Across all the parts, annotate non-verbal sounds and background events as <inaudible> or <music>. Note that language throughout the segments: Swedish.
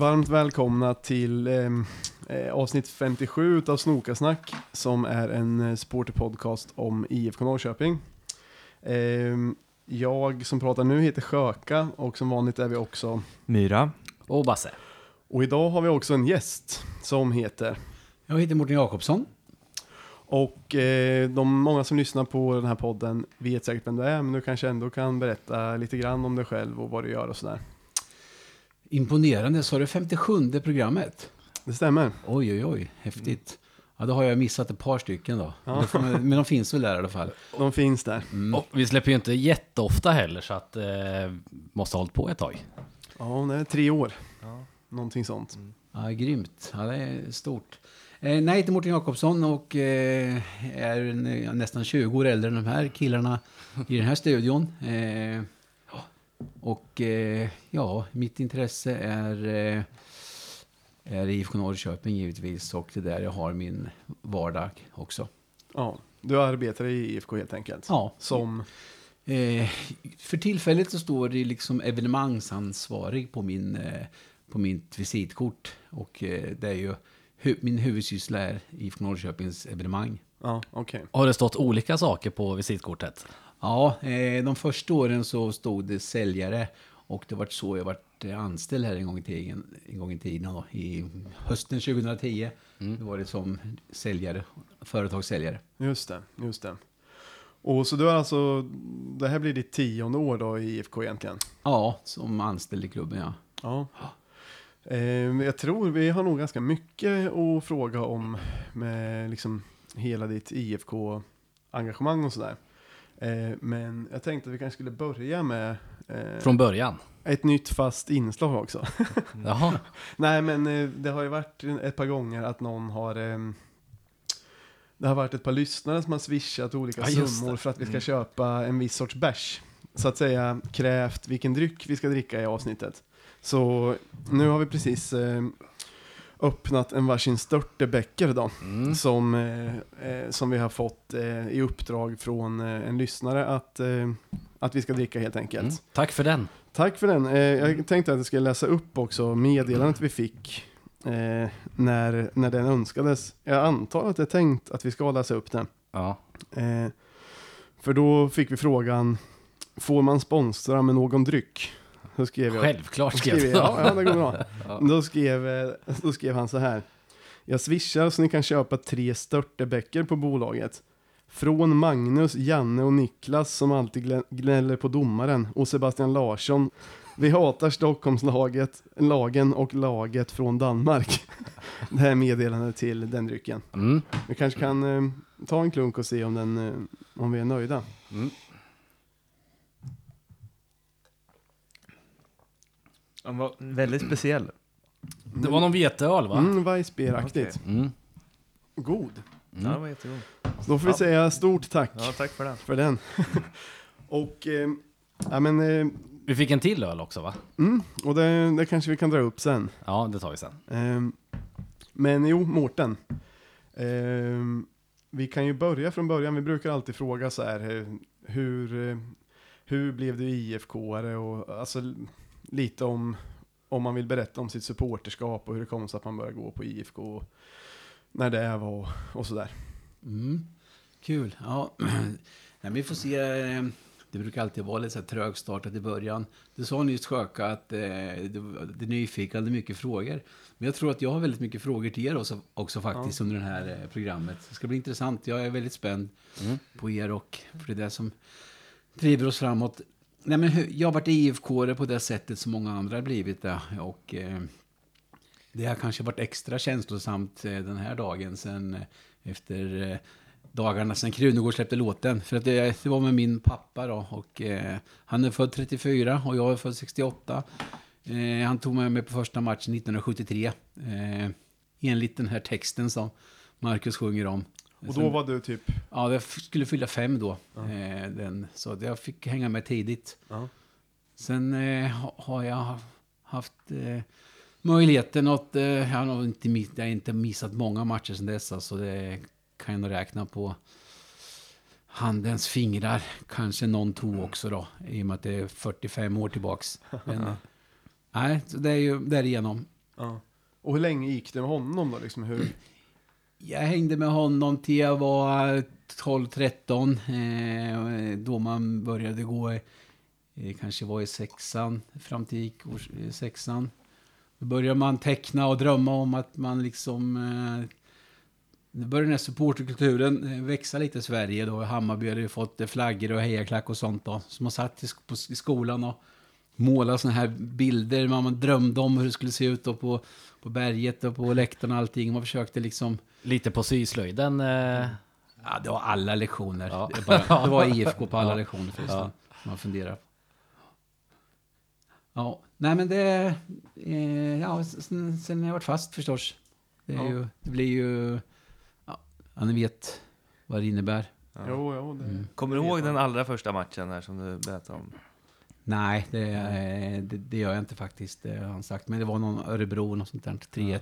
varmt välkomna till ehm, eh, avsnitt 57 av Snokasnack som är en eh, supporterpodcast om IFK Norrköping. Ehm, jag som pratar nu heter Sjöka och som vanligt är vi också Myra. Och Basse. och idag har vi också en gäst som heter Jag heter Mårten Jakobsson. och eh, de många som lyssnar på den här podden vet säkert vem du är men du kanske ändå kan berätta lite grann om dig själv och vad du gör och sådär. Imponerande, så är det 57 programmet. Det stämmer. Oj, oj, oj, häftigt. Ja, då har jag missat ett par stycken då. Man, men de finns väl där i alla fall. De finns där. Och vi släpper ju inte jätteofta heller så att eh, måste ha hållit på ett tag. Ja, det är tre år. Någonting sånt. Ja, grymt. Ja, det är stort. Eh, nej, heter Mårten Jakobsson och eh, är ja, nästan 20 år äldre än de här killarna i den här studion. Eh, ja, och eh, ja, mitt intresse är, eh, är IFK Norrköping givetvis och det är där jag har min vardag också. Ja, du arbetar i IFK helt enkelt. Ja, Som, Eh, för tillfället så står det liksom evenemangsansvarig på, min, eh, på mitt visitkort. Och eh, det är ju hu min huvudsyssla är IFK Norrköpings evenemang. ja okej. Har det stått olika saker på visitkortet? Ja, eh, de första åren så stod det säljare. Och det var så jag vart eh, anställd här en gång i tiden. En gång i tiden då, I hösten 2010. Då var det som säljare, företagssäljare. Just det, just det. Och så du har alltså, det här blir ditt tionde år då i IFK egentligen? Ja, som anställd i klubben ja. Ja. Eh, jag tror vi har nog ganska mycket att fråga om med liksom hela ditt IFK-engagemang och sådär. Eh, men jag tänkte att vi kanske skulle börja med eh, Från början? ett nytt fast inslag också. <laughs> Jaha. Nej, men eh, det har ju varit ett par gånger att någon har... ehm, det har varit ett par lyssnare som har swishat olika Ja, summor för att vi ska Mm. köpa en viss sorts bärs. Så att säga krävt vilken dryck vi ska dricka i avsnittet. Så nu har vi precis eh, öppnat en varsin störtebäcker då. Mm. Som, eh, eh, som vi har fått eh, i uppdrag från eh, en lyssnare att, eh, att vi ska dricka helt enkelt. Mm. Tack för den. Tack för den. Eh, jag tänkte att jag skulle läsa upp också meddelandet vi fick när, när den önskades. Jag antar att det är tänkt att vi ska läsa upp den. Ja. För då fick vi frågan, får man sponsra med någon dryck? Då skrev jag. Självklart skrev jag. ja, ja, det går bra. <laughs> Ja. Då, skrev, eh, då skrev han så här. Jag swishar så ni kan köpa tre störtebäcker på bolaget. Från Magnus, Janne och Niklas som alltid gnäller på domaren och Sebastian Larsson. Vi hatar Stockholmslaget, lagen och laget från Danmark. <laughs> Det här är meddelandet till den drycken. Mm. Vi kanske kan eh, ta en klunk och se om, den, eh, om vi är nöjda. Mm. Den var väldigt speciell. Det var någon veteöl va? Mm, Weissbieraktigt. Mm. God. Ja, den var jättegod. Då får vi säga stort tack Ja, tack för den. för den. <laughs> och, eh, ja men, eh, Vi fick en till öl också va? mm, och det, det kanske vi kan dra upp sen. Ja, det tar vi sen. Ehm, men jo, Mårten. Ehm, vi kan ju börja från början. Vi brukar alltid fråga så här, hur, hur, eh, hur blev du IFK-are och alltså lite om, om man vill berätta om sitt supporterskap och hur det kom sig att man började gå på IFK och när det var och, och sådär. Mm. Kul. Ja. <clears throat> Nej, vi får se. eh, Det brukar alltid vara lite så här trögstartat i början. Du sa nyss Sjöka att eh, du du är nyfiken, hade mycket frågor. Men jag tror att jag har väldigt mycket frågor till er också, också faktiskt under det här eh, programmet. Det ska bli intressant. Jag är väldigt spänd Mm. på er och för det är det som driver oss framåt. Nej, men jag har varit IFK på det sättet som många andra har blivit det. Och eh, det har kanske varit extra känslosamt eh, den här dagen sen eh, efter eh, dagarna sen Krunegård släppte låten. För att det, det var med min pappa då och eh, han är född 34 och jag är född 68. Eh, han tog med mig på första matchen 1973. Eh, enligt den här texten som Marcus sjunger om. Och då var du typ, Ja, jag skulle fylla fem då. Ja. Eh, den, så jag fick hänga med tidigt. ja, Sen eh, ha- har jag haft eh, möjligheten att... Eh, jag, har inte, jag har inte missat många matcher sedan dess. Så det kan jag nog räkna på handens fingrar. Kanske någon tog också då. I och med att det är 45 år tillbaks. <laughs> Men, Nej, så det är ju därigenom. Ja. Och hur länge gick det med honom då? Liksom hur? Jag hängde med honom till jag var 12-13. Eh, då man började gå, eh, kanske var i sexan, fram till gick års- eh, sexan. Då började man teckna och drömma om att man liksom... Eh, nu började den här supporterkulturen eh, växa lite i Sverige. Då. Hammarby hade ju fått eh, flaggor och hejaklack och sånt. Då. Så man satt i, sk- på, i skolan och målade såna här bilder. Man, man drömde om hur det skulle se ut då på, på berget och på läktaren och allting. Man försökte liksom... Lite på syslöjden. Eh, Ja, det var alla lektioner. Ja. Det, bara, det var <laughs> IFK på alla Ja. lektioner förresten. Ja. Man funderar. Ja, nej men det... Eh, ja, sen, sen jag varit fast förstås. Det, är Ja. ju, det blir ju... Ja, ni vet vad det innebär. Ja. Jo, jo, det... Mm. Kommer du ihåg den allra första matchen här som du berättade om? Nej, det, eh, det, det gör jag inte faktiskt. Det har han sagt. Men det var någon Örebro, något sånt där. 3-1.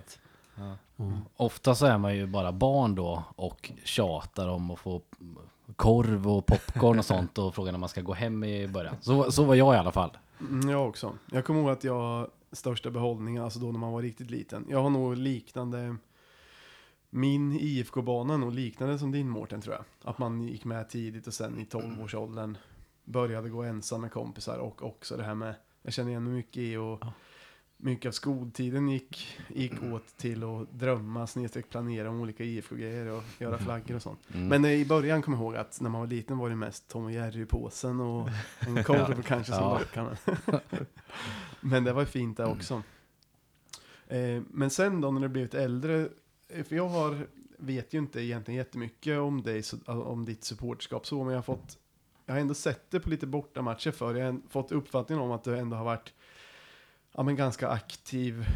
Ja. Ja. ofta så är man ju bara barn då och tjatar om att få korv och popcorn och <laughs> sånt och frågar när man ska gå hem i början. Så, så var jag i alla fall. Mm, jag också. Jag kommer ihåg att jag största behållningen, alltså då när man var riktigt liten. Jag har nog liknande, min IFK-bana är nog liknande som din Mårten tror jag. Att man gick med tidigt och sen i 12-årsåldern började gå ensam med kompisar och också det här med, jag känner igen mig mycket i och Ja. mycket av skoltiden gick, gick åt till att drömma, snedstreck planera om olika IFK-grejer och göra flaggor och sånt. Mm. Men eh, i början kommer jag ihåg att när man var liten var det mest Tom och Jerry i påsen och en <laughs> korv kanske som Ja. burkarna. <laughs> Men det var ju fint det också. Eh, men sen då när det blivit äldre, eh, för jag har, vet ju inte egentligen jättemycket om dig, om ditt supporterskap så, men jag har fått, jag har ändå sett det på lite bortamatcher för jag har fått uppfattningen om att du ändå har varit, ja men ganska aktiv,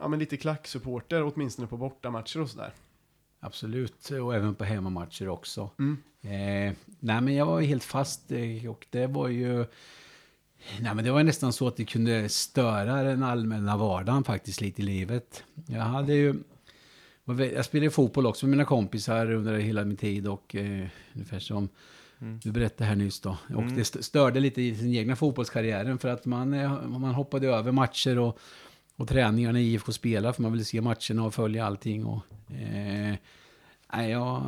ja men lite klacksupporter åtminstone på bortamatcher och sådär. Absolut, och även på hemmamatcher också. Mm. Eh, nej, men jag var helt fast eh, och det var ju... Nej, men det var nästan så att det kunde störa den allmänna vardagen faktiskt lite i livet. Jag hade ju... Jag spelade fotboll också med mina kompisar under hela min tid och eh, ungefär som Mm. du berättade här nyss då. Och Mm. det st- störde lite i sin egna fotbollskarriären för att man, eh, man hoppade över matcher och, och träningar när IFK spelade för man ville se matcherna och följa allting. Och, eh, nej, jag...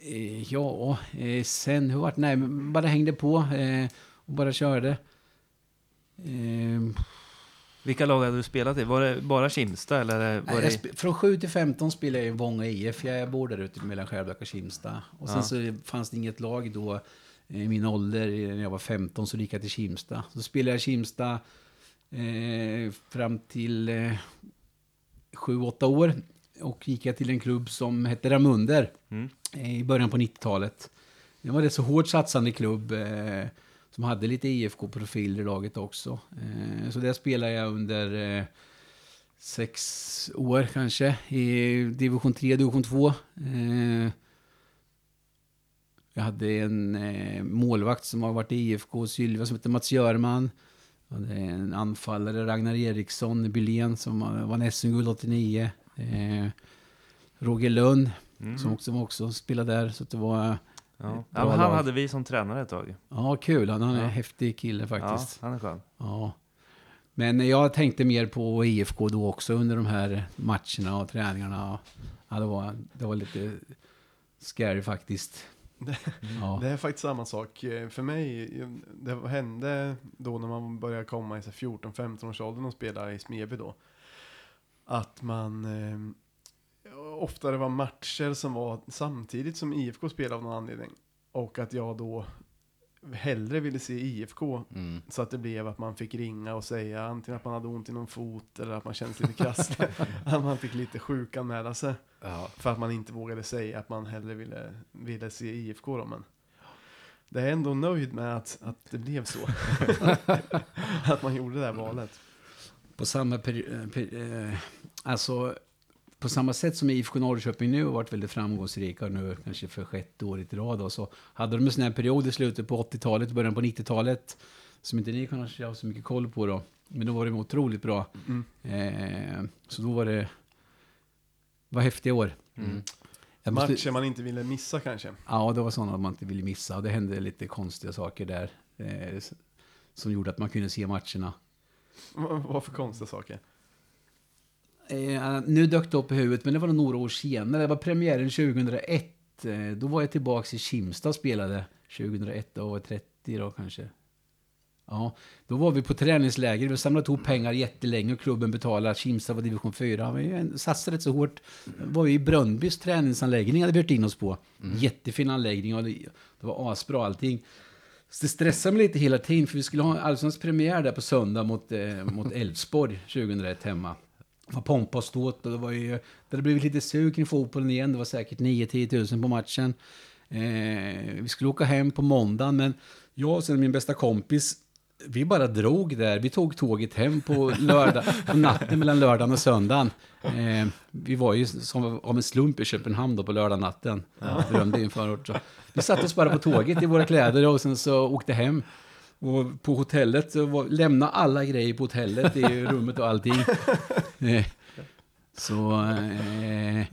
Eh, ja, eh, sen hur vart Nej, men bara hängde på eh, och bara körde. Eh, Vilka lag hade du spelat i? Var det bara Kimsta eller var Nej, det... från 7 till 15 spelade jag i Vånga IF. Jag bor där ute mellan Skärblacka och Kimsta. Och sen Ja. så fanns det inget lag då i min ålder, när jag var 15, så gick jag till Kimsta. Så spelade jag Kimsta eh, fram till eh, 7-8 år. Och gick jag till en klubb som hette Ramunder Mm. eh, i början på 90-talet. Det var en rätt så hårt satsande klubb eh, som hade lite IFK-profiler i laget också. Eh, så där spelade jag under eh, sex år kanske i division 3, division 2. Eh, jag hade en eh, målvakt som har varit i IFK Sylva som heter Mats Görman. Jag hade en anfallare, Ragnar Eriksson Bylén som var- vann SM-guld 89. Eh, Roger Lönn Mm. som också, också spelade där. Så det var, Ja. Ja, han lag. hade vi som tränare ett tag. ja kul. Han är en häftig kille faktiskt. Ja, han är skön. Ja. Men jag tänkte mer på IFK då också under de här matcherna och träningarna. Ja, det, var, det var lite scary faktiskt. Ja. Det är faktiskt samma sak eh, för mig. Det hände då när man började komma i så här 14-15 års åldern och spela i Smeby då. Att man eh, oftare var matcher som var samtidigt som IFK spelade av någon anledning. Och att jag då hellre ville se IFK. Mm. Så att det blev att man fick ringa och säga antingen att man hade ont i någon fot eller att man kändes lite krasslig. <laughs> att man fick lite sjukanmäla sig. Ja. För att man inte vågade säga att man hellre ville, ville se IFK då, men det är ändå nöjd med att, att det blev så. <laughs> att man gjorde det där valet. På samma peri- eh, per- eh, alltså, på samma sätt som IFK Norrköping nu har varit väldigt framgångsrika nu kanske för sjätte året i rad då, så hade de en sån här period i slutet på 80-talet, början på 90-talet som inte ni kanske har så mycket koll på då. Men då var det otroligt bra. Mm. Eh, så då var det var häftiga år. Mm. Jag måste- Matcher man inte ville missa kanske. Ja, det var sådana man inte ville missa. Och det hände lite konstiga saker där. Eh, som gjorde att man kunde se matcherna. Vad vad för konstiga saker? Eh, nu dök det upp i huvudet, men det var några år senare. Det var premiären 2001. Eh, då var jag tillbaka i Kimstad och spelade. 2001, då var jag 30 då kanske. Ja, då var vi på träningsläger. Vi samlade ihop pengar jättelänge och klubben betalade. Kimstad var division 4. Vi satsade rätt så hårt. var ju i Brönnbys träningsanläggning hade vi hyrt in oss på. Jättefin anläggning och det, var asbra allting. Så det stressade mig lite hela tiden för vi skulle ha Allsvensk premiär där på söndag mot, eh, mot Elfsborg 2001 hemma. Var pompa och ståt och det var ju... Det hade blivit lite sug kring fotbollen igen. Det var säkert 9-10 tusen på matchen. Eh, vi skulle åka hem på måndagen men jag och sen min bästa kompis vi bara drog där. Vi tog tåget hem på, lördag, på natten mellan lördagen och söndagen. Eh, vi var ju som av en slump i Köpenhamn då på lördag natten. Drömde förort. Så. Vi satte oss bara på tåget i våra kläder och sen så åkte hem. Och på hotellet, så var, lämna alla grejer på hotellet i rummet och allting. <laughs> Eh, så... Eh,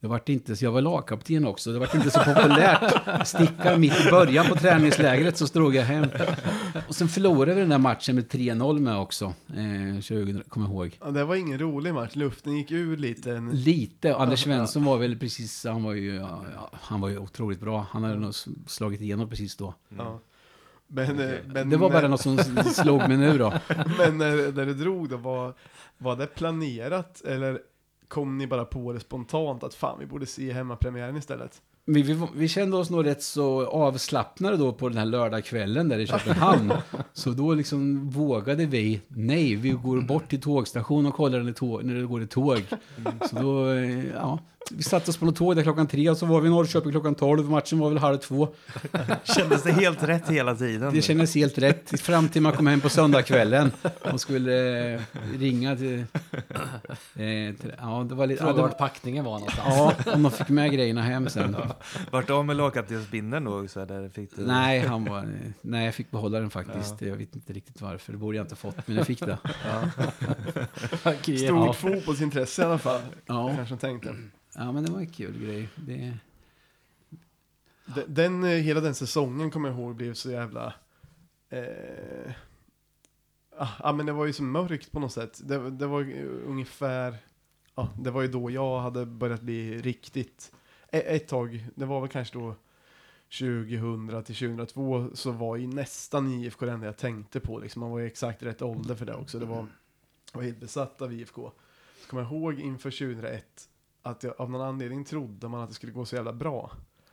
det vart inte, så jag var lagkapten också, det vart inte så populärt. Sticka mitt i början på träningslägret så drog jag hem. Och sen förlorade vi den där matchen med 3-0 med också, eh, 2000, kommer ihåg. Ja, det var ingen rolig match, luften gick ur lite. Lite, Anders Svensson var väl precis, han var ju, ja, ja, han var ju otroligt bra. Han hade nog slagit igenom precis då. Ja. Men, eh, men, Det var bara något som slog mig nu då. <laughs> Men när, när du drog då, var, var det planerat eller kom ni bara på det spontant att fan vi borde se hemmapremiären istället? Vi, vi, vi kände oss nog rätt så avslappnade då på den här lördagskvällen där i Köpenhamn. <laughs> så då liksom vågade vi, nej, vi går bort till tågstationen och kollar när det, tåg, när det går ett tåg. Så då, eh, ja, vi satte oss på något tåg där klockan tre och så var vi i Norrköping klockan tolv. Matchen var väl halv två. <laughs> Kändes det helt rätt hela tiden? Det kändes helt rätt. Fram till man kom hem på söndagskvällen och skulle eh, ringa till... Eh, till ja, det var lite... Ja, Fråga vart var, packningen var någonstans. ja, om man fick med grejerna hem sen. Vart av med lagkaptensbindeln då också? Eller fick du... Nej, han var, nej, jag fick behålla den faktiskt. Jag vet inte riktigt varför. Det borde jag inte fått, men jag fick det. Okej, Stort ja. fotbollsintresse i alla fall. Ja, Kanske de tänkte ja men det var en kul grej. Det, Den, den, eh, hela den säsongen kommer jag ihåg blev så jävla... Eh, ah, ah, men det var ju så mörkt på något sätt. Det, det var ungefär... Ja, det var ju då jag hade börjat bli riktigt... Ett, ett tag, det var väl kanske då 2000 till 2002 så var ju nästan IFK det enda jag tänkte på. Liksom. Man var ju exakt rätt ålder för det också. Det var, jag var helt besatt av IFK. Så kommer jag ihåg inför 2001 att jag av någon anledning trodde man att det skulle gå så jävla bra.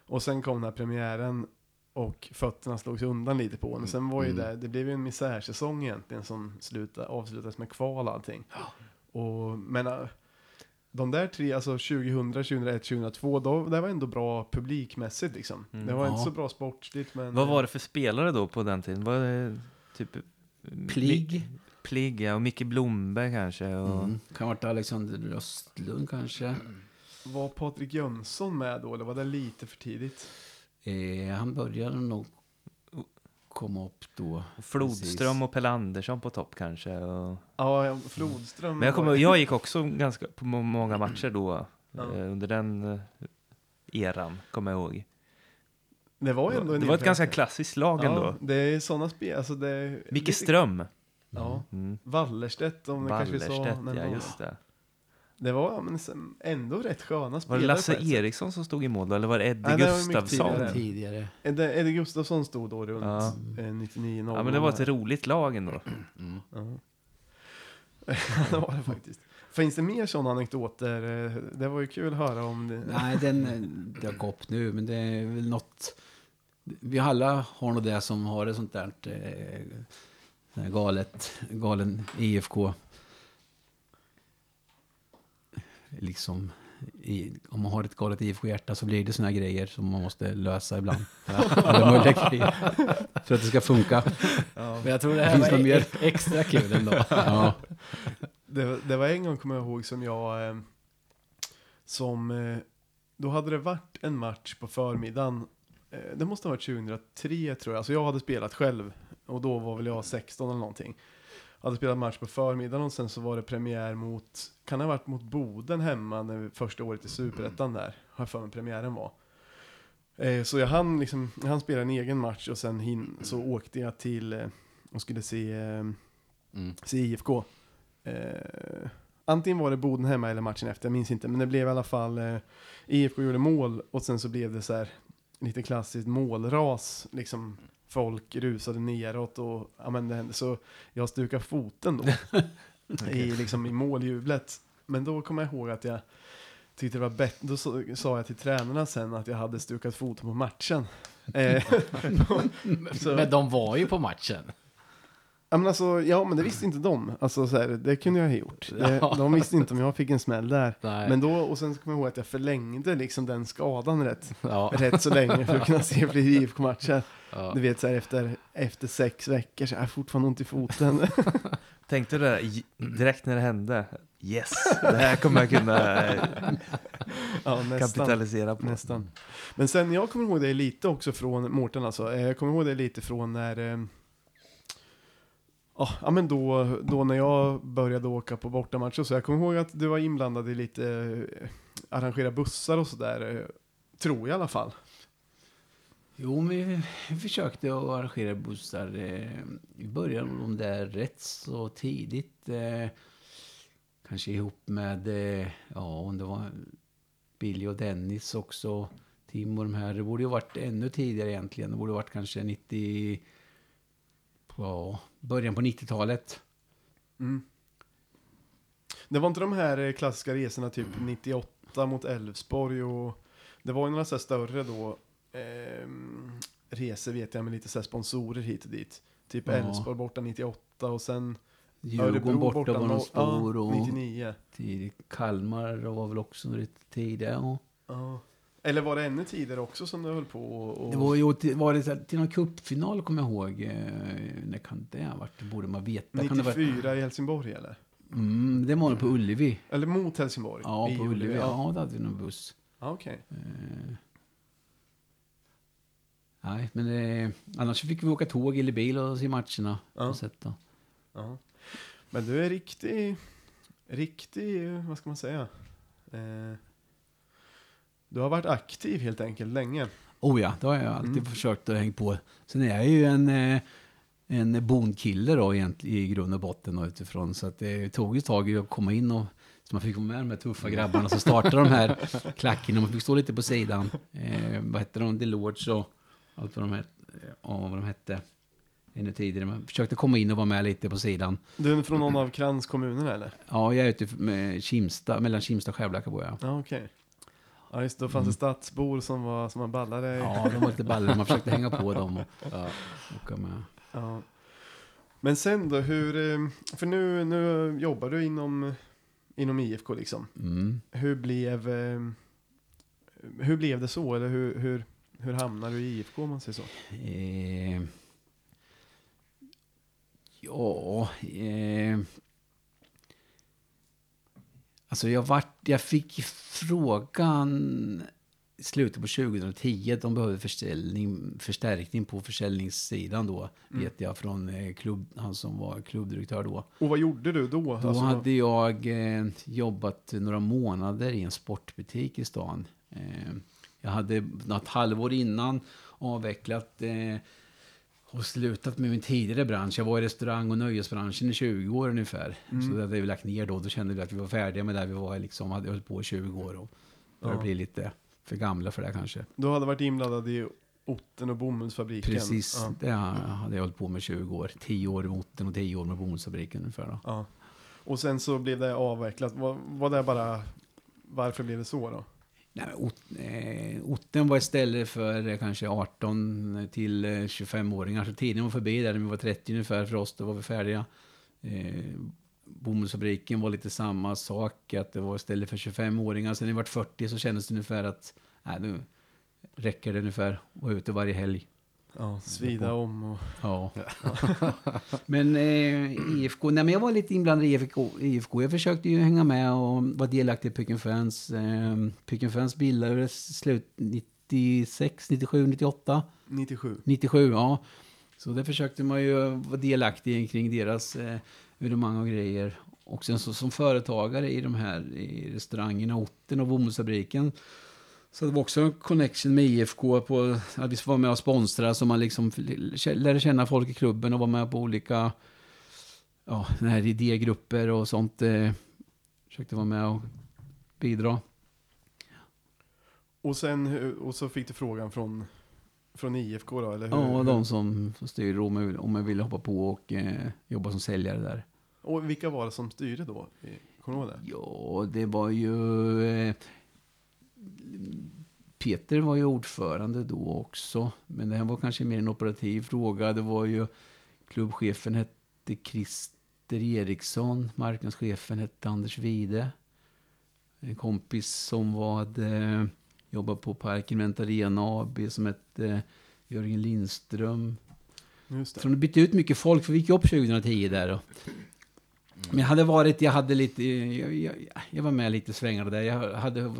Och sen kom den här premiären och fötterna slogs undan lite på den. Sen var ju det, det blev ju en misärsäsong egentligen som slutade, avslutades med kval och allting. Och, men äh, de där tre, alltså 2000, 2001, 2002, då, det var ändå bra publikmässigt liksom. Mm. Det var inte Ja. så bra sportsligt men... Vad var det för spelare då på den tiden? Var det typ... Pligg. Pligg, ja. Och Micke Blomberg kanske. Och... mm. Kan ha varit Alexander Östlund kanske. Var Patrik Jönsson med då, eller var det lite för tidigt? Eh, han började nog komma upp då. Flodström och Pelle Andersson på topp kanske. Och... Ja, Flodström. Men jag, var- jag gick också ganska på må- många matcher då. Ja. eh, Under den eh, eran, kommer jag ihåg. Det var ju ändå en Det var ett ganska klassiskt lag Ja, ändå. det är sådana spel, alltså det... Micke Ström. Ja. Mm. Wallerstedt, om det kanske vi sa. Wallerstedt, ja just det. Det var ja, men sen ändå rätt sköna Var spelare. det Lasse på ett sätt. Eriksson som stod i mål då? Eller var det Eddie Nej, det var mycket Gustafsson? tidigare. Tidigare. Eddie, Eddie Gustafsson stod då runt Ja. eh, 99 0 Ja, men det var ett roligt lag ändå. Mm. Ja. <laughs> det var det faktiskt. Finns det mer sådana anekdoter? Eh, Det var ju kul att höra om det. Nej, den eh, dök upp nu, men det är väl något... Vi alla har nog det som har ett sånt där eh, galet, galen IFK. Liksom, i, om man har ett galet IFK-hjärta så blir det såna här grejer som man måste lösa ibland. <laughs> Alla möjliga grejer. För att det ska funka. Men jag tror det här Finns var det mer? e- extra kul ändå. <laughs> Ja. Det, det var en gång, kommer jag ihåg, som jag... Eh, som... Eh, då hade det varit en match på förmiddagen. Eh, det måste ha varit 2003 tror jag. Alltså jag hade spelat själv. Och då var väl jag 16 eller någonting. Jag hade spelat match på förmiddagen och sen så var det premiär mot... Kan det ha varit mot Boden hemma när vi, första året i Superettan där. Har jag för mig premiären var. Eh, så jag hann liksom... Jag hann spela en egen match och sen hin, så åkte jag till... Eh, och skulle se... Eh, Mm. Så IFK. Eh, antingen var det Boden hemma eller matchen efter, jag minns inte. Men det blev i alla fall, eh, IFK gjorde mål och sen så blev det så här lite klassiskt målras. Liksom folk rusade neråt och ja, men det hände. Så jag stukade foten då. <laughs> i, liksom, I måljublet. Men då kommer jag ihåg att jag tyckte det var bättre. Då sa, sa jag till tränarna sen att jag hade stukat foten på matchen. <laughs> Eh, <laughs> så- Men de var ju på matchen. Ja men, alltså, ja men det visste inte de. Alltså, så här, det kunde jag ha gjort. Det, Ja. de visste inte om jag fick en smäll där. Nej. Men då, och sen kommer jag ihåg att jag förlängde liksom den skadan rätt, Ja, rätt så länge för att kunna se fler <laughs> IFK-matcher. ja. Du vet så här, efter, efter sex veckor så har jag fortfarande ont i foten. <laughs> Tänkte du det direkt när det hände? Yes, det här kommer jag kunna eh, <laughs> ja, nästan. kapitalisera på. Nästan. Men sen, jag kommer ihåg det lite också från Mårten alltså. Eh, Jag kommer ihåg det lite från när... Ja, ja, men då, då när jag började åka på bortamatcher så jag kommer ihåg att du var inblandad i lite eh, arrangera bussar och sådär. Eh, tror jag i alla fall. Jo, men vi, försökte att arrangera bussar. Eh, vi började med de där rätt så tidigt. Eh, kanske ihop med, eh, ja, om det var Billy och Dennis också. Tim och de här. Det borde ju varit ännu tidigare egentligen. Det borde varit kanske 90... Ja, början på 90-talet. Mm. Det var inte de här eh, klassiska resorna typ 98 mot Älvsborg och det var ju några så större då ehm, resor vet jag med lite så sponsorer hit och dit. Typ Ja. Älvsborg borta 98 och sen Djurgården borta var någon stor. ja, och 99. tidigt. Kalmar var väl också lite tidigare. Ja. Ja. Eller var det ännu tidigare också som du höll på och... Det var ju till, var det här- till någon cupfinal kommer jag ihåg. Eh, när kan det ha varit? Borde man veta. Kan det, vara, 94 i Helsingborg eller? mm, det var nog på Ullevi. Eller mot Helsingborg? Ja, I på Ullevi. Ja, Ja, det hade vi någon buss. ja okej. Eh, nej, men eh, annars fick vi åka tåg eller bil och se matcherna. Ja. Och sätta. Ja. Men du är riktig, riktig, vad ska man säga? Eh, du har varit aktiv helt enkelt länge. Oh ja, det har jag alltid Mm. försökt att hänga på. Sen är jag ju en, eh, en bondkille då egentligen i grund och botten och utifrån. Så att det tog ett tag att komma in och så man fick vara med de här tuffa grabbarna som startade de här <laughs> klackarna. Man fick stå lite på sidan. Eh, vad hette de? Delorge och allt vad de hette. Ja, vad de hette. Ännu tidigare. Man försökte komma in och vara med lite på sidan. Du är från någon av kranskommunerna eller? Ja, jag är ute med Kimsta, mellan Kimsta och Skärblacka bor jag. Ja okej. Ja just då fanns det stadsbor som var, som var ballare. Mm. Ja, de var lite ballare. Man försökte hänga på dem och <laughs> Ja. åka med. Ja. Men sen då, hur, eh, för nu, nu jobbar du inom, inom IFK liksom. Mm. Hur blev, eh, hur blev det så? Eller hur, hur, hur hamnade du i IFK om man säger så? Eh, ja, eh, alltså jag, vart, jag fick frågan i slutet på 2010 att de behövde förstärkning på försäljningssidan då, Mm. vet jag, från eh, klubb, han som var klubbdirektör då. Och vad gjorde du då? Då Alltså, hade jag eh, jobbat några månader i en sportbutik i stan. Eh, jag hade något halvår innan avvecklat eh, och slutat med min tidigare bransch. Jag var i restaurang och nöjesbranschen i 20 år ungefär. Mm. Så det hade vi lagt ner då. Då kände vi att vi var färdiga med det vi var. Liksom, hade hållit på i 20 år och började Ja. bli lite för gamla för det kanske. Du hade varit inblandad i otten och bomullsfabriken? Precis, Ja. det hade jag hållit på med i 20 år. 10 år i moten och 10 år med bomullsfabriken ungefär. Då. ja. Och sen så blev det avvecklat. Var, var det bara... Varför blev det så då? Nej, ot, eh, otten var istället för eh, kanske 18 till eh, 25-åringar. Så tiden var förbi där, när vi var 30 ungefär för oss, då var vi färdiga. Eh, bomullsfabriken var lite samma sak, att det var istället för 25-åringar. Sen när vi var 40 så kändes det ungefär att, nej nu räcker det ungefär att vara ute varje helg. Ja, svida om och... Ja. <laughs> men eh, IFK, nej men jag var lite inblandad i IFK. IFK. Jag försökte ju hänga med och vara delaktig i Picken Fans. Eh, Picken Fans bildades slut 96, 97, 98, 97. 97, ja. Så där försökte man ju vara delaktig kring deras eh, evenemang och grejer. Och sen så som företagare i de här i restaurangerna, Otten och bomullsfabriken. Så det var också en connection med IFK på att vi var med och sponsra så man liksom lärde känna folk i klubben och var med på olika ja, här idégrupper och sånt. Eh, försökte vara med och bidra. Och sen, och så fick du frågan från, från IFK då, eller hur? Ja, de som styr om om jag ville hoppa på och eh, jobba som säljare där. Och vilka var det som styrde då? Kommer du ihåg det? Ja, det var ju... Eh, Peter var ju ordförande då också. Men det här var kanske mer en operativ fråga. Det var ju klubbchefen hette Christer Eriksson. Marknadschefen hette Anders Wide. En kompis som var, hade jobbat på Parken Invent Arena AB som hette eh, Jörgen Lindström. Just det. Så de bytte ut mycket folk, för vi gick upp 2010 där. Och, men jag hade varit, jag hade lite, jag, jag, jag var med lite svängar där. Jag hade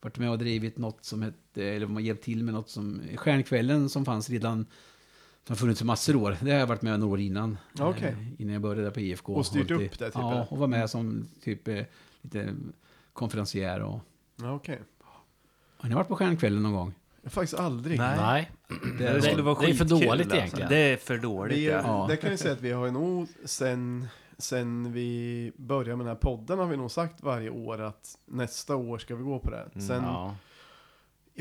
varit med och drivit något som hette, eller man hjälpt till med något som, Stjärnkvällen som fanns redan, som funnits i massor år. Det har jag varit med några år innan. Okej. eh, Innan jag började på IFK. Och styrt Och upp det, typ, Ja, eller? och var med som typ eh, lite konferencier och... Okej. Har ni varit på Stjärnkvällen någon gång? Faktiskt aldrig. Nej. Nej. Det, Det- skulle vara det är för dåligt alltså. egentligen. Det är för dåligt, Vi, ja. Ja. Det kan jag säga att vi har nog sen, sen vi började med den här podden har vi nog sagt varje år att nästa år ska vi gå på det. Mm. Sen, Ja.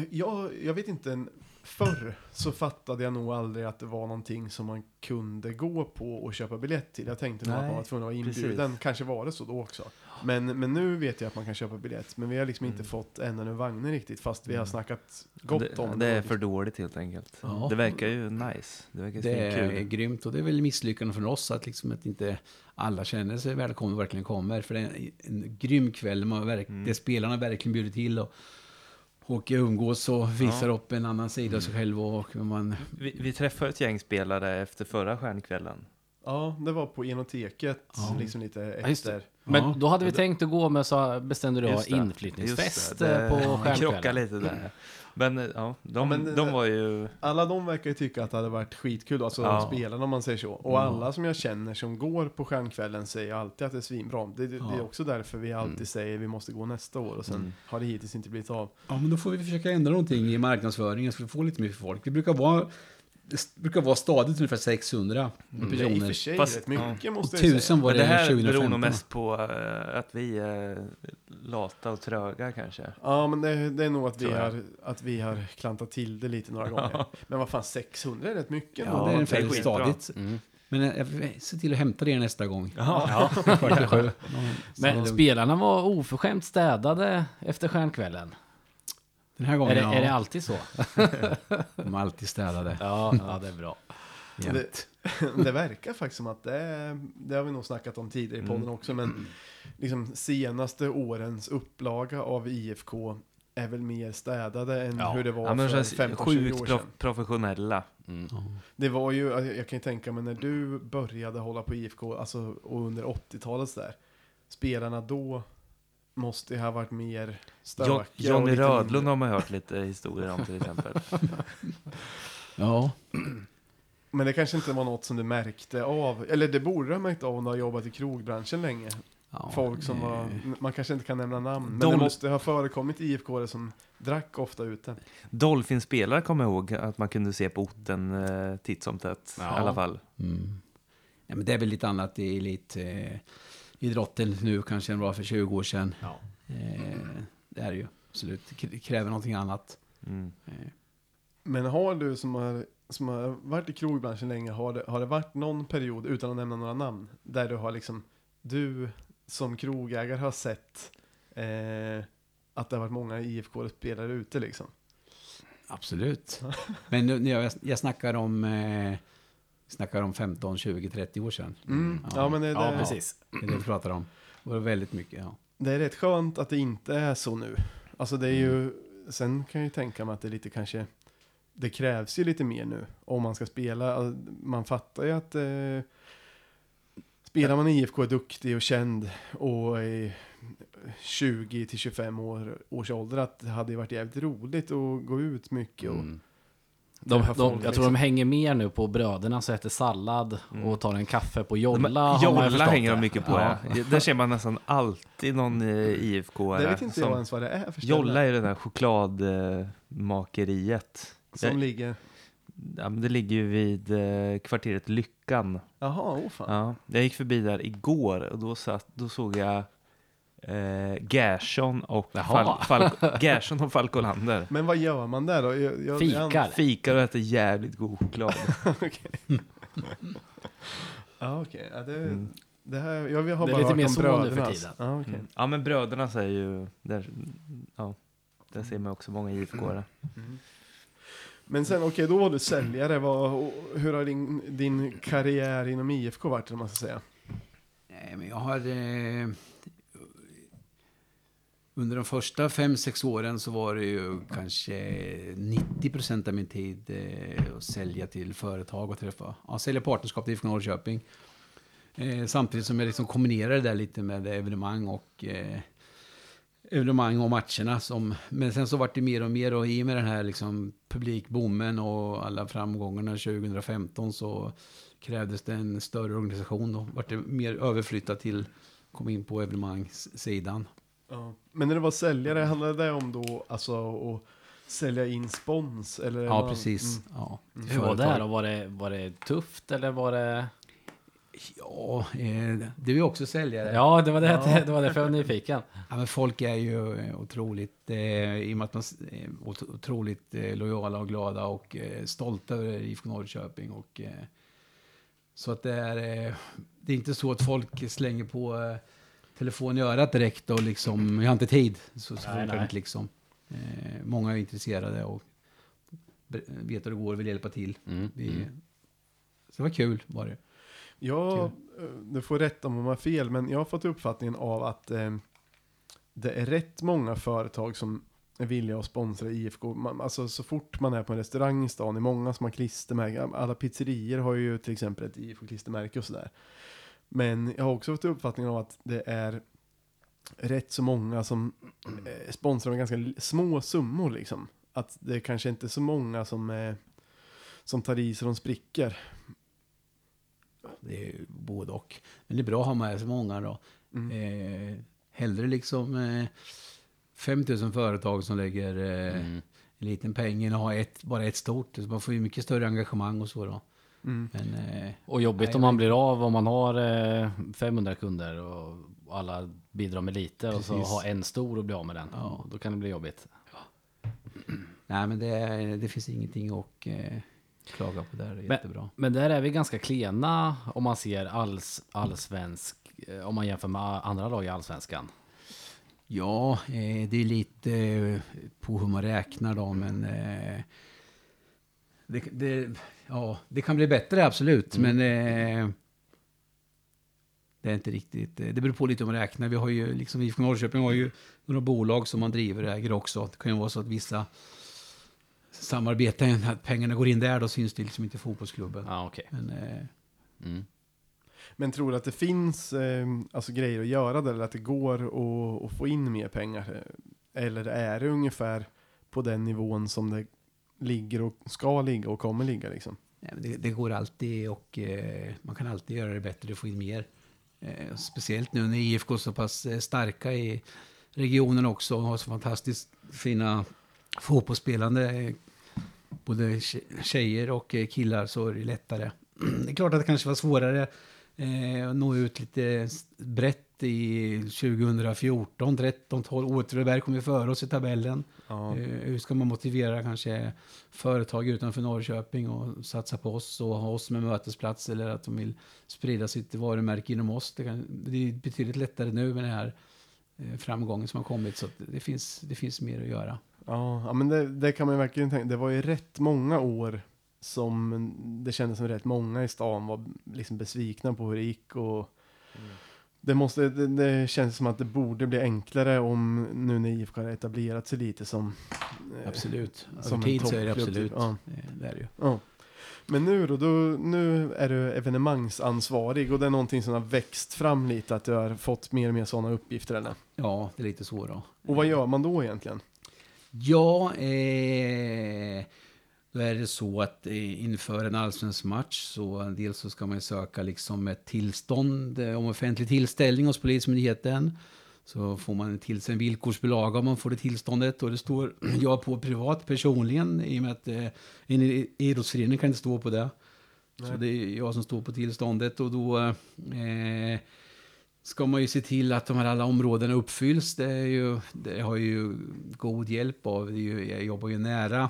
jag, jag vet inte, förr så fattade jag nog aldrig att det var någonting som man kunde gå på och köpa biljett till. Jag tänkte nog att man var tvungen att vara precis. inbjuden. Kanske var det så då också. Men, men nu vet jag att man kan köpa biljett. Men vi har liksom inte Mm. fått ännu en vagn riktigt. Fast vi har Mm. snackat gott det, om det är för dåligt helt enkelt. Ja. Det verkar ju nice. Det verkar Det är kul. grymt och det är väl misslyckande för oss att, liksom att inte alla känner sig välkomna och verkligen kommer. För det är en, en grym kväll man verk, Mm. där spelarna verkligen bjuder till och, och umgås och visar Ja. upp en annan sida av sig själv. Och man, Vi, vi träffade ett gäng spelare efter förra stjärnkvällen. Ja, det var på Enoteket. Ja. Liksom lite Ja, just det. efter. Men Ja. då hade vi tänkt att gå med så bestämde du det. inflyttningsfest det. eh, på Det krockade Stjärnkvällen. lite där. Men eh, ja, de, men det- de var ju... Alla de verkar ju tycka att det hade varit skitkul, alltså Ja. spelarna om man säger så. Och Ja. alla som jag känner som går på Stjärnkvällen säger alltid att det är svinbra. Det, det, det är Ja. också därför vi alltid Mm. säger vi måste gå nästa år och sen Mm. har det hittills inte blivit av. ja, men då får vi försöka ändra någonting i marknadsföringen så vi får lite mer folk. Vi brukar vara, det brukar vara stadigt ungefär 600 Mm. Det är i och personer. för sig Fast- rätt mycket Och måste jag säga. tusen var Men det, det här 2015. beror nog mest på eh, att vi är lata och tröga kanske. Ja, men det, det är nog att vi, jag. har, att vi har klantat till det lite några <laughs> gånger. Men vad fan, 600 är rätt mycket. Ja, det är det är ungefär skitbra. stadigt. Mm. Men eh, se till att hämta det nästa gång. Ja. <laughs> Sju. Men spelarna var oförskämt städade efter Stjärnkvällen. Den här gången, Är det, ja. är det alltid så? <laughs> De är alltid städade. Ja, ja det är bra. Jämt. <laughs> det verkar faktiskt som att det är, det har vi nog snackat om tidigare i podden Mm. också, men liksom senaste årens upplaga av IFK är väl mer städade än Ja. hur det var Ja, men det för känns 15-20 sjukt år prof- sedan. professionella. Mm. Det var ju, jag jag kan ju tänka mig när du började hålla på IFK, alltså och under 80-talet där, spelarna då måste ju ha varit mer stökiga. Johnny lite Rödlund mindre. har man hört lite historier om till exempel. <laughs> ja. Men det kanske inte var något som du märkte av, eller det borde du ha märkt av om du har jobbat i krogbranschen länge. ja. Folk som var, man kanske inte kan nämna namn, men De- det måste ha förekommit IFK som drack ofta ute. Dolphinspelare kommer jag ihåg att man kunde se på orten eh, titt som tätt Ja. i alla fall. Mm. Ja, men det är väl lite annat i elit, eh, idrotten nu kanske än vad för 20 år sedan. Ja. Eh, det är det ju absolut. Det kräver någonting annat. Mm. Eh, Men har du som har, som har varit i krogbranschen länge, har det, har det varit någon period, utan att nämna några namn, där du har liksom, du som krogägare har sett eh, att det har varit många IFK-spelare ute liksom? absolut. <laughs> men nu, nu, jag, jag snackar om, eh, snackar om 15, 20, 30 år sedan. Mm. Ja, Ja. men det, det, Ja, precis. Det är det vi pratar om. Det var väldigt mycket, ja. det är rätt skönt att det inte är så nu. Alltså det är ju, sen kan jag ju tänka mig att det är lite kanske, det krävs ju lite mer nu om man ska spela. Alltså, Man fattar ju att eh, spelar man i IFK är duktig och känd och är 20 till 25 år, års ålder att det hade ju varit jävligt roligt att gå ut mycket och Mm. De, de, jag tror liksom. de hänger mer nu på bröderna som äter sallad Mm. och tar en kaffe på Jolla. Jolla hänger de det. mycket på, ja. Där ser man nästan alltid någon eh, IFK. Det vet inte jag ens vad det är Jolla är det där chokladmakeriet. som jag- ligger. ja, men det ligger ju vid eh, kvarteret Lyckan. Jaha, åh fan. Ja, jag gick förbi där igår och då, satt, då såg jag eh, Gerson och. Fal, Fal, <laughs> Gerson och Falkolander. Men vad gör man där då? Jag, jag, Fikar. Fikar och äter jävligt god choklad. <laughs> Okej. <laughs> Ja, okej. Ja, det, det här, jag har Det är bara lite mer så nu för tiden. Ja, okej. Mm. Ja, men bröderna säger ju... Där, ja, där ser man också många IFK-are. Men sen, okej, då var du säljare. Vad, hur har din, din karriär inom IFK varit, om man ska säga? Nej, men jag har... Eh, under de första fem sex åren så var det ju kanske 90 procent av min tid eh, att sälja till företag och träffa. Ja, sälja partnerskap till IFK Norrköping. Eh, samtidigt som jag liksom kombinerade det där lite med evenemang och eh, evenemang och matcherna. Som, men sen så vart det mer och mer och i och med den här liksom publikboomen och alla framgångarna 2015 så krävdes det en större organisation. Då vart det mer överflyttat till, kom in på evenemangssidan. Ja. Men när du var säljare, handlade det om då alltså att sälja in spons? Eller Ja, vad- precis. Mm. Ja. Hur var det här då? Var det, var det tufft eller var det... Ja, eh, det är ju också säljare. Ja, det var det, det var därför jag var nyfiken. <laughs> Ja, men folk är ju eh, otroligt, eh, i och med att man s- är ot- otroligt eh, lojala och glada och eh, stolta över IFK Norrköping. Och, eh, så att det är, eh, det är inte så att folk slänger på eh, telefon i örat direkt och liksom, jag har inte tid. Så, så Nej, nej. inte liksom. Eh, många är intresserade och vet hur det går och vill hjälpa till. Mm. Vi, Mm. Så det var kul var det. Jag, eh, du får rätt om jag har fel, men jag har fått uppfattningen av att eh, det är rätt många företag som är villiga att sponsra IFK. Man, alltså så fort man är på en restaurang i stan, det är många som har klistermärken. Alla pizzerier har ju till exempel ett IFK-klistermärke och sådär. Men jag har också fått uppfattningen av att det är rätt så många som eh, sponsrar med ganska små summor liksom. Att det kanske inte är så många som, eh, som tar i så de spricker. Det är ju både och. Men det är bra att ha med sig många då. Mm. Eh, hellre liksom eh, 5 000 företag som lägger eh, Mm. en liten peng än att ha ett, bara ett stort. Så man får ju mycket större engagemang och så då. Mm. Men eh, Och jobbigt Nej, om man blir av om man har eh, 500 kunder och alla bidrar med lite och så Precis. ha en stor och bli av med den. Ja. Då kan det bli jobbigt. nej, men det, det finns ingenting att eh, klaga på där. Det är Men- jättebra. Men där är vi ganska klena om man ser alls, allsvensk, eh, om man jämför med andra lag i allsvenskan. Ja, eh, det är lite eh, på hur man räknar då, men eh, det, det, ja, det kan bli bättre, absolut. Men eh, det är inte riktigt, eh, det beror på lite hur man räknar. Vi har ju, liksom IFK Norrköping har ju några bolag som man driver och äger också. Det kan ju vara så att vissa samarbetar, att pengarna går in där, då syns det liksom inte i fotbollsklubben. Ja, okej. Men eh, Mm. Men tror du att det finns eh, alltså grejer att göra där, eller att det går att, att få in mer pengar? Eller är det ungefär på den nivån som det ligger och ska ligga och kommer ligga liksom? Nej, men det, det går alltid och eh, man kan alltid göra det bättre och få in mer. Eh, speciellt nu när IFK är så pass eh, starka i regionen också och har så fantastiskt fina fotbollsspelande eh, både tjejer och eh, killar så är det lättare. <clears throat> Det är klart att det kanske var svårare eh, att nå ut lite brett i 2014, 13, 12. Åtvidaberg kom ju före oss i tabellen. Ja. Eh, hur ska man motivera kanske företag utanför Norrköping och satsa på oss och ha oss som en mötesplats eller att de vill sprida sitt varumärke inom oss. Det, kan, det är betydligt lättare nu med den här eh, framgången som har kommit så att det, finns, det finns mer att göra. Ja, men det, det kan man ju verkligen tänka. Det var ju rätt många år som det kändes som rätt många i stan var liksom besvikna på hur det gick. Och det, måste, det, det känns som att det borde bli enklare om nu när IFK har etablerat sig lite som... eh, Absolut. som Över en tid så är det toppklubb, absolut. typ. Ja. Eh, Det är det ju. Ja. Men nu då, då, nu är du evenemangsansvarig och det är någonting som har växt fram lite, att du har fått mer och mer sådana uppgifter eller? Ja, det är lite så då. Och vad gör man då egentligen? Ja, eh, då är det så att eh, inför en allsvensk match så dels så ska man söka liksom ett tillstånd eh, om offentlig tillställning hos Polismyndigheten. Så får man till sig en villkorsbilaga om man får det tillståndet. Och det står <clears throat> jag på privat personligen i och med att eh, en idrottsförening kan inte stå på det. Så det är jag som står på tillståndet och då eh, ska man ju se till att de här alla områdena uppfylls. Det, är ju, det har ju god hjälp av. Det är ju, jag jobbar ju nära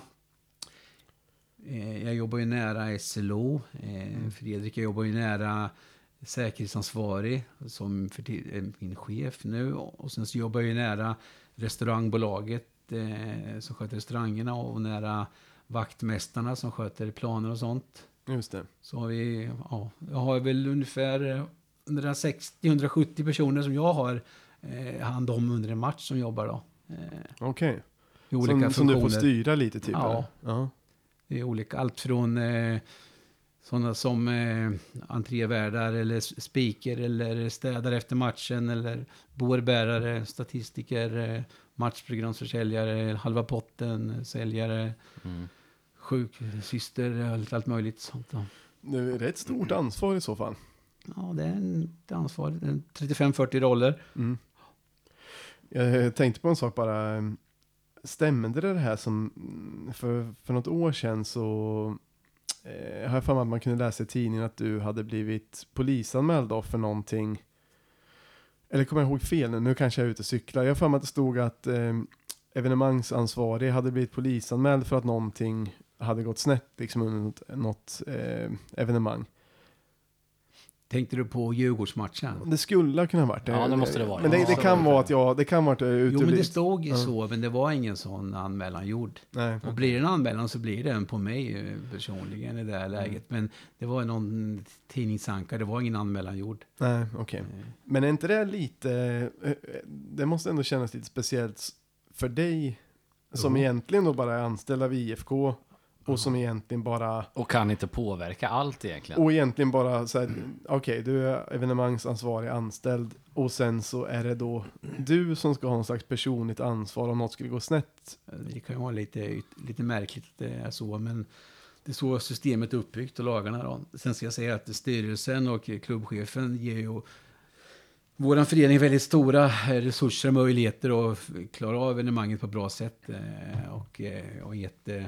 Jag jobbar ju nära SLO. Eh, Fredrik, jag jobbar ju nära säkerhetsansvarig som för är min chef nu. Och sen så jobbar jag ju nära restaurangbolaget eh, som sköter restaurangerna och nära vaktmästarna som sköter planer och sånt. Just det. Så har vi, ja, jag har väl ungefär eh, 160-170 personer som jag har eh, hand om under en match som jobbar då. Eh, Okej. Olika Som, som du får styra lite typ? Ja. eller? ja. Det är olika, allt från eh, sådana som eh, entrévärdar eller speaker eller städare efter matchen eller bårbärare, statistiker, eh, matchprogramsförsäljare, halva potten, säljare, Mm. sjuksyster, allt, allt möjligt sånt. Då. Det är rätt stort ansvar i så fall. Ja, det är en, ett ansvar. Det är 35-40 roller. Mm. Jag tänkte på en sak bara. Stämde det här som mm, för, för något år sedan så eh, har jag för mig att man kunde läsa i tidningen att du hade blivit polisanmäld då för någonting. Eller kommer jag ihåg fel nu? Nu kanske jag är ute och cyklar. Jag har för mig att det stod att eh, evenemangsansvarig hade blivit polisanmäld för att någonting hade gått snett liksom under något, eh, något eh, evenemang. Tänkte du på Djurgårdsmatchen? Det skulle ha kunnat varit det. Ja, det måste det vara. Men det, det kan vara att jag, det kan vara att jag är ute Jo, men det stod ju Ja. så, men det var ingen sån anmälan gjord. Nej. Och blir det en anmälan så blir det en på mig eh, personligen i det här läget. Men det var någon tidningsankare, det var ingen anmälan gjord. Nej, okej. Eh, Men är inte det lite, eh, det måste ändå kännas lite speciellt för dig som Jo. egentligen då bara är anställd av IFK och som egentligen bara, Och kan inte påverka allt egentligen. och egentligen bara så här, okej, du är evenemangsansvarig anställd och sen så är det då du som ska ha någon slags personligt ansvar om något skulle gå snett. Det kan ju vara lite, lite märkligt att det är så, men det är så systemet är uppbyggt och lagarna då. Sen ska jag säga att styrelsen och klubbchefen ger ju vår förening väldigt stora resurser och möjligheter att klara av evenemanget på ett bra sätt. eh, Och, eh, och gett, eh,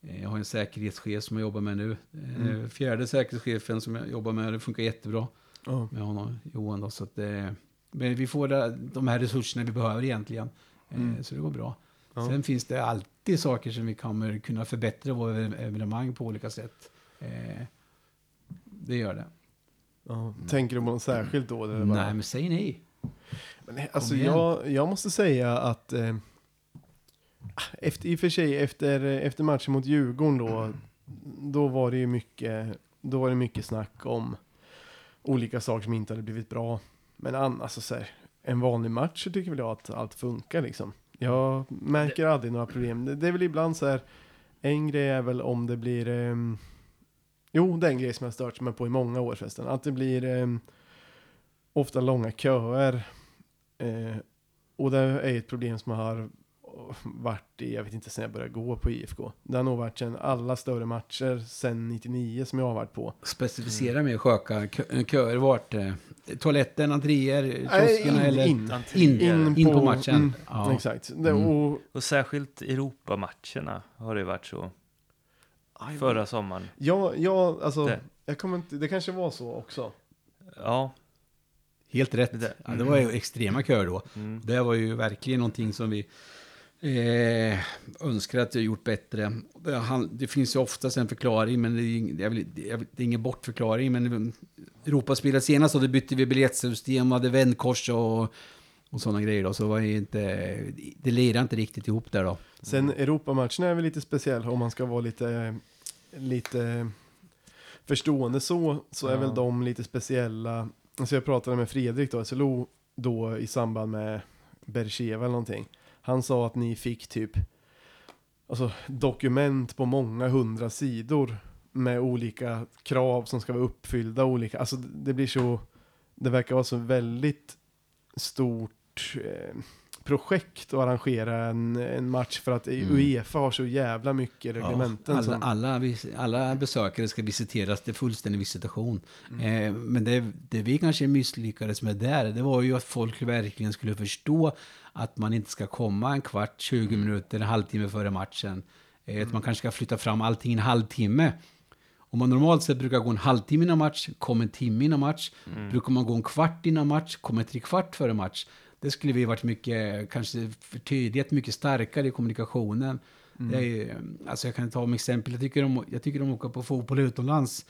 jag har en säkerhetschef som jag jobbar med nu. Eh, Mm. Fjärde säkerhetschefen som jag jobbar med, det funkar jättebra Ja. med honom, Johan. Då, så att, eh, men vi får de här resurserna vi behöver egentligen. Eh, Mm. Så det går bra. Ja. Sen finns det alltid saker som vi kommer kunna förbättra våra evenemang på olika sätt. Eh, det gör det. Ja. Tänker du på något särskilt då? Eller bara- Nej, men säg nej. Men, alltså jag, jag måste säga att eh, efter, i och för sig efter, efter matchen mot Djurgården då, då var det ju mycket, då var det mycket snack om olika saker som inte hade blivit bra. Men annars, alltså, så här, en vanlig match så tycker väl jag att allt funkar liksom. Jag märker aldrig några problem. Det, det är väl ibland så här, en grej är väl om det blir, ehm, jo det är en grej som jag stört mig på i många år förresten, att det blir ehm, ofta långa köer. Eh, och det är ett problem som har <laughs> varit i, jag vet inte sen jag började gå på IFK. Det har nog varit sedan alla större matcher sedan 99 som jag har varit på. Specificera mer sköka kö, köer vart? Eh, toaletten, entréer, kioskerna in, eller? in. In, In in, på, på- matchen. mm, ja. Exakt. Det, Mm. och, Och särskilt Europamatcherna har det varit så. Förra sommaren. ja, ja, alltså, Det. jag kommer inte, det kanske var så också. Ja. Helt rätt. Det. Ja, det var ju extrema köer då. Mm. Det var ju verkligen någonting som vi eh, önskar att vi gjort bättre. Det, han, det finns ju oftast en förklaring, men det är, jag vill, jag vill, det är ingen bortförklaring. Men Europaspelet senast, och då bytte vi biljettsystem, hade vändkors och, och sådana grejer. Då, så var det inte, det lirade inte riktigt ihop där då. Sen Europamatchen är väl lite speciell om man ska vara lite, lite förstående så, så är Ja. väl de lite speciella. Alltså jag pratade med Fredrik då, SLO, då i samband med Bercheva eller någonting. Han sa att ni fick typ alltså, dokument på många hundra sidor med olika krav som ska vara uppfyllda. Olika, alltså det blir så, det verkar vara så väldigt stort eh, projekt att arrangera en, en match för att Mm. Uefa har så jävla mycket reglementen. alla, som, alla, alla besökare ska visiteras, det är fullständig visitation. Mm. Eh, men det, det vi kanske misslyckades med där, det var ju att folk verkligen skulle förstå att man inte ska komma en kvart, 20 minuter, en halvtimme före matchen. Mm. Att man kanske ska flytta fram allting en halvtimme. Om man normalt sett brukar gå en halvtimme innan match, kom en timme innan match. Brukar man gå en kvart innan match, kommer tre kvart före match. Det skulle vi varit mycket, kanske förtydligat mycket starkare i kommunikationen. Det är, alltså jag kan ta om exempel, jag tycker om, jag tycker om att åka på fotboll utomlands.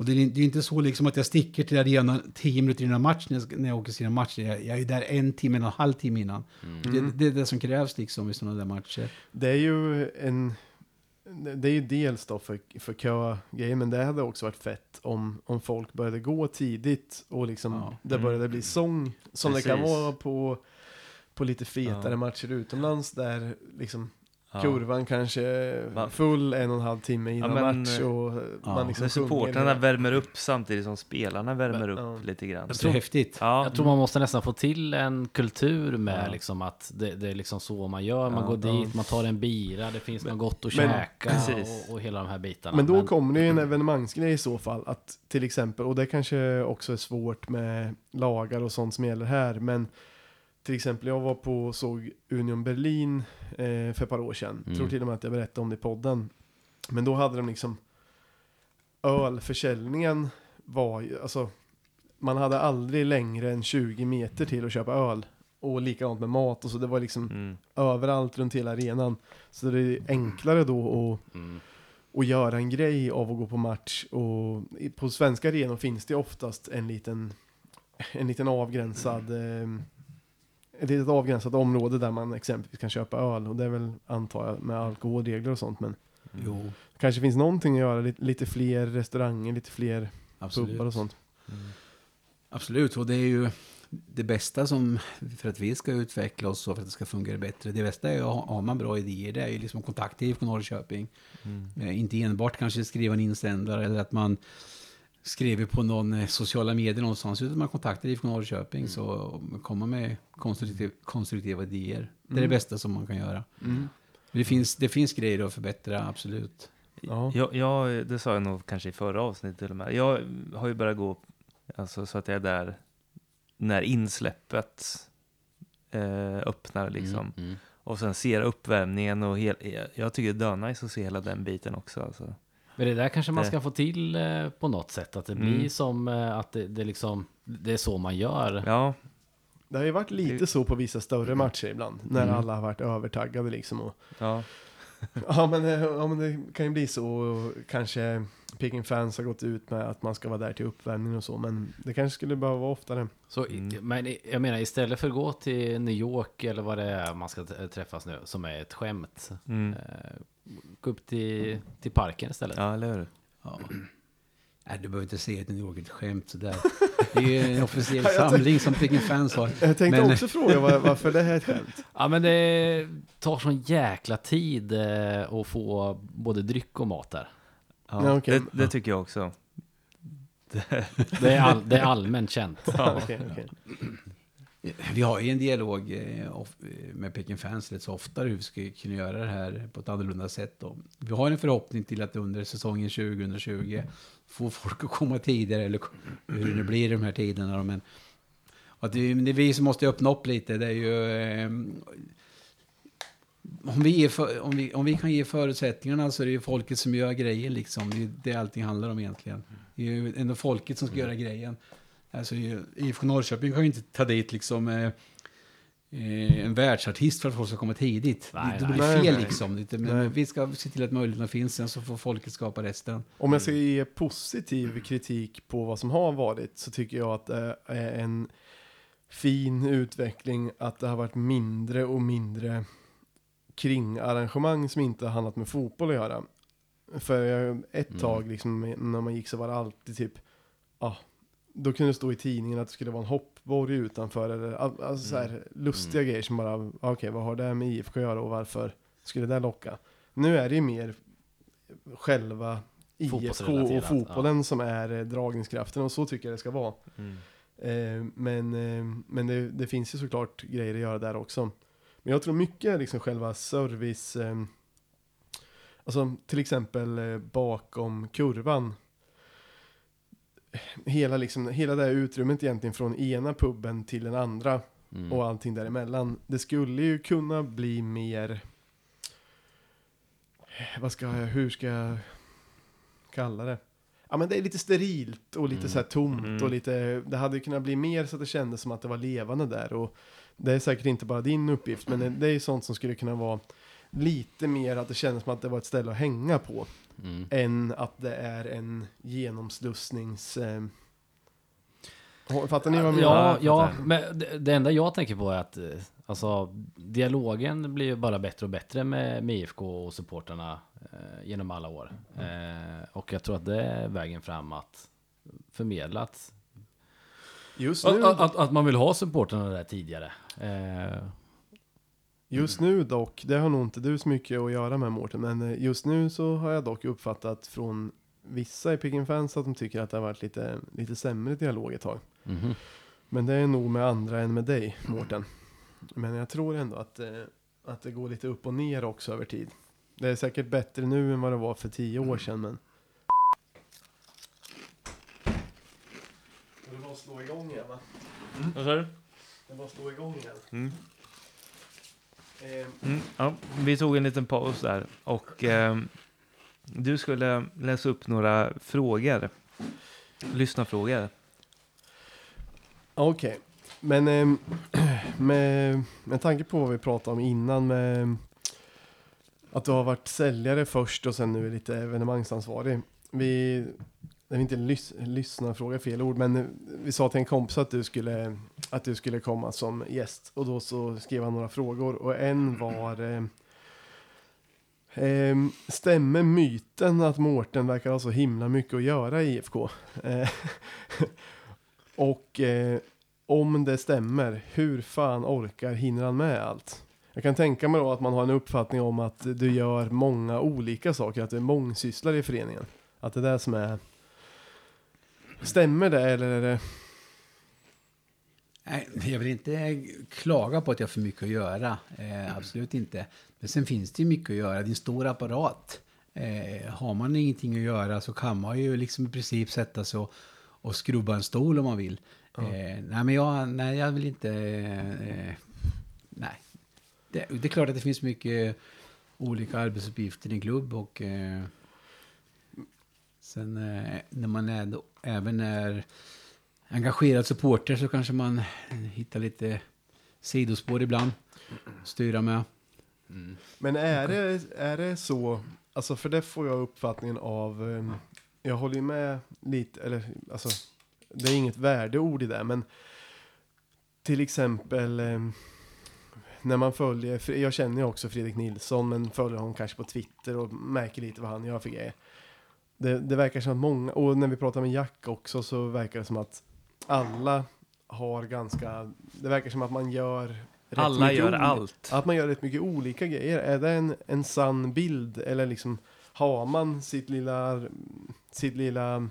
Och det är, det är inte så liksom att jag sticker till arenan tio minuter innan match när jag, ska- när jag åker sina matcher. Jag, jag är där en timme, en och en halv timme innan. Det, det är det som krävs liksom i sådana där matcher. Det är ju en... Det är ju dels då för, för kö-grejen, men det hade också varit fett om, om folk började gå tidigt och liksom Ja. det började bli sång. Som det kan Precis. vara på, på lite fetare Ja. matcher utomlands där liksom Ja. kurvan kanske full en och en halv timme innan men, match och ja, man liksom När supportrarna värmer upp samtidigt som spelarna värmer upp Ja. lite grann. Det är häftigt. Ja, Jag tror man måste nästan få till en kultur med Ja. liksom att det, det är liksom så man gör. Man Ja, går ja. dit, man tar en bira, det finns något gott att men- käka och, och hela de här bitarna. Men då kommer det ju en evenemangsgrej i så fall. Att till exempel, och det kanske också är svårt med lagar och sånt som gäller här. Men till exempel jag var på och såg Union Berlin eh, för ett par år sedan. Mm. Tror till och med att jag berättade om det i podden. Men då hade de liksom ölförsäljningen var ju, alltså man hade aldrig längre än 20 meter till att köpa öl. Och likadant med mat och så det var liksom mm. överallt runt hela arenan. Så det är enklare då att Mm. och göra en grej av att gå på match. Och på svenska arenor finns det oftast en liten, en liten avgränsad, ett litet avgränsat område där man exempelvis kan köpa öl. Och det är väl, antar jag, med alkoholregler och sånt. Men Jo, det kanske finns någonting att göra, lite, lite fler restauranger, lite fler absolut. pubbar och sånt. Absolut, och det är ju det bästa som, för att vi ska utveckla oss och för att det ska fungera bättre, det bästa är ju, har har man bra idéer, det är ju liksom kontakt i IFK Norrköping. Mm. Eh, Inte enbart kanske skriva en insändare eller att man skriver på någon eh, sociala medier någonstans, utan man kontaktar IFK Norrköping så kommer med konstruktiv, konstruktiva idéer. Det är det Mm. bästa som man kan göra. Det finns, det finns grejer att förbättra, absolut. Ja. Jag, jag, det sa jag nog kanske i förra avsnittet till och med. Jag har ju börjat gå alltså, så att jag är där när insläppet eh, öppnar liksom. Mm. Mm. Och sen ser uppvärmningen och hel, jag- jag tycker det är nice att se hela den biten också. Alltså. Men det där kanske man ska få till eh, på något sätt. Att det Mm. blir som eh, att det, det liksom, det är så man gör. Ja, Det har ju varit lite så på vissa större matcher ibland. När Mm. alla har varit övertaggade liksom. Och, ja. <laughs> ja, men, eh, ja men det kan ju bli så. Och kanske Peking fans har gått ut med att man ska vara där till uppvärmning och så. Men det kanske skulle behöva vara oftare. Så, Mm. Men jag menar istället för att gå till New York eller vad det är man ska träffas nu, som är ett skämt. Mm. Gå upp till, till parken istället. ja eller hur? Ja. Nej, du behöver inte se ett New York ett skämt sådär. Det är ju en <laughs> <laughs> officiell Ja, samling som Peking fans har. Jag tänkte Men- också fråga var, varför det här är ett skämt. <laughs> Ja men det tar sån jäkla tid eh, att få både dryck och mat där. Ja, Ja, okej. det, det tycker jag också. Det är, all, det är allmänt känt. Okej, okej. Eh, vi har ju en dialog eh, eh, med Peking fans rätt så ofta hur vi ska kunna göra det här på ett annorlunda sätt. Då. Vi har en förhoppning till att under säsongen 2020 få folk att komma tidigare, eller hur det nu blir i de här tiderna. då, Men att det, det är vi som måste öppna upp lite. Det är ju... Eh, om vi, ger för, om, vi, om vi kan ge förutsättningarna så är det ju folket som gör grejen liksom. Det är det allting handlar om egentligen. Det är ju ändå folket som ska göra grejen. Alltså IFK Norrköping kan ju inte ta dit liksom eh, eh, en världsartist för att folk ska komma tidigt. Nej, det, blir Nej, fel nej. liksom. Det, men Nej. vi ska se till att möjligheterna finns, sen så får folket skapa resten. Om jag ska ge positiv kritik på vad som har varit så tycker jag att det är en fin utveckling att det har varit mindre och mindre kringarrangemang som inte har handlat med fotboll att göra. För ett Mm. tag liksom, när man gick så var det alltid typ, ja, då kunde det stå i tidningen att det skulle vara en hoppborg utanför eller all- alltså så här lustiga grejer som bara, ja, okej vad har det med IFK att göra och varför skulle det locka? Nu är det ju mer själva IFK och fotbollen som är eh, dragningskraften och så tycker jag det ska vara. Mm. Eh, men eh, men det, det finns ju såklart grejer att göra där också. Men jag tror mycket är liksom själva service, eh, alltså till exempel eh, bakom kurvan. Hela, liksom, hela det här utrymmet egentligen från ena puben till den andra Mm. och allting däremellan. Det skulle ju kunna bli mer, vad ska jag, hur ska jag kalla det? Ja men det är lite sterilt och lite Mm. så här tomt Mm. och lite, det hade kunnat bli mer så att det kändes som att det var levande där och det är säkert inte bara din uppgift men det- det är ju sånt som skulle kunna vara lite mer att det kändes som att det var ett ställe att hänga på Mm. än att det är en genomslussnings... Eh, fattar ni vad jag menar? Ja, ja, men det, det enda jag tänker på är att eh, alltså, dialogen blir ju bara bättre och bättre med, med IFK och supporterna eh, genom alla år. Eh, och jag tror att det är vägen fram att förmedla att, Just nu, att, att, att man vill ha supporterna där tidigare. Eh, just nu dock, det har nog inte du så mycket att göra med Mårten, men eh, just nu så har jag dock uppfattat från vissa i Peking fans att de tycker att det har varit lite, lite sämre dialog ett tag. mhm. Men det är nog med andra än med dig, Mårten. Men jag tror ändå att, eh, att det går lite upp och ner också över tid. Det är säkert bättre nu än vad det var för tio år sedan, men... Det var att slå igång igen, va? Vad sa du? Det var att slå igång igen. Mm. Eh, Mm, ja, vi tog en liten paus där och ehm, du skulle läsa upp några frågor. Lyssnarfrågor. Okej, men ehm, <clears throat> med, med tanke på vad vi pratade om innan med att du har varit säljare först och sen nu är lite evenemangsansvarig. Vi, det är inte lys, lyssna fråga fel ord, men vi sa till en kompis att du skulle, att du skulle komma som gäst och då så skrev han några frågor och en var eh, eh, Stämmer myten att Mårten verkar ha så himla mycket att göra i IFK? Eh, <laughs> och eh, om det stämmer, hur fan orkar, hinner han med allt? Jag kan tänka mig då att man har en uppfattning om att du gör många olika saker, att du är mångsysslare i föreningen. Att det är det som är... Stämmer det eller är det... Nej, jag vill inte klaga på att jag har för mycket att göra. Eh, absolut inte. Men sen finns det ju mycket att göra. Det är en stor apparat. Eh, har man ingenting att göra så kan man ju liksom i princip sätta sig och, och skrubba en stol om man vill. Eh, nej, men jag, nej, jag vill inte... Eh, nej. Det, det är klart att det finns mycket olika arbetsuppgifter i en klubb och... Sen eh, när man är, då, även är engagerad supporter så kanske man hittar lite sidospår ibland. Styra med. Mm. Men är det, är det så, alltså för det får jag uppfattningen av, ehm, jag håller ju med lite, eller alltså, det är inget värdeord i det, men till exempel ehm, när man följer, jag känner ju också Fredrik Nilsson, men följer honom kanske på Twitter och märker lite vad han gör för grejer. Det, det verkar som att många, och när vi pratar med Jack också så verkar det som att alla har ganska, det verkar som att man gör rätt Alla gör olika- allt. att man gör rätt mycket olika grejer. Är det en, en sann bild? Eller liksom har man sitt lilla, sitt lilla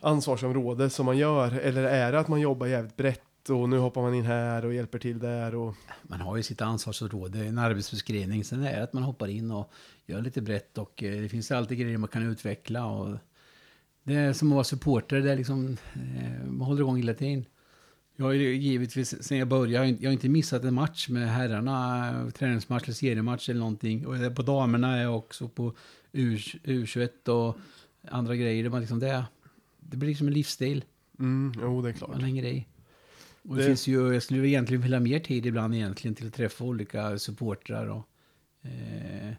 ansvarsområde som man gör? Eller är det att man jobbar jävligt brett och nu hoppar man in här och hjälper till där och... Man har ju sitt ansvarsområde, en arbetsbeskrivning. Sen är det att man hoppar in och gör lite brett och eh, det finns alltid grejer man kan utveckla. Och det är som att vara supporter, det är liksom, eh, man håller igång hela tiden. Jag har ju givetvis, sen jag började, jag har inte- missat en match med herrarna, eh, träningsmatch eller seriematch eller någonting. Och på damerna är jag också på U, U21 och andra grejer. Det, liksom det, det blir liksom en livsstil. Mm, jo, det är klart. Man hänger i. Och det, Det- finns ju, jag skulle egentligen vilja ha mer tid ibland egentligen till att träffa olika supportrar. Och, eh,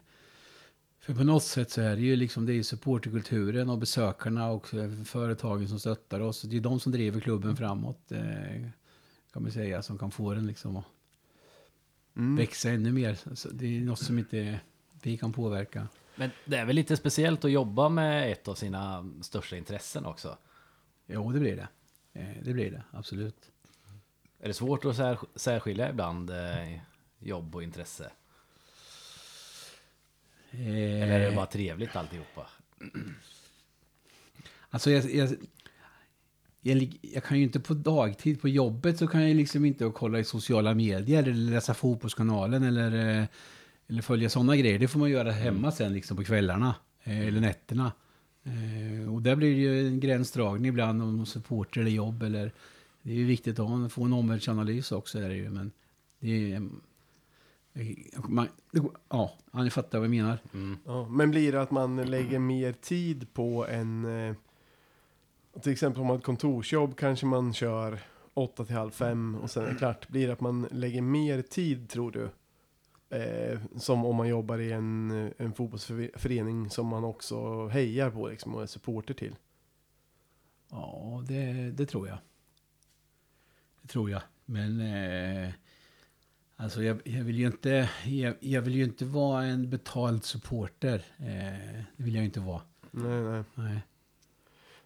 för på något sätt så är det ju liksom det är supporterkulturen och besökarna och företagen som stöttar oss. Det är de som driver klubben framåt. Eh, kan man säga, som kan få den liksom att Mm. växa ännu mer. Så det är något som inte vi kan påverka. Men det är väl lite speciellt att jobba med ett av sina största intressen också? Jo, det blir det. Eh, det blir det, absolut. Är det svårt att sär, särskilja ibland eh, jobb och intresse? Eh, Eller är det bara trevligt alltihopa? Alltså jag, jag, jag, jag kan ju inte på dagtid på jobbet så kan jag liksom inte kolla i sociala medier eller läsa fotbollskanalen eller, eh, eller följa sådana grejer. Det får man göra hemma sen liksom på kvällarna eh, eller nätterna. Eh, och där blir det ju en gränsdragning ibland om supporter eller jobb eller det är ju viktigt att få en omvärldsanalys också är det ju men det är man, ja, ni fattar vad jag menar. Ja, men blir det att man lägger mer tid på en... Eh, till exempel om man har ett kontorsjobb kanske man kör 8 till halv fem och sen är det klart. Blir det att man lägger mer tid tror du? Eh, som om man jobbar i en, en fotbollsförening som man också hejar på liksom, och är supporter till. Ja, det, det tror jag. Det tror jag. Men eh, alltså jag, jag, vill ju inte, jag, jag vill ju inte vara en betald supporter. Eh, det vill jag inte vara. Nej, nej. Nej.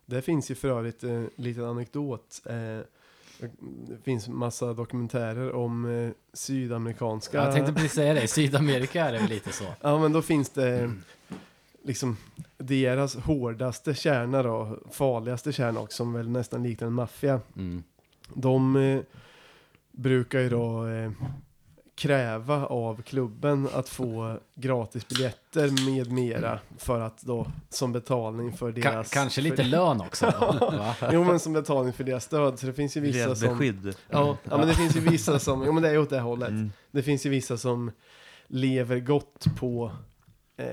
Det finns ju för övrigt en liten anekdot. Eh, det finns massa dokumentärer om eh, sydamerikanska... Jag tänkte precis säga det, Sydamerika är det väl lite så. Ja, men då finns det liksom deras hårdaste kärna då, farligaste kärna också, som väl nästan liknar en maffia. Mm. De eh, brukar ju då eh, kräva av klubben att få gratis biljetter med mera för att då som betalning för deras... kanske lite för, lön också. <laughs> Jo men som betalning för deras stöd, så det finns ju vissa som... beskydd. Ja, ja, men det finns ju vissa <laughs> som, jo men det är ju åt det hållet. Mm. Det finns ju vissa som lever gott på, eh,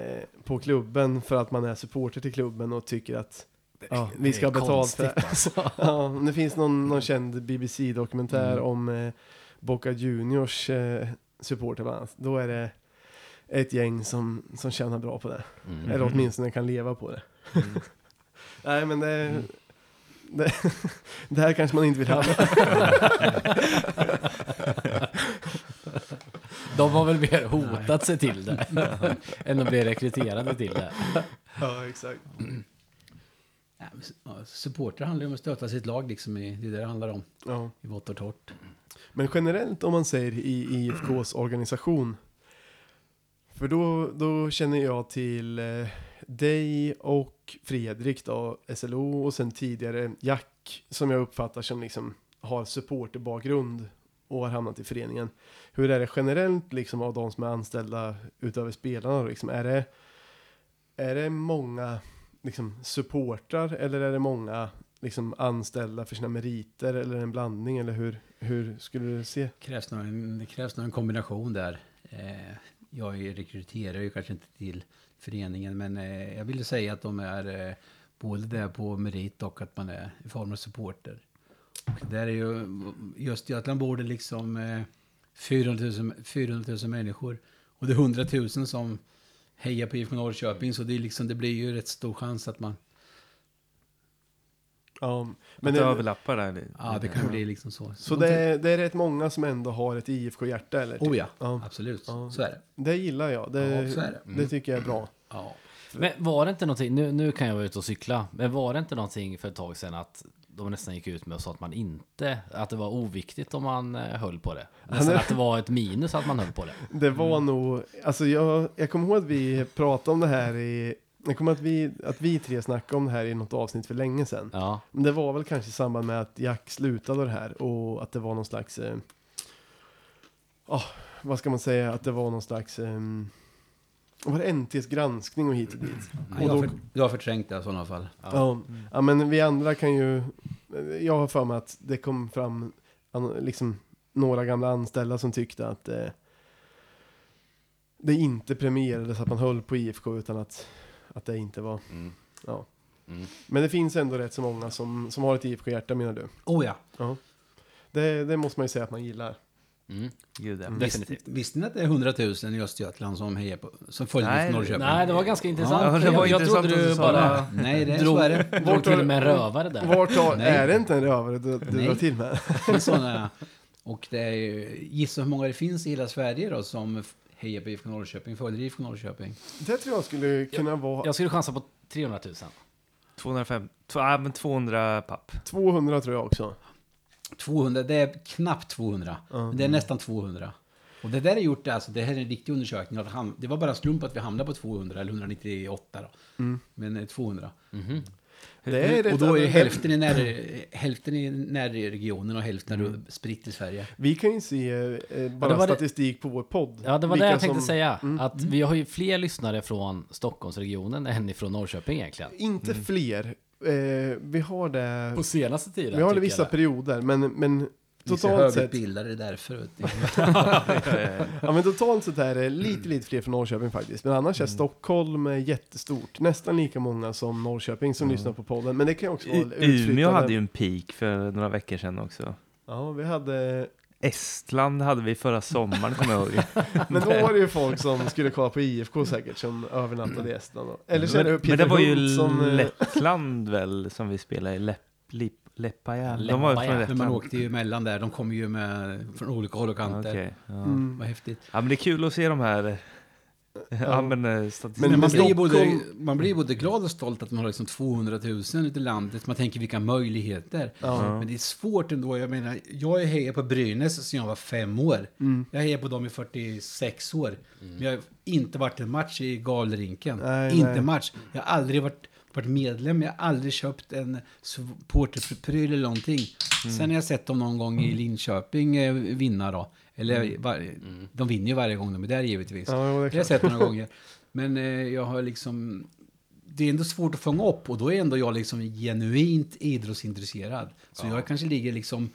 på klubben för att man är supporter till klubben och tycker att ja, vi ska ha betalt för det. alltså. <laughs> Ja, det finns någon, någon känd BBC-dokumentär Mm. om eh, Boca Juniors eh, supporter bland annat. Då är det ett gäng som, som tjänar bra på det. Mm. Eller åtminstone kan leva på det. Mm. <laughs> Nej men det, det, <laughs> det här kanske man inte vill hamna <laughs> De har väl mer hotat sig till det än att bli rekryterade till det. Ja, exakt. <clears throat> Ja, supporter handlar ju om att stötta sitt lag, liksom i, det är det det handlar om. Ja. I vått och torrt. Men generellt om man säger i IFKs organisation. För då, då känner jag till eh, dig och Fredrik då, SLO och sen tidigare Jack som jag uppfattar som liksom har supporterbakgrund och har hamnat i föreningen. Hur är det generellt liksom av de som är anställda utöver spelarna? då, Liksom, är, det, är det många liksom, supportrar eller är det många liksom, anställda för sina meriter eller en blandning eller hur, hur skulle du se? krävs nog en, det krävs nog en kombination där. Eh, jag rekryterar ju kanske inte till föreningen, men eh, jag ville säga att de är eh, både där på merit och att man är i form av supporter. Och där är ju, i Östergötland bor det liksom eh, 400, 000, 400 000 människor. Och det är 100 000 som hejar på IFK Norrköping, så det, är liksom, det blir ju rätt stor chans att man... Ja, Men det det, överlappar där. Ja, det kan bli liksom så. så det är, det är rätt många som ändå har ett IFK-hjärta eller? Oh ja, Ja. absolut. Ja. Så är det. Det gillar jag. Det, Ja, så är det. det tycker jag är bra. Ja. Men var det inte någonting, nu, nu kan jag vara ute och cykla, men var det inte någonting för ett tag sedan att de nästan gick ut med och sa att man inte, att det var oviktigt om man eh, höll på det? Nästan att det var ett minus att man höll på det. <laughs> Det var nog, alltså jag, jag kommer ihåg att vi pratade om det här i, jag kommer att vi, att vi tre snackade om det här i något avsnitt för länge sedan. Ja, Men det var väl kanske i samband med att Jack slutade det här och att det var någon slags, eh, ah, vad ska man säga, att det var någon slags, eh, var det NTs granskning och hit och dit? Ja, Och jag, då- har för, jag har förträngt det i sådana fall. Ja. ja, men vi andra kan ju, jag har för mig att det kom fram liksom några gamla anställda som tyckte att eh, det inte premierades att man höll på IFK utan att, att det inte var, Mm. ja. Mm. Men det finns ändå rätt så många som, som har ett IFK-hjärta menar du? Oh ja. Ja. Det, det måste man ju säga att man gillar. Mm. Gud, ja. definitivt. Visste, visste ni att det är 100 000 i Östergötland som hejar på, som följer Nej. Norrköping? Nej, det var ganska intressant. Ja, det var jag, jag intressant trodde att du bara. <laughs> Nej, det är drog, så är det. drog till med en rövare där. Vart har, Nej. är det inte en rövare du, du drar till med? <laughs> Sådana. Och det är ju, gissa hur många det finns i hela Sverige då som hejar på IFK Norrköping, följer IFK Norrköping. Det tror jag skulle kunna vara Jag skulle chansa på 300 000. 205, två, ja, men 200 papp. 200 tror jag också. 200, det är knappt 200. Ja. Men det är nästan 200. Och det där är gjort, alltså det här är en riktig undersökning. Det var bara slump att vi hamnade på 200 eller 198 då. Mm. Men eh, 200. Mhm. Det är rätt- och då är hälften i, när, hälften i närregionen och hälften är spritt i Sverige. Vi kan ju se eh, bara det det- statistik på vår podd. Ja, det var det jag tänkte som- säga. Mm. Att vi har ju fler lyssnare från Stockholmsregionen än ifrån Norrköping egentligen. Inte fler. Eh, vi har det, På senaste tiden. vi har det vissa jag perioder, men, men totalt sett, högutbildade därför. <laughs> ja, men totalt sett är det lite, lite fler från Norrköping faktiskt. Men annars är Mm. Stockholm eh, jättestort. Nästan lika många som Norrköping som lyssnar på podden. Men det kan ju också vara Umeå hade ju en peak för några veckor sedan också. Ja, vi hade... Estland hade vi förra sommaren, kommer jag ihåg. <laughs> Men då var det ju folk som skulle kolla på IFK säkert, som övernattade i Estland. Eller så är det men, Peter men det var ju Hult som... eh, Lettland väl, som vi spelade i Lep, Lip, Leppaja. De var från Men man Lettland. åkte ju emellan där. De kom ju med från olika håll och kanter. Okej, ja. Mm. Vad häftigt. ja, men det är kul att se de här... Ja, men eh. Men Men man, blir både, man blir både glad och stolt att man har liksom 200 000 ute i landet. Man tänker vilka möjligheter. Ja. Men det är svårt ändå. Jag menar, jag hejar på Brynäs sedan jag var fem år. Mm. Jag hejar på dem i 46 år. Men jag har inte varit en match i galrinken. Nej, inte nej. match. Jag har aldrig varit, varit medlem. Jag har aldrig köpt en supporterpryl eller någonting. Mm. Sen har jag sett dem någon gång i Linköping eh, vinna då. Eller var, de vinner ju varje gång de är där givetvis. Mm. Ja, det Det har jag sett några <laughs> gånger. Men eh, jag har liksom... Det är ändå svårt att fånga upp och då är ändå jag liksom genuint idrottsintresserad. Så jag kanske ligger liksom...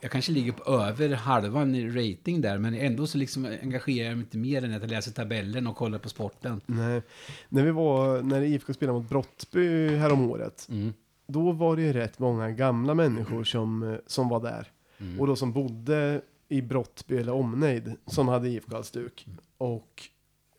Jag kanske ligger på över halvan i rating där, men ändå så liksom engagerar jag mig inte mer än att jag läser tabellen och kollar på sporten. Nej. När vi var, när IFK spelade mot Brottby häromåret, Mm. då var det ju rätt många gamla människor som, som var där. Mm. Och då som bodde i Brottby eller omnejd, som hade IFK-halsduk. Och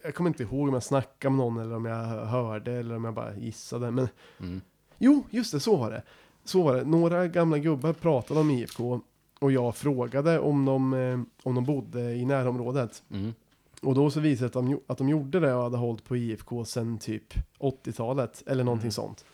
jag kommer inte ihåg om jag snackade med någon eller om jag hörde eller om jag bara gissade. Men Mm. jo, just det, så var det. Så var det. Några gamla gubbar pratade om IFK och jag frågade om de, eh, om de bodde i närområdet. Mm. Och då så visade det att de, att de gjorde det och hade hållit på IFK sedan typ 80-talet eller någonting Mm. sånt.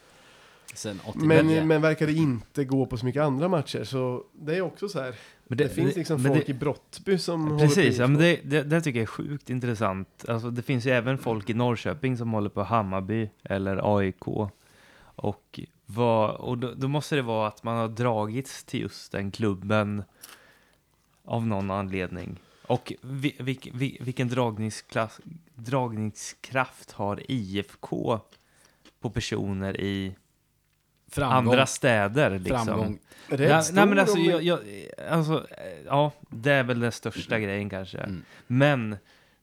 Sen 89. Men, men verkade inte gå på så mycket andra matcher så det är också så här. Men Det, finns liksom folk det- i Brottby som håller på Precis, ja, IFK. men det, det, det tycker jag är sjukt intressant. Alltså, det finns ju även folk i Norrköping som håller på Hammarby eller AIK. Och, vad, och då, då måste det vara att man har dragits till just den klubben av någon anledning. Och vi, vi, vi, vilken dragningskraft har IFK på personer i Framgång. andra städer? Liksom? Framgång. Ja, nej men alltså, jag, jag, alltså, ja, det är väl den största grejen kanske. Mm. Men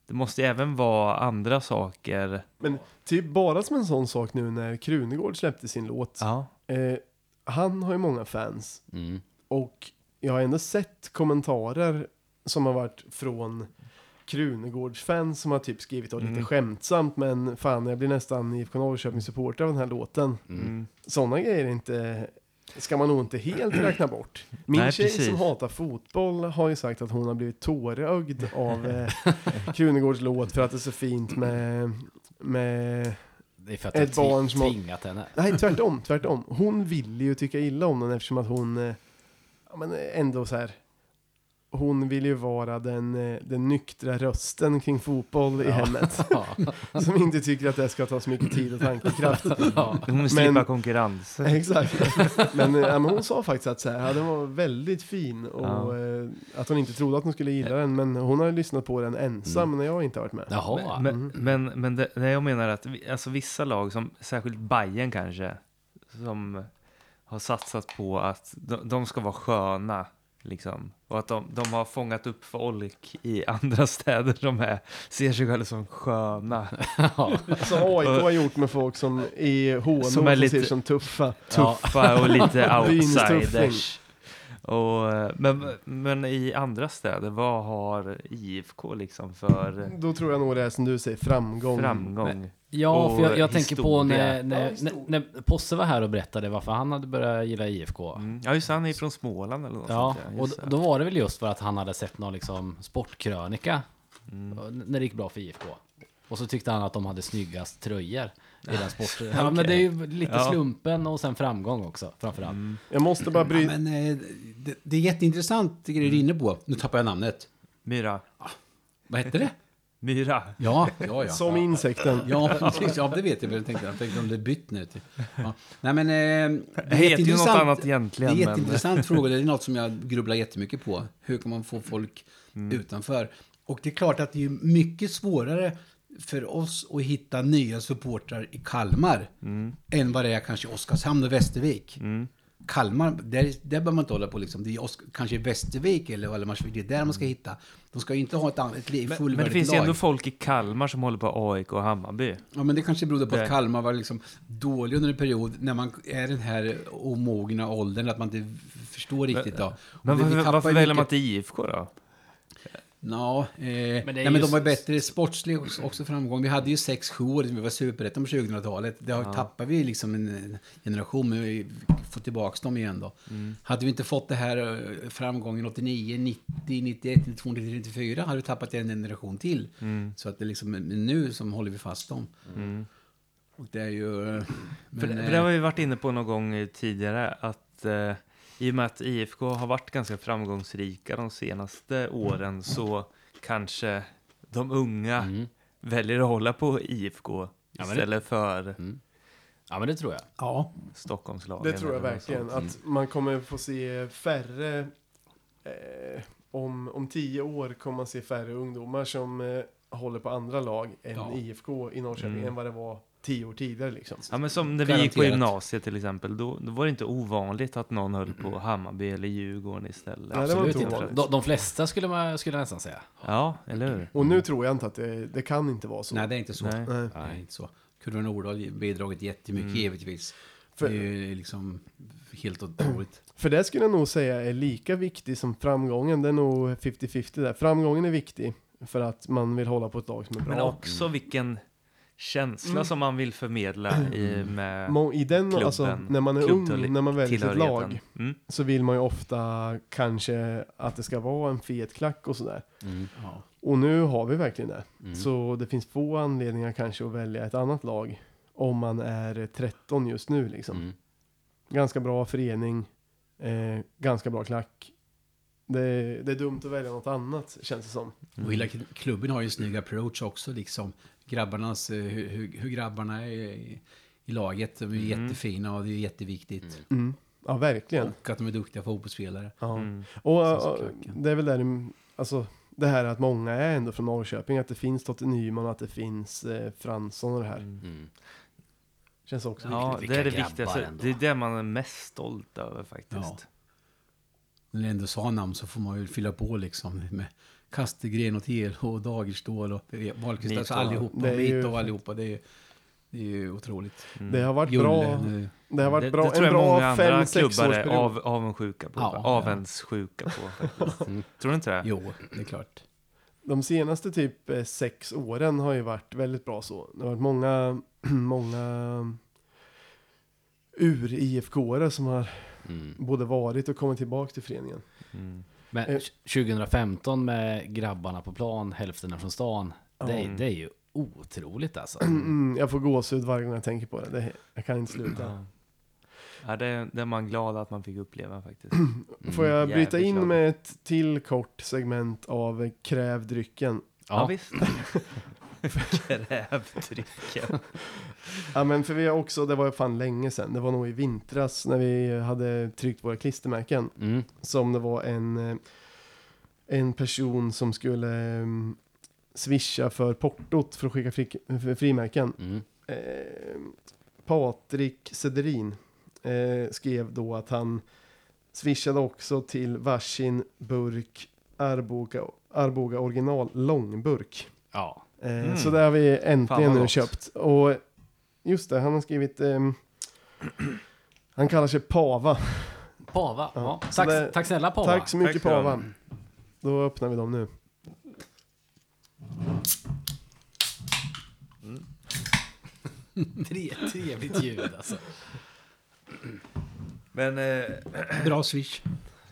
det måste ju även vara andra saker. Men typ bara som en sån sak nu när Krunegård släppte sin låt. Ja. Eh, han har ju många fans. Mm. Och jag har ändå sett kommentarer som har varit från Krunegårds-fans som har typ skrivit och lite Mm. skämtsamt men fan jag blir nästan IFK Norrköping-supporter av den här låten. Mm. Sådana grejer är inte, ska man nog inte helt räkna bort. Min Nej, tjej precis. som hatar fotboll har ju sagt att hon har blivit tårögd av eh, Krunegårds låt för att det är så fint med, med Det är för att Ett barn som har- tvingat henne. Nej, tvärtom, tvärtom. Hon vill ju tycka illa om den eftersom att hon, eh, ja men ändå så här, hon vill ju vara den, eh, den nyktra rösten kring fotboll i Ja. hemmet. <laughs> Som inte tycker att det ska ta så mycket tid och tankekraft. <laughs> Ja. Hon vill slippa Men- konkurrens. <laughs> Exakt. Men, eh, ja, men hon sa faktiskt att så här, ja, den var väldigt fin och Ja. eh, att hon inte trodde att hon skulle gilla den. Men hon har ju lyssnat på den ensam när jag inte har varit med. Jaha. Men, Mm. men, men det, det jag menar att alltså vissa lag, som särskilt Bayern kanske, som har satsat på att de, de ska vara sköna. Liksom. Och att de, de har fångat upp folk i andra <laughs> städer som är, ser sig själva som sköna. <laughs> Ja. Som AIK har gjort med folk som i HNO Som som, är ser lite- som tuffa. Tuffa och lite <laughs> outsiders. Och, men, men i andra städer, vad har IFK liksom för Då tror jag nog det är som du säger, framgång. framgång? Ja, Och för jag, jag tänker på när, när, Ja, när, när Posse var här och berättade varför han hade börjat gilla IFK. Mm. Ja, just det, han är från Småland eller något Ja, sånt. och just det. då var det väl just för att han hade sett någon liksom sportkrönika Mm. när det gick bra för IFK. Och så tyckte han att de hade snyggast tröjor i den <laughs> sport... Ja, men det är ju lite Ja. slumpen och sen framgång också, framförallt. Mm. Jag måste bara Ja, bry... men, eh, det, det är jätteintressant grejer du är inne på. Nu tappar jag namnet. Myra. Vad hette det? Myra. Ja, ja, ja. Som insekten. Ja, precis. Ja, det vet jag. Jag tänkte, jag tänkte om det är bytt nu. Till. Ja. Nej, men... Eh, det heter ju något annat Det är egentligen. en men- jätteintressant fråga. Det är något som jag grubblar jättemycket på. Hur kan man få folk Mm. utanför? Och det är klart att det är mycket svårare för oss att hitta nya supportrar i Kalmar än vad det är kanske i Oskarshamn och Västervik. Mm. Kalmar, där, där behöver man inte hålla på liksom. Det är kanske Västervik eller Valdemarsvik, det är där man ska hitta. De ska ju inte ha ett, ett li- Men, men det fullvärdigt finns ju lag. ändå folk i Kalmar som håller på AIK och Hammarby. Ja, men det kanske berodde på Det- att Kalmar var liksom dålig under en period när man är den här omogna åldern, att man inte förstår riktigt. Då. Och Men varför, varför väljer man inte IFK då? Ja, eh, är nej, men de var bättre sportslig också, framgång. Vi hade ju sex, sju år, vi var superettan på 2000-talet. Det har, tappade vi liksom en eh, generation, men vi får tillbaka dem igen då. Mm. Hade vi inte fått det här eh, framgången 89, 90, 91, 92, 93, 94 hade vi tappat en generation till. Så att det liksom men nu som håller vi fast dem. Mm. Och det är ju... eh, För, men, eh, för det har vi varit inne på någon gång eh, tidigare att eh, i och med att IFK har varit ganska framgångsrika de senaste åren så kanske de unga Mm. väljer att hålla på IFK Ja, men det- istället för Mm. Ja, men det tror jag. Ja, Stockholmslagen. Det tror jag verkligen. Att man kommer få se färre... Eh, om, om tio år kommer man se färre ungdomar som eh, håller på andra lag än Ja. IFK i Norrköping Mm. än vad det var tio år tidigare. Liksom. Ja, men som när vi gick på gymnasiet till exempel, då, då var det inte ovanligt att någon höll på Hammarby eller Djurgården istället. Nej, Absolut inte. De, de flesta skulle man skulle nästan säga. Ja, eller hur? Och nu tror jag inte att det, det kan inte vara så. nej det är inte så. Nej. Nej. Nej, inte så. Kurva Nordahl har bidragit jättemycket Mm. givetvis. För- Det är ju liksom helt otroligt. <clears throat> För det skulle jag nog säga är lika viktig som framgången. Det är nog 50-50 där. Framgången är viktig för att man vill hålla på ett lag som är bra. Men också vilken känsla Mm. som man vill förmedla i, med I den, klubben, alltså, när man är ung, när man väljer tillhörigheten. lag, Mm. så vill man ju ofta kanske att det ska vara en fet klack och sådär. Mm. Ja. Och nu har vi verkligen det. Mm. Så det finns få anledningar kanske att välja ett annat lag om man är 13 just nu liksom. Mm. Ganska bra förening, eh, ganska bra klack. Det, det är dumt att välja något annat känns det som. Och hela klubben har ju en snygg approach också. Liksom. Grabbarnas, eh, hur, hur, hur grabbarna är i, i laget. De är Mm. jättefina och det är jätteviktigt. Mm. Ja, verkligen. Och att de är duktiga fotbollsspelare. Ja. Mm. Och klacken. det är väl där, alltså det här att många är ändå från Norrköping, att det finns Totte Nyman, att det finns eh, Fransson och det här. Mm. Känns också Ja, Vilka det är det viktigaste. ändå. Det är det man är mest stolt över faktiskt. Ja. När det ändå sa namn så får man ju fylla på liksom. Med Kastegren och Tel och Dagerstål och Wahlqvist. Alltså allihopa. Det är ju- och allihopa. Det är, det är ju otroligt. Mm. Det har varit Julle, bra. nu- Det har varit det, bra, det tror en jag många bra andra fem, sex klubbar är årsperiod. av, avundsjuka på. Ja, ja. Avundsjuka på faktiskt. Mm. Tror du inte det? Jo, det är klart. De senaste typ eh, sex åren har ju varit väldigt bra så. Det har varit många, <clears throat> många ur-IFK-are som har Mm. både varit och kommit tillbaka till föreningen. Mm. Men Eh. 2015 med grabbarna på plan, hälften från stan. Det, är, Mm. det är ju otroligt alltså. <clears throat> Mm, jag får gåshud varje gång jag tänker på det. det jag kan inte sluta. Ja. Ja, det, det är man glad att man fick uppleva faktiskt. <clears throat> Får jag Mm, bryta in med ett till kort segment av Kräv drycken? Ja, Ja, visst. <clears throat> Krävdrycken. <laughs> Ja men för vi har också, det var fan länge sedan, det var nog i vintras när vi hade tryckt våra klistermärken. mm. Som det var en, eh, en person som skulle um, swisha för portot för att skicka fri, för frimärken. Mm. Eh, Patrik Sederin eh, skrev då att han swishade också till varsin burk Arboga, Arboga original långburk. ja. Eh, Mm. Så det har vi äntligen nu köpt. Och just det, han har skrivit... ehm, han kallar sig Pava. Pava. Ja. Ja. Så Tack, det- tack snälla Pava. Tack så mycket Tack. Pava. Då öppnar vi dem nu. <laughs> Tre- Trevligt ljud alltså. Men eh, Bra swish.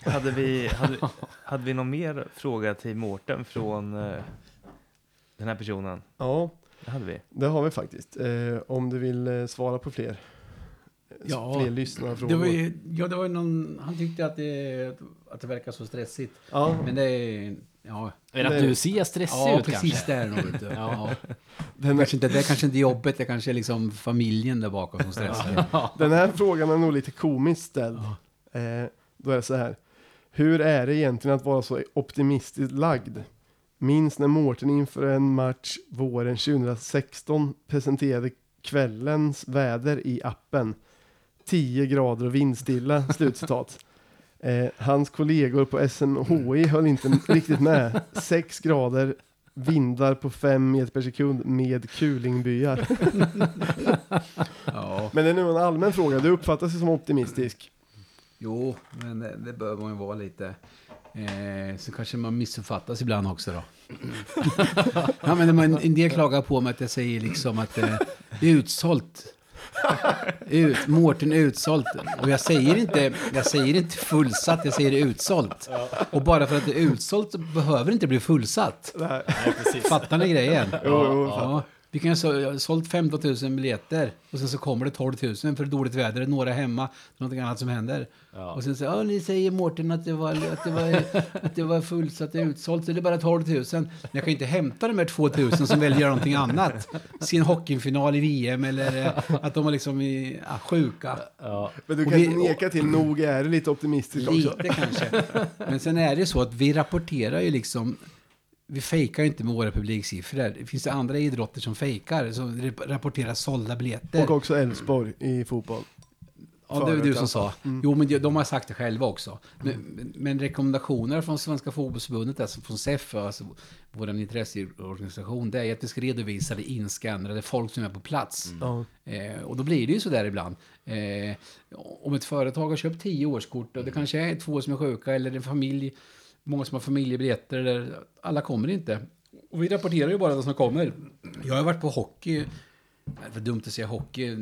hade, vi, hade, <laughs> hade vi någon mer fråga till Mårten från eh, den här personen? Ja, Det hade vi. det har vi faktiskt. Eh, om du vill eh, svara på fler. Ja, fler lyssnarfrågor. Det var ju, ja, det var ju någon, han tyckte att det, att det verkar så stressigt. Ja, Men det är, Ja, Är det att Det- du ser stressig ja ut precis kanske? där nog. vet du. <laughs> Ja. Den, Kanske inte, det är kanske inte jobbet, det kanske är liksom familjen där bakom som stressar. <laughs> den här frågan är nog lite komiskt ställd. Eh, då är det så här. Hur är det egentligen att vara så optimistiskt lagd? Minns när Mårten inför en match våren 2016 presenterade kvällens väder i appen. 10 grader och vindstilla, <laughs> slutcitat. Eh, hans kollegor på SMHI höll inte <laughs> riktigt med. 6 grader, vindar på 5 meter per sekund med kulingbyar. <laughs> Ja, Men det är nu en allmän fråga, du uppfattas ju som optimistisk. jo, men det, det bör man ju vara lite. Eh, så kanske man missuppfattas ibland också då. <laughs> ja, men man, en del klagar på mig att jag säger liksom att eh, det är utsålt. Ut, Mårten utsålt. Och jag säger, inte, jag säger inte fullsatt, jag säger utsålt. Och bara för att det är utsålt så behöver det inte bli fullsatt. Här. Fattar ni grejen? Jo, jo, Ja, vi kan ha så- jag har sålt 15 000 biljetter och sen så kommer det 12 000 för dåligt väder, några hemma, någonting annat som händer. Ja. Och sen så, ja ni säger Mårten att det var, att det var, att det var fullsatt, det är utsålt, så det är bara 12 000. Men jag kan inte hämta de här 2 000 som väljer någonting annat. Se en hockeyfinal i VM eller eh, att de var liksom i, ja, sjuka. Ja. Men du kan vi- inte neka till, nog är det lite optimistisk också. Lite kanske. Men sen är det så att vi rapporterar ju liksom vi fejkar ju inte med våra publiksiffror. Det finns det andra idrotter som fejkar, som rapporterar sålda biljetter. Och också Elfsborg i fotboll. Ja, det var du som sa. Jo, men de- har sagt det själva också. Men, men- men rekommendationer från Svenska Fotbollförbundet, alltså från SEF, alltså vår intresseorganisation, det är att vi ska redovisa det inskannade folk som är på plats. Ja. Eh, och då blir det ju så där ibland. Eh, om ett företag har köpt tio årskort och det kanske är två som är sjuka eller en familj, många som har familjebiljetter, eller alla kommer inte. Och vi rapporterar ju bara de som kommer. Jag har varit på hockey, det var dumt att säga hockey,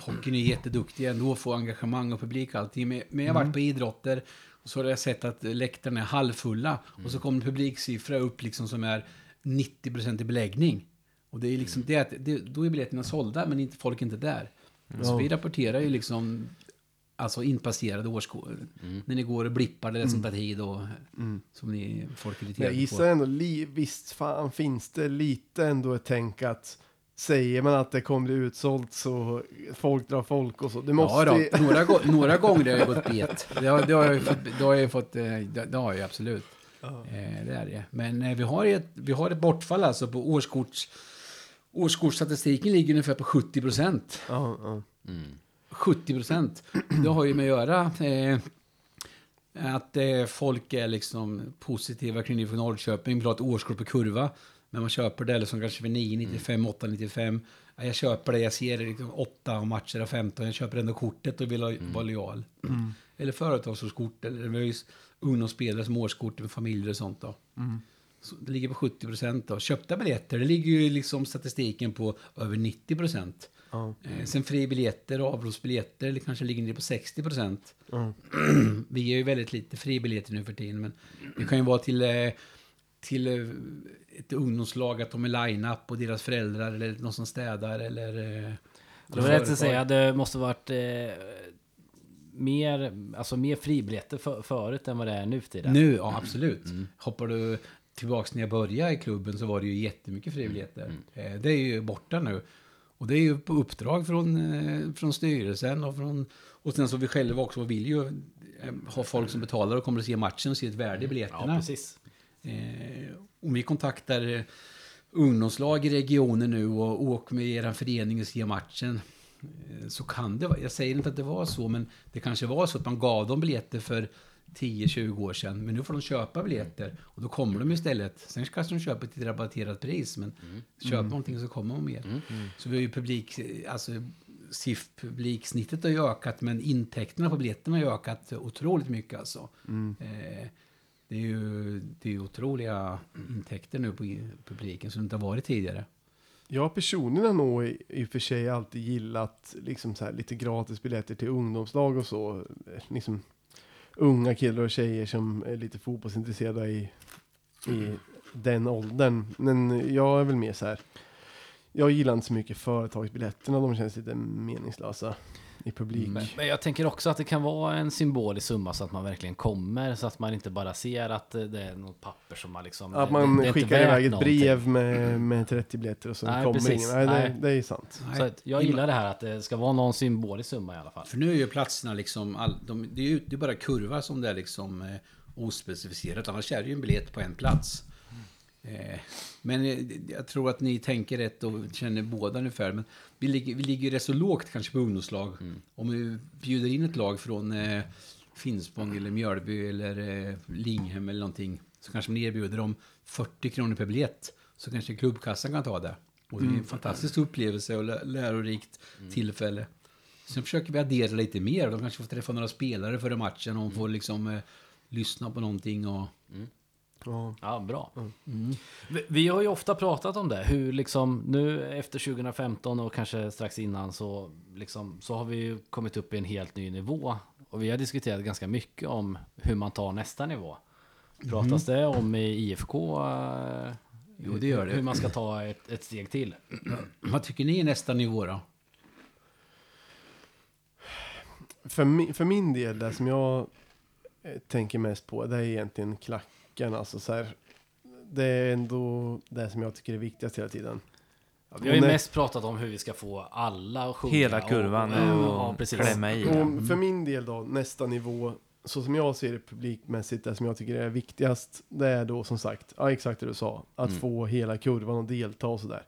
hockeyn är jätteduktig ändå, får engagemang och publik och allting. Men, jag har varit på idrotter och så har jag sett att läktarna är halvfulla och så kommer publiksiffra upp liksom som är 90% i beläggning. Och det är liksom det att det, då är biljetterna sålda men inte, folk är inte där. Så vi rapporterar ju liksom alltså inpasserade årskort. När ni går och blippar eller sånt där tid och som ni folk är Men jag gissar på. ändå, li, visst fan finns det lite ändå ett tänk att säger man att det kommer bli utsålt så folk drar folk och så. Det måste Ja, då, några, <laughs> några gånger har jag gått bet. Det har, det har jag ju fått, det har jag fått, eh, det, det har jag absolut. Eh, det är det. Men eh, vi har ett, vi har ett bortfall alltså på årskorts, årskortsstatistiken ligger ungefär på 70 procent. Ja, ja. 70 procent. Det har ju med att göra eh, att eh, folk är liksom positiva kring från Norrköping, vill ha ett årskort på kurva. Men man köper det, eller som kanske för 9,95, 8,95. Ja, jag köper det, jag ser det liksom 8 matcher av 15, jag köper ändå kortet och vill ha, vara lojal. Eller företagsårskort, eller vi har ju ungdomsspelare som årskort med familjer och sånt då. Så det ligger på 70 procent. Köpta biljetter, det ligger ju liksom statistiken på över 90 procent. Ja. Eh, sen fribiljetter och avropsbiljetter eller kanske ligger nere på 60 procent. Ja. <clears throat> Vi ger ju väldigt lite fribiljetter nu för tiden, men det kan ju vara till, eh, till eh, ett ungdomslag att de är line-up och deras föräldrar eller någon som städar eller... Det var rätt att säga, det måste varit eh, mer, alltså mer fribiljetter för, förut än vad det är nu för tiden. Nu, ja absolut. Hoppar du tillbaks när jag började i klubben så var det ju jättemycket fribiljetter. Eh, Det är ju borta nu. Och det är ju på uppdrag från, eh, från styrelsen och från... Och sen så vi själva också vill ju eh, ha folk som betalar och kommer att se matchen och se ett värde i biljetterna. Ja, precis. Eh, om vi kontaktar eh, ungdomslag i regionen nu och åker med er förening och ser matchen. Så kan det vara, jag säger inte att det var så, men det kanske var så att man gav dem biljetter för 10-20 år sedan. Men nu får de köpa biljetter och då kommer de istället. Sen kanske de köper till ett rabatterat pris, men köper någonting så kommer de mer. Så vi har ju publik, alltså SIF publiksnittet har ju ökat, men intäkterna på biljetterna har ju ökat otroligt mycket alltså. Eh, det är ju det är otroliga intäkter nu på publiken som det inte har varit tidigare. Jag personligen har nog i, i och för sig alltid gillat liksom så här, lite gratis biljetter till ungdomslag och så. Liksom, unga killar och tjejer som är lite fotbollsintresserade i, i den åldern. Men jag är väl mer så här. jag gillar inte så mycket företagsbiljetterna, de känns lite meningslösa i publik. Men, men jag tänker också att det kan vara en symbolisk summa så att man verkligen kommer. Så att man inte bara ser att det är något papper som man liksom... Att det- man det är inte skickar iväg ett någonting. brev med, med 30 biljetter och så Nej, kommer precis. ingen. Nej, det, Nej. det är sant. Så att jag gillar det här att det ska vara någon symbolisk summa i alla fall. För nu är ju platserna liksom, all, de, det är ju det är bara kurva som det är liksom eh, ospecificerat. Annars är det ju en biljett på en plats. Eh, men eh, jag tror att ni tänker rätt och känner båda ungefär. Men vi ligger, vi ligger rätt så lågt kanske på ungdomslag. Om vi bjuder in ett lag från eh, Finspång eller Mjölby eller eh, Linghem eller någonting. Så kanske man erbjuder dem 40 kronor per biljett. Så kanske klubbkassan kan ta det. Och det är en fantastisk upplevelse och lä- lärorikt tillfälle. Sen försöker vi addera lite mer. De kanske får träffa några spelare före matchen och får liksom eh, lyssna på någonting. Och, Ja. Ja, bra. Vi, vi har ju ofta pratat om det, hur liksom nu efter 2015 och kanske strax innan så, liksom, så har vi ju kommit upp i en helt ny nivå. Och vi har diskuterat ganska mycket om hur man tar nästa nivå. Pratas det om i IFK? eh, Jo, det gör det. Hur man ska ta ett, ett steg till? <clears throat> vad tycker ni är nästa nivå då? För, mi, för min del, det som jag eh, tänker mest på, det är egentligen klacken. Alltså så här, det är ändå det som jag tycker är viktigast hela tiden. Vi har ju Och när- mest pratat om hur vi ska få alla att sjunga. Hela kurvan och, och, och, ja, precis. klämma i. Och för min del då, nästa nivå, så som jag ser det publikmässigt, det som jag tycker är viktigast, det är då som sagt, ja exakt det du sa, att få hela kurvan att delta och sådär.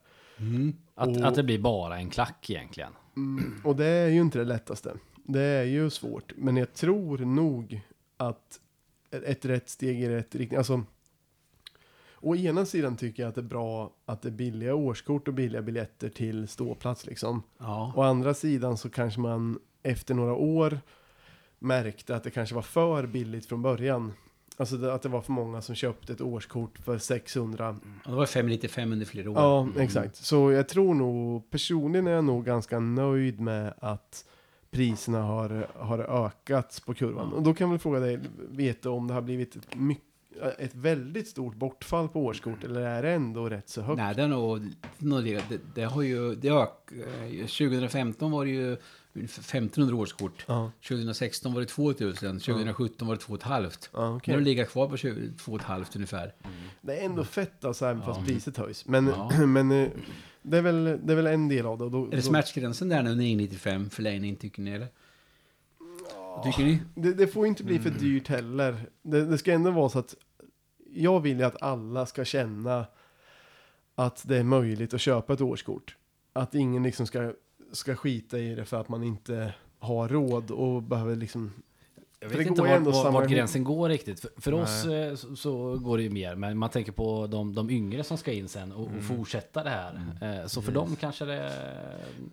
Att, Och- att det blir bara en klack egentligen. Och det är ju inte det lättaste. Det är ju svårt, men jag tror nog att ett- rätt steg i rätt riktning, alltså Å ena sidan tycker jag att det är bra att det är billiga årskort och billiga biljetter till ståplats liksom. Ja. Å andra sidan så kanske man efter några år märkte att det kanske var för billigt från början. Alltså det, att det var för många som köpte ett årskort för 600. Ja, Det var 595 under flera år. Ja, exakt. Så jag tror nog, personligen är jag nog ganska nöjd med att priserna har, har ökats på kurvan. Och då kan väl fråga dig, vet du om det har blivit ett, mycket, ett väldigt stort bortfall på årskort eller är det ändå rätt så högt? Nej, det, är nog, det, det, har ju... Det ök, eh, 2015 var det ju ungefär 1500 årskort. Ja, 2016 var det 2000. 2017 var det 2 500. ja okej. Nu har det legat kvar på 20 2 500 ungefär. Det är ändå fett alltså, även fast Ja. priset höjs. Men, Ja. <clears throat> men eh, det, är väl, det är väl en del av det. Då, Är det smärtgränsen där nu, 995 förlängning, tycker ni? Eller? Vad tycker ni? det, det får inte bli för dyrt heller. Det, det ska ändå vara så att jag vill ju att alla ska känna att det är möjligt att köpa ett årskort. Att ingen liksom ska, ska skita i det för att man inte har råd och behöver liksom Jag vet inte vart, vart, vart gränsen går riktigt. För, för oss eh, så, så går det ju mer, men man tänker på de, de yngre som ska in sen och, och fortsätta det här. Eh, Så för dem kanske det,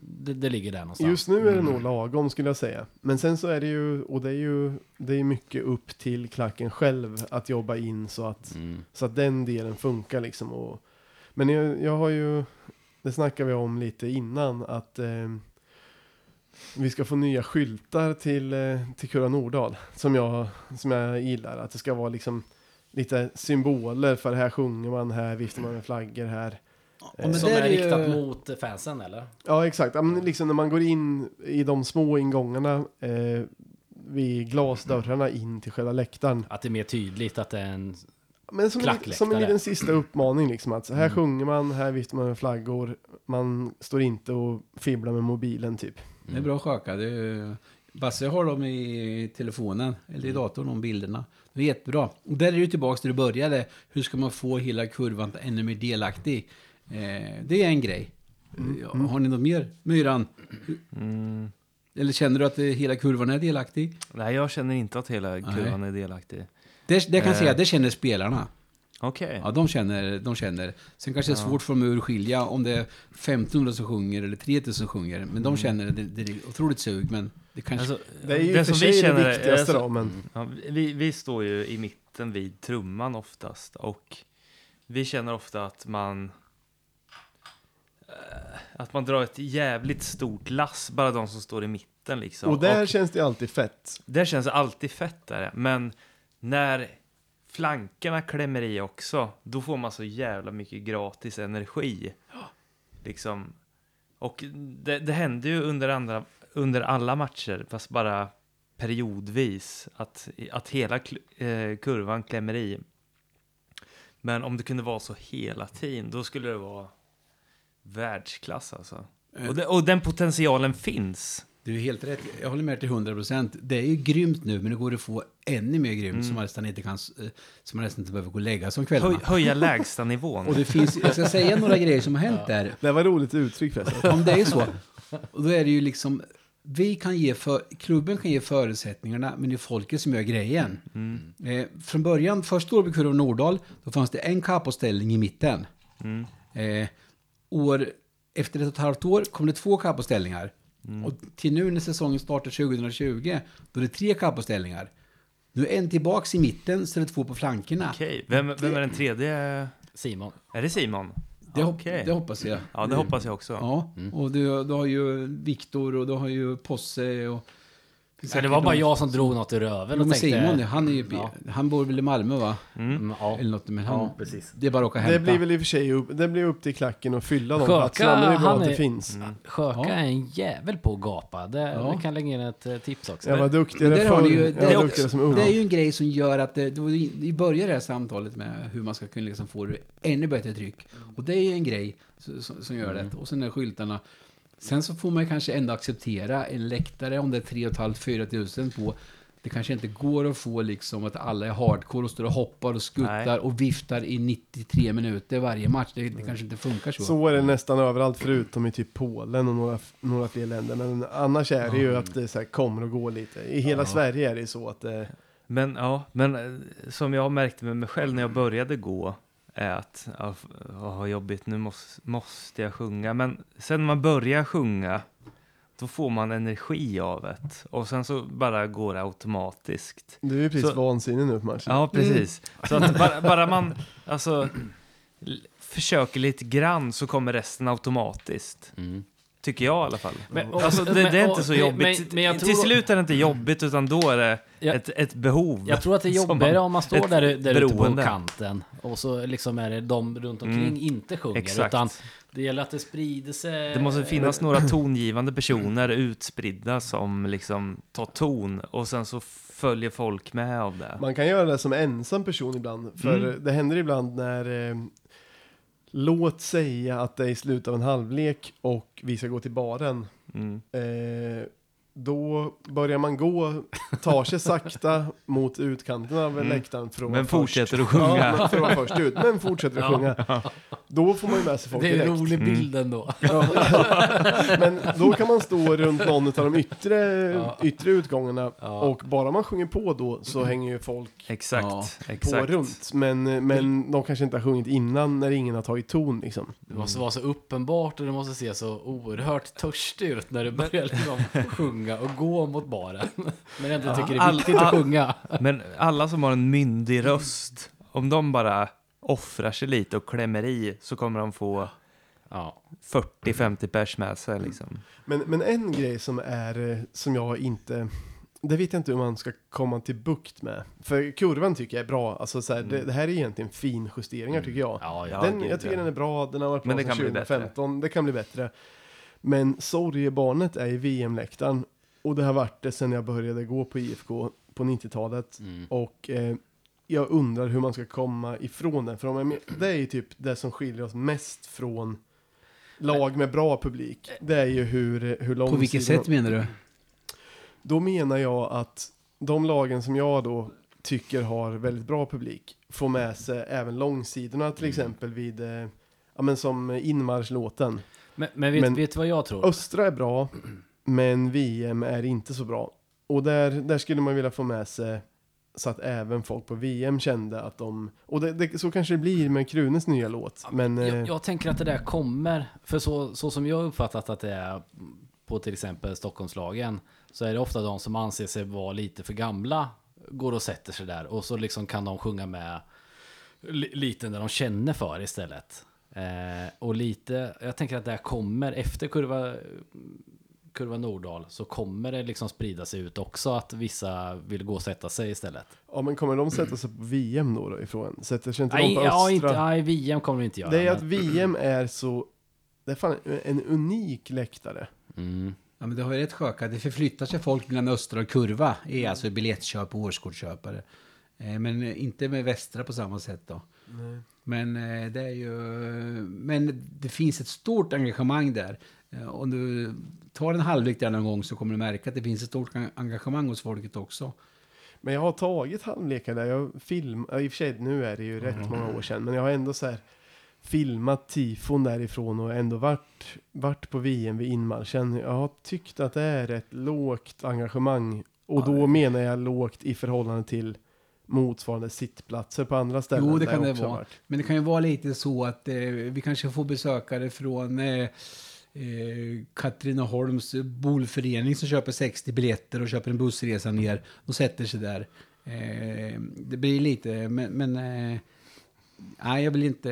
det, det ligger där någonstans. Just nu är det nog lagom skulle jag säga. Men sen så är det ju, och det är ju, det är mycket upp till klacken själv att jobba in så att, Mm. så att den delen funkar liksom. Och, men jag, jag har ju, det snackar vi om lite innan, att eh, vi ska få nya skyltar till, eh, till Kura Nordahl. Som jag, som jag gillar. Att det ska vara liksom lite symboler för här sjunger man, här viftar man med flaggor här. men Som det är, är ju- riktat mot fansen eller? Ja, exakt. Ja, men liksom när man går in i de små ingångarna eh, vid glasdörrarna in till själva läktaren. Att det är mer tydligt att det är en... Men som en, Klackläktare. som en liten sista uppmaning liksom. Att här Mm. sjunger man, här viftar man med flaggor. Man står inte och fibblar med mobilen typ. Det är bra sköka. Det är, Basse har dem i telefonen, eller Mm. i datorn, de bilderna. Det är jättebra. Och där är du tillbaka där du började. Hur ska man få hela kurvan ännu mer delaktig? Eh, det är en grej. Mm. Ja, Har ni något mer? Myran? Mm. Eller känner du att eh, hela kurvan är delaktig? Nej, jag känner inte att hela Nej. kurvan är delaktig. Det, det kan jag Eh. säga, det känner spelarna. Okej. Ja, de känner, de känner. Sen kanske det är svårt för dem att urskilja om det är 1500 som sjunger eller 3000 som sjunger. Men de känner det, det är otroligt sug, men det kanske... Alltså, Det är ju det och som vi det känner är- viktigaste alltså, då, men Ja, vi, vi står ju i mitten vid trumman oftast och vi känner ofta att man eh, att man drar ett jävligt stort lass, bara de som står i mitten liksom. och där känns det alltid fett. det känns alltid fett där, men när flankerna klämmer i också, då får man så jävla mycket gratis energi. liksom, och det, det hände ju under, andra, under alla matcher, fast bara periodvis, att, att hela eh, kurvan klämmer i. Men om det kunde vara så hela tiden, då skulle det vara världsklass alltså. Och, det, och den potentialen finns. Du är helt rätt. Jag håller med till 100 procent. Det är ju grymt nu, men det går att få ännu mer grymt som man nästan inte kan, eh, som man nästan inte behöver gå och lägga sig om kvällarna. Höj, höja lägsta nivån. Och det finns, jag ska säga några grejer som har hänt där. Det var roligt uttryck förresten. <laughs> Om det är så. Och då är det ju liksom, vi kan ge för, klubben kan ge förutsättningarna, men det är folket som gör grejen. Eh, från början, först år vid Kurva Nordahl, då fanns det en kapoställning i mitten. Eh, år, efter ett och ett halvt år kom det två kapoställningar. Och till nu när säsongen startar 2020, då är det tre kapoställningar. Nu är en tillbaks i mitten, så är det två på flankerna. Okej, vem, vem är den tredje? Simon. Är det Simon? Det, hop- Okej. det hoppas jag. Ja, det hoppas jag också. Ja, och du, du har ju Viktor och du har ju Posse och... Så det var bara jag som drog något i röven Jo, och tänkte... Simon, han är ju... Ja. Han bor väl i Malmö va? Mm, ja. Eller något, men han... ja, precis. Det är bara att åka och hämta. Det blir väl i och för sig upp, det blir upp till klacken att fylla de Sjöka, platserna, men det är bra han att det är- finns. Sjöka Ja. är en jävel på att gapa. Det, Ja. det kan lägga in ett eh, tips också. Jag var Men duktigare där ju, jag det, är duktigare som också, ung. det är ju en grej som gör att det, vi börjar det här samtalet med hur man ska kunna liksom få det ännu bättre tryck. Och det är ju en grej som, som, som gör det. Och sen är skyltarna. Sen så får man kanske ändå acceptera en läktare om det är 3 500-4 tusen på. Det kanske inte går att få liksom att alla är hardcore och står och hoppar och skuttar Nej. och viftar i 93 minuter varje match. Det, det kanske inte funkar så. Så är det nästan överallt förutom i typ Polen och några, några fler länder. Men annars är det ju att det så här kommer och går lite. I hela Sverige är det så att det, Men ja, men eh, som jag märkte med mig själv när jag började gå är att, ja, vad jobbigt, nu måste, måste jag sjunga. Men sen när man börjar sjunga, då får man energi av det. Och sen så bara går det automatiskt. du är ju precis Så- vansinnig nu på matchen. Ja, precis. Så att bara, bara man, alltså, försöker lite grann så kommer resten automatiskt. Mm. Tycker jag i alla fall. Men- och- alltså, det, men- det är inte så jobbigt. men- men jag Till tror- slut är det inte jobbigt, utan då är det Ja. ett, ett behov. Jag tror att det är <laughs> jobbigare man- om man står där, där ute på kanten och så liksom är det de runt omkring Mm. inte sjunger. Exakt. Utan det gäller att det sprider sig. Det måste finnas några tongivande personer utspridda som liksom tar ton och sen så följer folk med av det. Man kan göra det som ensam person ibland. För Mm. det händer ibland när, eh, låt säga att det är i slutet av en halvlek och vi ska gå till baren. Mm. Eh, då börjar man gå, tar sig sakta mot utkanten av Mm. läktaren för att Men fortsätter först. att sjunga. Ja, men för att vara först ut, men fortsätter att sjunga. Då får man ju med sig folk det är en direkt. rolig Mm. bild ändå. Ja. <laughs> Men då kan man stå runt någon av de yttre, Ja. yttre utgångarna Ja. och bara man sjunger på då så hänger ju folk Exakt, på exakt. runt. Men, men de kanske inte har sjungit innan när ingen har tagit ton liksom. Det måste vara så uppenbart och det måste se så oerhört törstig ut när du börjar liksom sjunga och gå mot baren. <laughs> Men ändå tycker det är All- viktigt att sjunga. <laughs> Men alla som har en myndig röst, om de bara offrar sig lite och klämmer i så kommer de få Ja. 40-50 pers med sig liksom. Men, men en grej som är, eh, som jag inte, det vet jag inte hur man ska komma till bukt med. För kurvan tycker jag är bra, alltså så här, det, det här är egentligen finjusteringar tycker jag. Ja, ja. den, jag tycker den är bra, den har varit bra Men det sedan kan bli bättre. 2015, det kan bli bättre. Men sorgebarnet är i VM-läktaren och det har varit det sedan jag började gå på IFK på 90-talet. Mm. Och eh, jag undrar hur man ska komma ifrån den. För om jag, det är ju typ det som skiljer oss mest från lag med bra publik. Det är ju hur, hur lång På vilket sätt menar du? Då menar jag att de lagen som jag då tycker har väldigt bra publik får med sig även långsidorna till exempel vid, eh, ja men som inmarschlåten. Men, men vet, Men- vet du vad jag tror? Östra är bra, <clears throat> men VM är inte så bra. Och där, där skulle man vilja få med sig så att även folk på VM kände att de, och det, det, så kanske det blir med Krunes nya låt. Men eh, Jag, jag tänker att det där kommer, för så, så som jag uppfattat att det är på till exempel Stockholmslagen, så är det ofta de som anser sig vara lite för gamla, går och sätter sig där och så liksom kan de sjunga med li, lite när de känner för istället. Eh, och lite, jag tänker att det här kommer efter kurva, kurva Nordahl, så kommer det liksom sprida sig ut också att vissa vill gå och sätta sig istället. ja, men kommer de sätta sig på VM då, då ifrån? Sätter sig inte Nej, de på ja, Östra? inte, nej, VM kommer vi inte göra. det är men- att VM är så Det är fan en unik läktare. Mm. Ja, men det har ju rätt sköka. Det förflyttar sig folk mellan östra och kurva. är alltså biljettköp och årskortsköpare. Eh, Men inte med västra på samma sätt då. Men eh, det är ju... Men det finns ett stort engagemang där. Eh, Om tar en halvlek där någon gång så kommer du märka att det finns ett stort en- engagemang hos folket också. Men jag har tagit halvlekar där. Jag film, I och för sig, nu är det ju rätt många år sedan. Men jag har ändå så här filmat tifon därifrån och ändå varit, varit på VM vid inmarschen. Jag har tyckt att det är ett lågt engagemang. Och då menar jag lågt i förhållande till motsvarande sittplatser på andra ställen. Jo, det kan det vara. Men det kan ju vara lite så att eh, vi kanske får besökare från eh, eh, Katrineholms bolförening som köper 60 biljetter och köper en bussresa ner och sätter sig där. Eh, det blir lite, men, men eh, nej, jag vill inte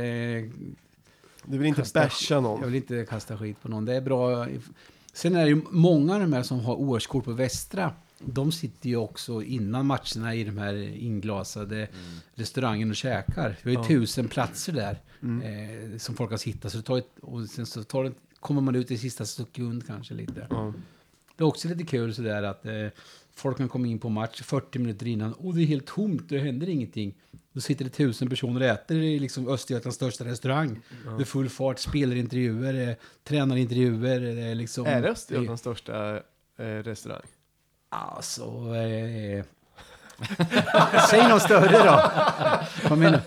Du vill inte Kasta- basha någon. jag vill inte kasta skit på någon. Det är bra. Sen är det ju många av de här som har årskort på Västra. De sitter ju också innan matcherna i de här inglasade restaurangen och käkar. Vi har ju Ja. tusen platser där Mm. eh, som folk har hittat. Så det tar ett, och sen så tar det, kommer man ut i sista sekund kanske lite. Ja. Det är också lite kul sådär att eh, folk kan komma in på match 40 minuter innan och det är helt tomt, det händer ingenting. Då sitter det tusen personer och äter i liksom Östergötlands största restaurang. Det är full fart, spelarintervjuer, eh, tränarintervjuer. Det är, liksom, Är det Östergötlands största eh, restaurang? Alltså... Eh, <laughs> Säg något större då. Kom nu.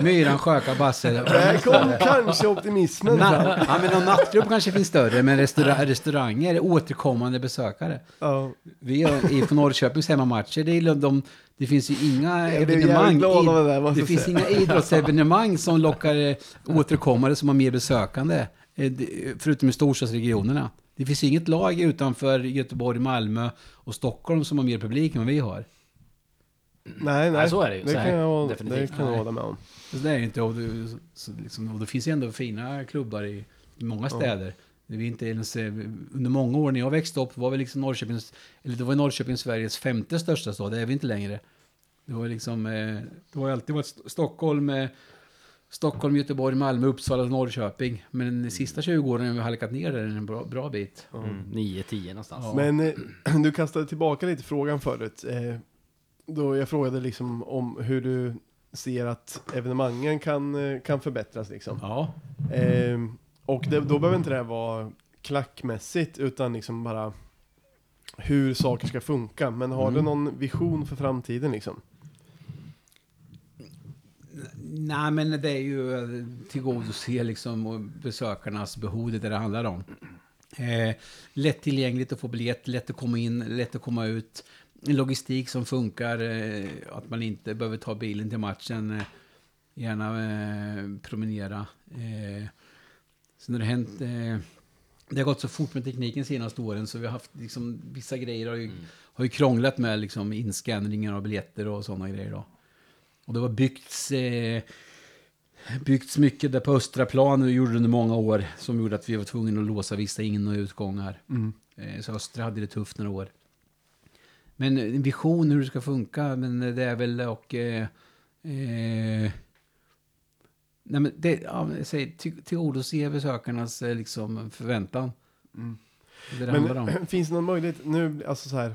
Myran, Sjöka, Basse. Där kom kanske optimismen. Na- ja, men någon nattklubb kanske finns större, men restaura- restauranger är återkommande besökare. Ja. Vi har IFK Norrköpings hemmamatcher, det, är de, det finns ju inga evenemang. det där, det finns säga. inga idrottsevenemang som lockar eh, återkommare som har mer besökande. eh, Förutom i storstadsregionerna. Det finns inget lag utanför Göteborg, Malmö och Stockholm som har mer publik än vad vi har. Nej, nej. Så är det ju. Det Så kan det jag, hålla- det definitivt. kan jag hålla med om. Så det är inte, och det, så liksom, och det finns ju ändå fina klubbar i, många städer. Det är inte ens, under många år när jag växte upp var vi liksom Norrköpings, eller det var Norrköping Sveriges femte största stad, det är vi inte längre. Det var liksom, eh, det har alltid varit St- Stockholm, eh, Stockholm, Göteborg, Malmö, Uppsala och Norrköping. Men de sista 20 åren har vi halkat ner där en bra, bra bit. Mm, 9-10 någonstans. Ja. Men eh, <clears throat> du kastade tillbaka lite frågan förut. Då jag frågade liksom om hur du ser att evenemangen kan, eh, kan förbättras liksom. Ja, Eh, och det, då behöver inte det här vara klackmässigt utan liksom bara hur saker ska funka. Men har du Mm. någon vision för framtiden liksom? Nej, men det är ju eh, tillgodose liksom besökarnas behov, det är det det handlar om. Eh, lättillgängligt att få biljett, lätt att komma in, lätt att komma ut. En logistik som funkar, eh, att man inte behöver ta bilen till matchen. Eh, gärna eh, promenera. Sen har det hänt... Det har gått så fort med tekniken senaste åren så vi har haft liksom, vissa grejer har ju, har ju krånglat med liksom, inskanningar av biljetter och sådana grejer. Då. Och det var byggts, eh, byggts mycket där på Östra plan och gjorde under många år som gjorde att vi var tvungna att låsa vissa in och utgångar. Eh, så Östra hade det tufft några år. Men en vision hur det ska funka, men det är väl och... Eh, eh, nej men det, ja, till, tillgodose besökarnas eh, liksom, förväntan. Mm. Det det. Men <clears throat> finns det någon möjlighet nu, alltså så här.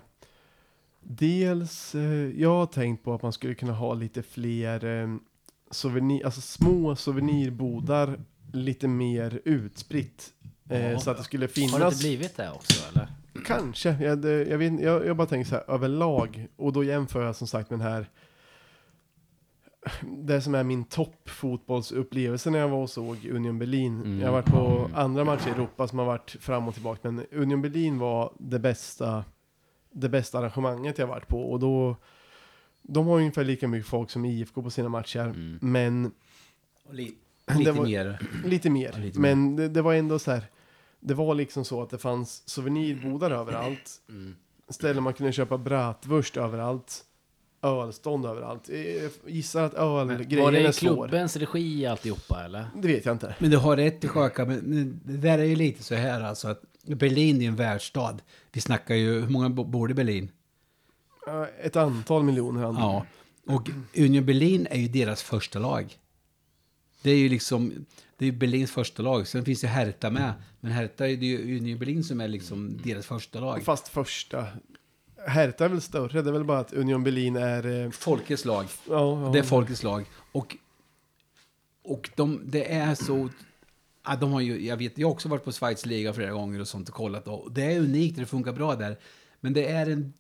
Dels, eh, jag har tänkt på att man skulle kunna ha lite fler eh, souvenir, alltså små souvenirbodar lite mer utspritt. Eh, Ja. så att det skulle Har det finnas, inte blivit det också eller? Kanske, jag, det, jag, vet, jag, jag bara tänker så här överlag. Och då jämför jag som sagt med den här, det som är min toppfotbollsupplevelse när jag var och såg Union Berlin. Mm. Jag har varit på andra matcher i Europa som har varit fram och tillbaka, men Union Berlin var det bästa, det bästa arrangemanget jag varit på. Och då, de har ungefär lika mycket folk som IFK på sina matcher, Mm. men Lite, det lite var- mer. lite mer. Lite men det, det var ändå så här, det var liksom så att det fanns souvenirbodar överallt. <clears throat> Mm. Ställen man kunde köpa bratwurst överallt. Ölstånd överallt. Jag gissar att Var ölgrejen det är i svår. klubbens regi alltihopa eller? Det vet jag inte. Men du har rätt i Sjöka, men det där är ju lite så här alltså att Berlin är en världsstad. Vi snackar ju, hur många bo- bor i Berlin? Ja, Ett antal miljoner andra. Ja. Och Union Berlin är ju deras första lag. Det är ju liksom, det är ju Berlins första lag. Sen finns det Hertha med. Men Hertha är det ju Union Berlin som är liksom deras första lag. Fast första. Hertha är väl större, det är väl bara att Union Berlin är... eh, Folkets lag. Ja, ja. Det är folkets lag. Och, och de, det är så... Ja, de har ju, jag, vet, jag har också varit på Schweiz liga flera gånger och sånt och kollat. Och det är unikt, det funkar bra där. Men det är en,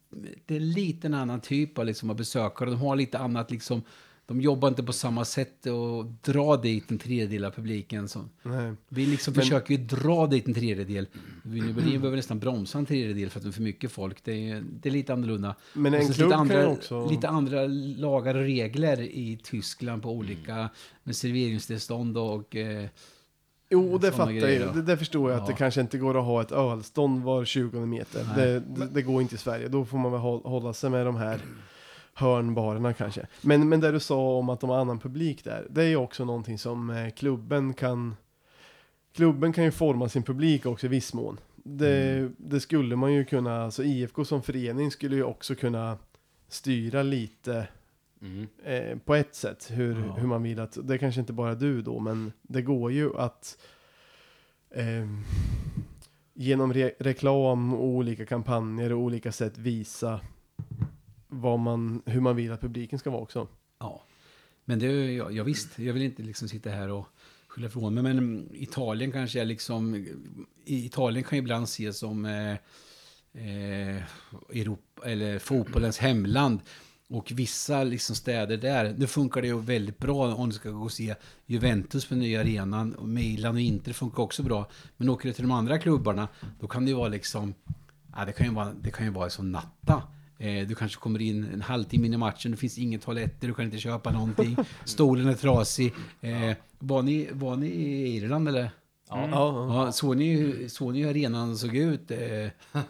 det är en liten annan typ av, liksom, av besökare. De har lite annat liksom... De jobbar inte på samma sätt och dra dit en tredjedel av publiken. Som, Nej. vi liksom Men- försöker ju dra dit en tredjedel. Berlin behöver nästan bromsa en tredjedel för att det är för mycket folk. Det är, det är lite annorlunda. Men en klubb lite andra, också... lite andra lagar och regler i Tyskland på olika med serveringstillstånd och... Eh, Jo, det fattar grejer jag. Det, det förstår jag att Ja. det kanske inte går att ha ett ölstånd var 20 meter. Det, det, det går inte i Sverige. Då får man väl hå- hålla sig med de här hörnbarerna kanske. Men, men det du sa om att de har annan publik där, det är ju också någonting som eh, klubben kan Klubben kan ju forma sin publik också i viss mån. Det, Mm. det skulle man ju kunna, alltså IFK som förening skulle ju också kunna styra lite Mm. eh, på ett sätt hur, Ja. hur man vill att, det är kanske inte bara du då, men det går ju att ehm, genom re reklam och olika kampanjer och olika sätt visa vad man, hur man vill att publiken ska vara också. ja. Men det är ja, ja visst, jag vill inte liksom sitta här och skylla ifrån mig. Men Italien kanske är liksom... Italien kan ju ibland ses som eh, eh, Europa, eller fotbollens hemland. Och vissa liksom städer där, nu funkar det ju väldigt bra om du ska gå och se Juventus på nya arenan. Och Milan och Inter funkar också bra. Men åker du till de andra klubbarna, då kan det ju vara liksom... Ja, det kan ju vara, det kan ju vara som natta. Eh, du kanske kommer in en halvtimme in i matchen, det finns inga toaletter, du kan inte köpa någonting. Stolen är trasig. Eh, var, ni, var ni i Irland eller? Ja. Ja, Ja, såg ni, såg ni hur arenan såg ut eh,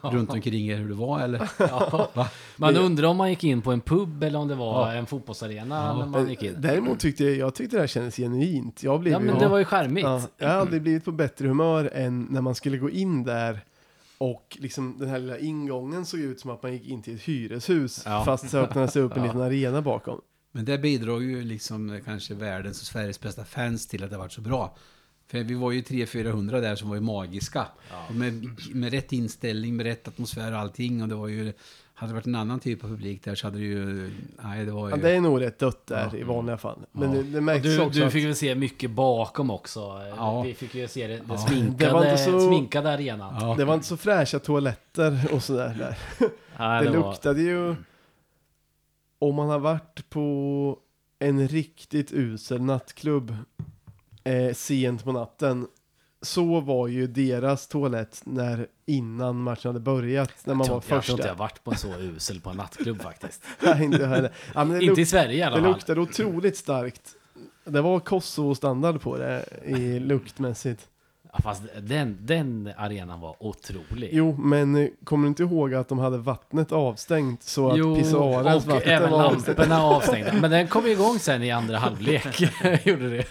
runt omkring er, hur det var eller? <laughs> Ja. Va? Man undrar om man gick in på en pub eller om det var Ja. en fotbollsarena när man gick in. Däremot tyckte jag, jag tyckte det här kändes genuint. Jag blev Ja, ju- men det var ju charmigt. Ja, jag har aldrig blivit på bättre humör än när man skulle gå in där och liksom den här lilla ingången såg ut som att man gick in till ett hyreshus Ja. fast så öppnade sig upp en <laughs> Ja. liten arena bakom. Men det bidrog ju liksom kanske världens och Sveriges bästa fans till att det varit så bra. För vi var ju 300-400 där som var ju magiska. Och med, med rätt inställning, med rätt atmosfär och allting. Och det var ju... Hade det varit en annan typ av publik där så hade det ju... Nej, det var ju... Ja, det är nog rätt dött där Ja. i vanliga fall. Men Ja. det, det märks Du, också du att fick väl se mycket bakom också. Ja. Vi fick ju se det, det Ja. sminkade, Det var inte så- sminkade arenan. Ja. det var inte så fräscha toaletter och sådär. Där. <laughs> Nej, det det var- luktade ju... Om man har varit på en riktigt usel nattklubb eh, sent på natten så var ju deras toalett när innan matchen hade börjat, när man jag var tror, jag tror inte jag första. varit på en så usel på en nattklubb faktiskt. <laughs> Nej, inte heller. Ja, det, inte i Sverige i alla det fall. luktade otroligt starkt. Det var Kosovo-standard på det i luktmässigt. Ja, fast den, den arenan var otrolig. Jo, men eh, kommer du inte ihåg att de hade vattnet avstängt så att Jo, pissoarens och vatten även var avstängt? lamporna avstängda. Men den kom igång sen i andra halvlek. <laughs> <laughs> Gjorde det.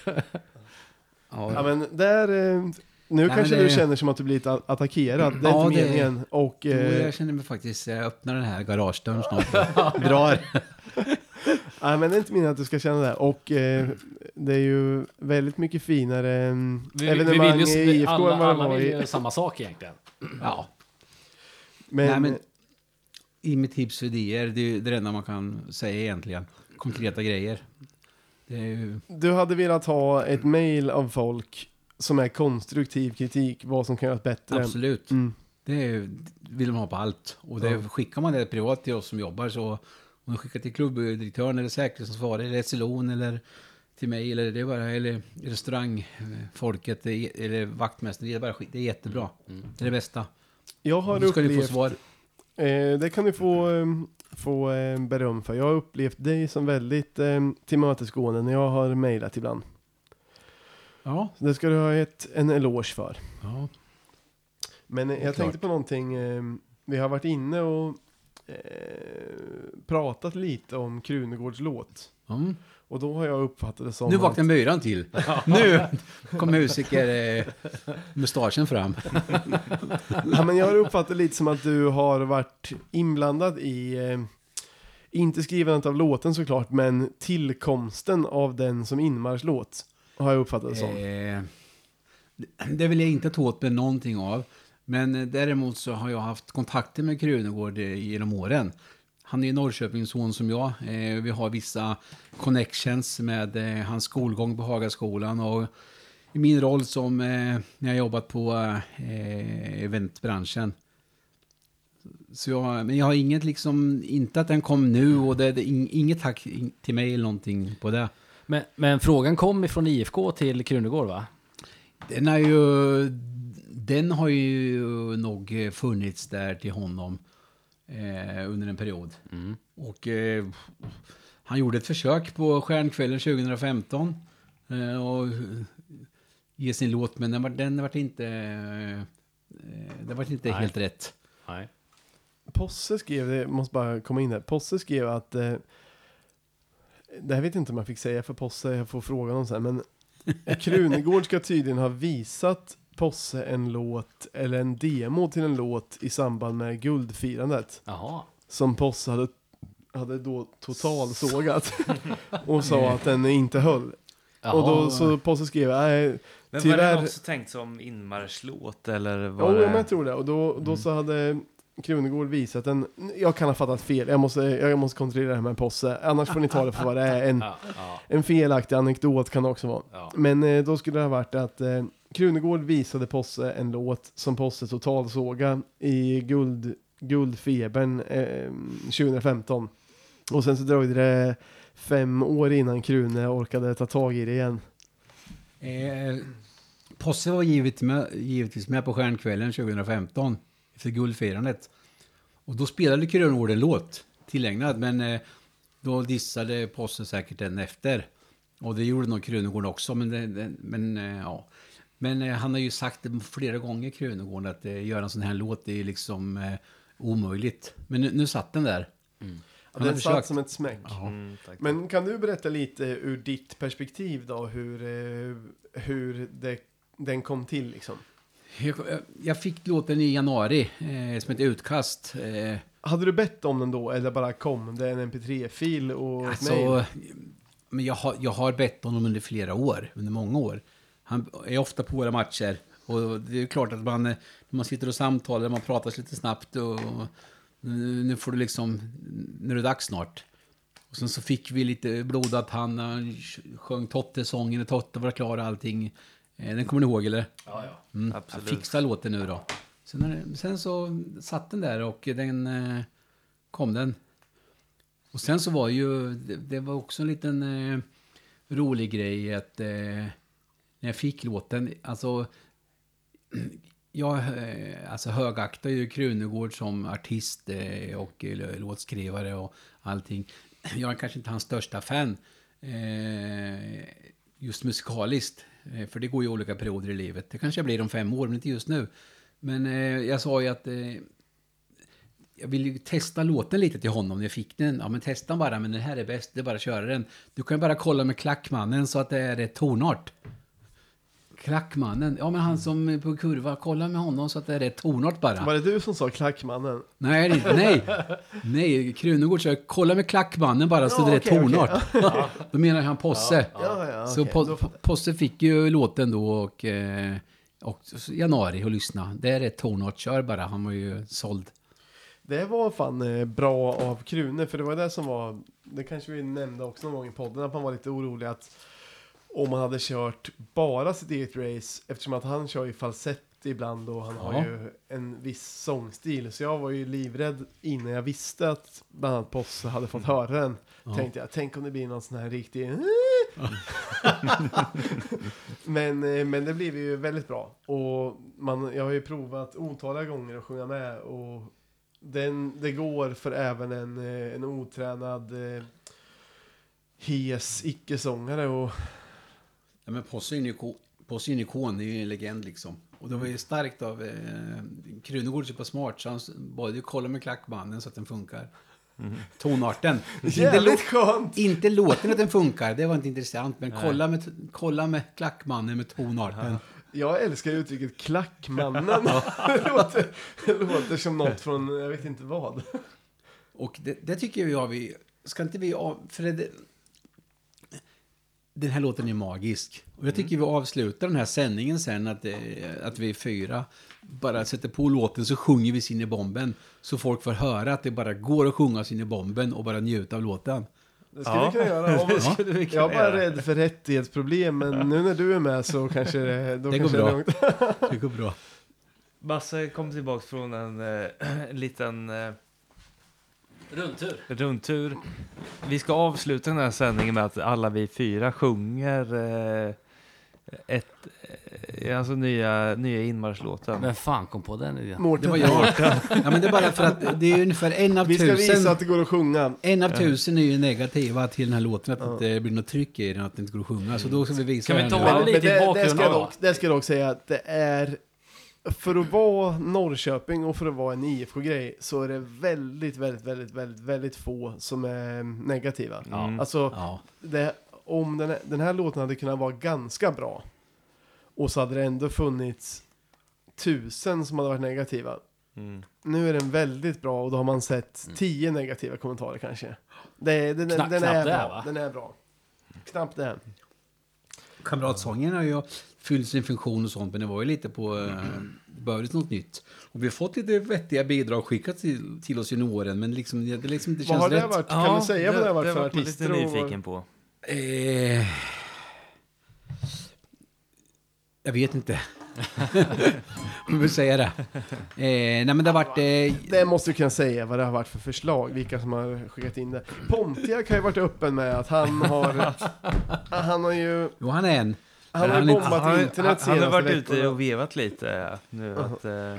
Ja, men där... Eh, nu Nej, kanske men det- du känner som att du blivit a- attackerad. Det är Ja, inte det- meningen. Och, Jo, eh, jag känner mig faktiskt... Jag öppnar den här garagedörren <laughs> snart. Drar. <laughs> nej, men det är inte meningen att du ska känna det. Och eh, det är ju väldigt mycket finare eh, Vi, vi evenemang vill ju, i IFK alla, än vad det alla var vill i... ju samma sak egentligen. Ja. Men, Nej, men i mitt tips och idéer, det är ju det enda man kan säga egentligen. Konkreta grejer. Det är ju... du hade velat ha ett mail av folk som är konstruktiv kritik, vad som kan göras bättre. Absolut. Mm. Det vill de ha på allt. Och det, Ja. skickar man det privat till oss som jobbar så om de skickar till klubbdirektören eller säkerhetsansvarig eller SLO'n eller till mig eller det är bara eller restaurangfolket det är- eller vaktmästaren. Det är bara skit. Det är jättebra. Det är det bästa. Jag har Då ska ni få svar. Eh, det kan du få, få eh, beröm för. Jag har upplevt dig som väldigt eh, tillmötesgående när jag har mejlat ibland. Ja. Så det ska du ha ett, en eloge för. ja. Men eh, jag tänkte på någonting. Eh, vi har varit inne och eh, pratat lite om Krunegårds låt. Mm. Och då har jag uppfattat det som Nu att- vaknar myran till. <laughs> nu kom musiker eh, mustaschen fram. <laughs> ja, men jag har uppfattat det lite som att du har varit inblandad i, eh, inte skrivandet av låten såklart, men tillkomsten av den som inmarschlåt. Har jag uppfattat det som. Eh, det vill jag inte ta åt mig någonting av. Men eh, däremot så har jag haft kontakter med Krunegård eh, genom åren. Han är ju Norrköpingsson som jag. Eh, vi har vissa connections med eh, hans skolgång på Hagaskolan och i min roll som eh, när jag jobbat på eventbranschen. Så jag, men jag har inget liksom, inte att den kom nu och det, det ing- inget tack till mig eller någonting på det. Men, men frågan kom ifrån IFK till Krunegård va? Den har ju, den har ju nog funnits där till honom eh, under en period. Och eh, han gjorde ett försök på Stjärnkvällen 2015 eh, och ge sin låt, men den var, den var inte, eh, det var inte Nej. helt rätt. Nej. Posse skrev, det måste bara komma in där. Posse skrev att, eh, det här vet jag inte om jag fick säga för Posse, jag får fråga honom sen, men Krunegård ska tydligen ha visat Posse en låt, eller en demo till en låt i samband med guldfirandet. Jaha. Som Posse hade, hade då totalsågat <laughs> och sa att den inte höll. Jaha. Och då så Posse skrev, nej, Men var Tyvärr- det också tänkt som inmarschlåt eller Jo, var men det... jag tror det. Och då, då så hade Krunegård visat en, jag kan ha fattat fel, jag måste, jag måste kontrollera det här med en Posse, annars får ni ta det för vad det är. En, <laughs> Ja, ja, en felaktig anekdot kan det också vara. ja. Men eh, då skulle det ha varit att eh, Krunegård visade Posse en låt som Posse totalsåga i guld, Guldfebern eh, 2015. Och sen så dröjde det fem år innan Krune orkade ta tag i det igen. Eh, Posse var givet med, givetvis med på Stjärnkvällen 2015 efter guldfirandet. Och då spelade Krönegård en låt tillägnad, men eh, då dissade Posse säkert den efter. Och det gjorde nog Krönegård också, men, det, det, men eh, ja. Men eh, han har ju sagt det flera gånger, Krönegård, att eh, göra en sån här låt är liksom eh, omöjligt. Men nu, nu satt den där. Ja, Han har den satt som ett smäck. Mm, tack. Men kan du berätta lite ur ditt perspektiv då, hur, eh, hur det, den kom till liksom? Jag, jag fick låten i januari eh, som ett utkast. Eh, Hade du bett om den då, eller bara kom det en mp3-fil och ett mail? Alltså, men jag har, jag har bett honom under flera år, under många år. Han är ofta på våra matcher. Och det är klart att man, när man sitter och samtalar, man pratar lite snabbt och nu, nu får du liksom, nu är det dags snart. Och sen så fick vi lite blodad hand, han sjöng Totte-sången och Totte var klar och allting. Eh, Den kommer ni ihåg eller? Ja, ja. Mm. Absolut. Jag fixar låten nu då. Sen, sen så satt den där och den eh, kom den. Och sen så var ju, det, det var också en liten eh, rolig grej att eh, när jag fick låten, alltså <clears throat> jag eh, alltså högaktar ju Krunegård som artist eh, och låtskrivare och allting. <clears throat> Jag är kanske inte hans största fan eh, just musikaliskt. För det går ju olika perioder i livet. Det kanske jag blir om fem år, men inte just nu. Men jag sa ju att jag ville ju testa låten lite till honom när jag fick den. Ja, men testa bara, men den här är bäst, det är bara att köra den. Du kan ju bara kolla med klackmannen så att det är rätt tonart. Klackmannen, ja men han som är på kurva, kolla med honom så att det är rätt tonart bara. Var det du som sa klackmannen? Nej, det är inte- nej, nej, Krunegård sa kolla med klackmannen bara så Ja, det är tonart. <laughs> Då menar han Posse. Ja, ja, så okej, Po-. Posse fick ju låten då och, eh, och januari och lyssna. Det är rätt tonart, kör bara, han var ju såld. Det var fan eh, bra av Krune, för det var det som var, det kanske vi nämnde också någon gång i podden, att man var lite orolig att om man hade kört bara sitt eget race, eftersom att han kör ju falsett ibland och han har Ja. ju en viss sångstil, så jag var ju livrädd innan jag visste att bland annat Posse hade fått höra den. Ja. Tänkte jag, tänk om det blir någon sån här riktig... <laughs> men, eh, men det blev ju väldigt bra. Och man, jag har ju provat otaliga gånger att sjunga med och den, det går för även en, eh, en otränad eh, hes icke-sångare och Ja, men Posse är en ikon, det är ju en legend liksom. Och det var ju starkt av eh, Krunegård så på smart så han bad ju kolla med klackmannen så att den funkar. Tonarten. <laughs> inte, jävligt skönt! inte låten att den funkar, det var inte intressant. Men kolla med, kolla med klackmannen med tonarten. <laughs> Jag älskar uttrycket klackmannen. <laughs> det, låter, det låter som något från, jag vet inte vad. Och det, det tycker jag vi, ska inte vi för det, den här låten är magisk. Och jag tycker vi avslutar den här sändningen sen, att, eh, att vi är fyra bara sätter på låten så sjunger vi sin i bomben. Så folk får höra att det bara går att sjunga sin i bomben och bara njuta av låten. Det skulle Ja. vi kunna göra. Om, <laughs> Det skulle vi kunna jag är bara göra. rädd för rättighetsproblem, men nu när du är med så kanske det, då Det går kanske bra. är lugnt. <laughs> Det går bra. Basse kom tillbaka från en, eh, <clears throat> en liten eh, Rundtur. rundtur. Vi ska avsluta den här sändningen med att alla vi fyra sjunger eh, ett, eh, alltså nya, nya inmarschlåten. Vem fan kom på den idén? Det Mårten, var jag. <laughs> ja, men det är bara för att det är ungefär en av vi ska visa tusen. att det går att sjunga. En av tusen är ju negativa till den här låten, att det inte blir något tryck i den, att det inte går att sjunga. Så då ska vi visa Kan vi ta nu. det Men lite det, i det, ska bakgrunden jag då? dock, det ska jag dock säga att det är, för att vara Norrköping och för att vara en IFK-grej så är det väldigt, väldigt, väldigt, väldigt, väldigt få som är negativa. Mm. Alltså, Ja. det, om den, här- den här låten hade kunnat vara ganska bra och så hade det ändå funnits tusen som hade varit negativa. Mm. Nu är den väldigt bra och då har man sett tio negativa kommentarer kanske. Det, den, Knapp- den, är det, bra. den är bra. Knappt det. Kamratsången har ju fyllt sin funktion och sånt, men det var ju lite på eh, början något nytt. Och vi har fått lite vettiga bidrag skickat till, till oss genom åren, men liksom, det, det liksom inte Vad känns har det rätt. varit? Kan du säga vad det har varit för man artister? lite och- nyfiken på. Eh, jag vet inte. <laughs> Om vi säger det. Eh, nej men det har varit... Eh, Det måste du kunna säga vad det har varit för förslag, vilka som har skickat in det. Pontiac har ju varit öppen med att han har... <laughs> han har ju... jo, han är en. Han har Han bombat han, han, internet han har senaste varit ute veckorna. och vevat lite nu. Att, eh,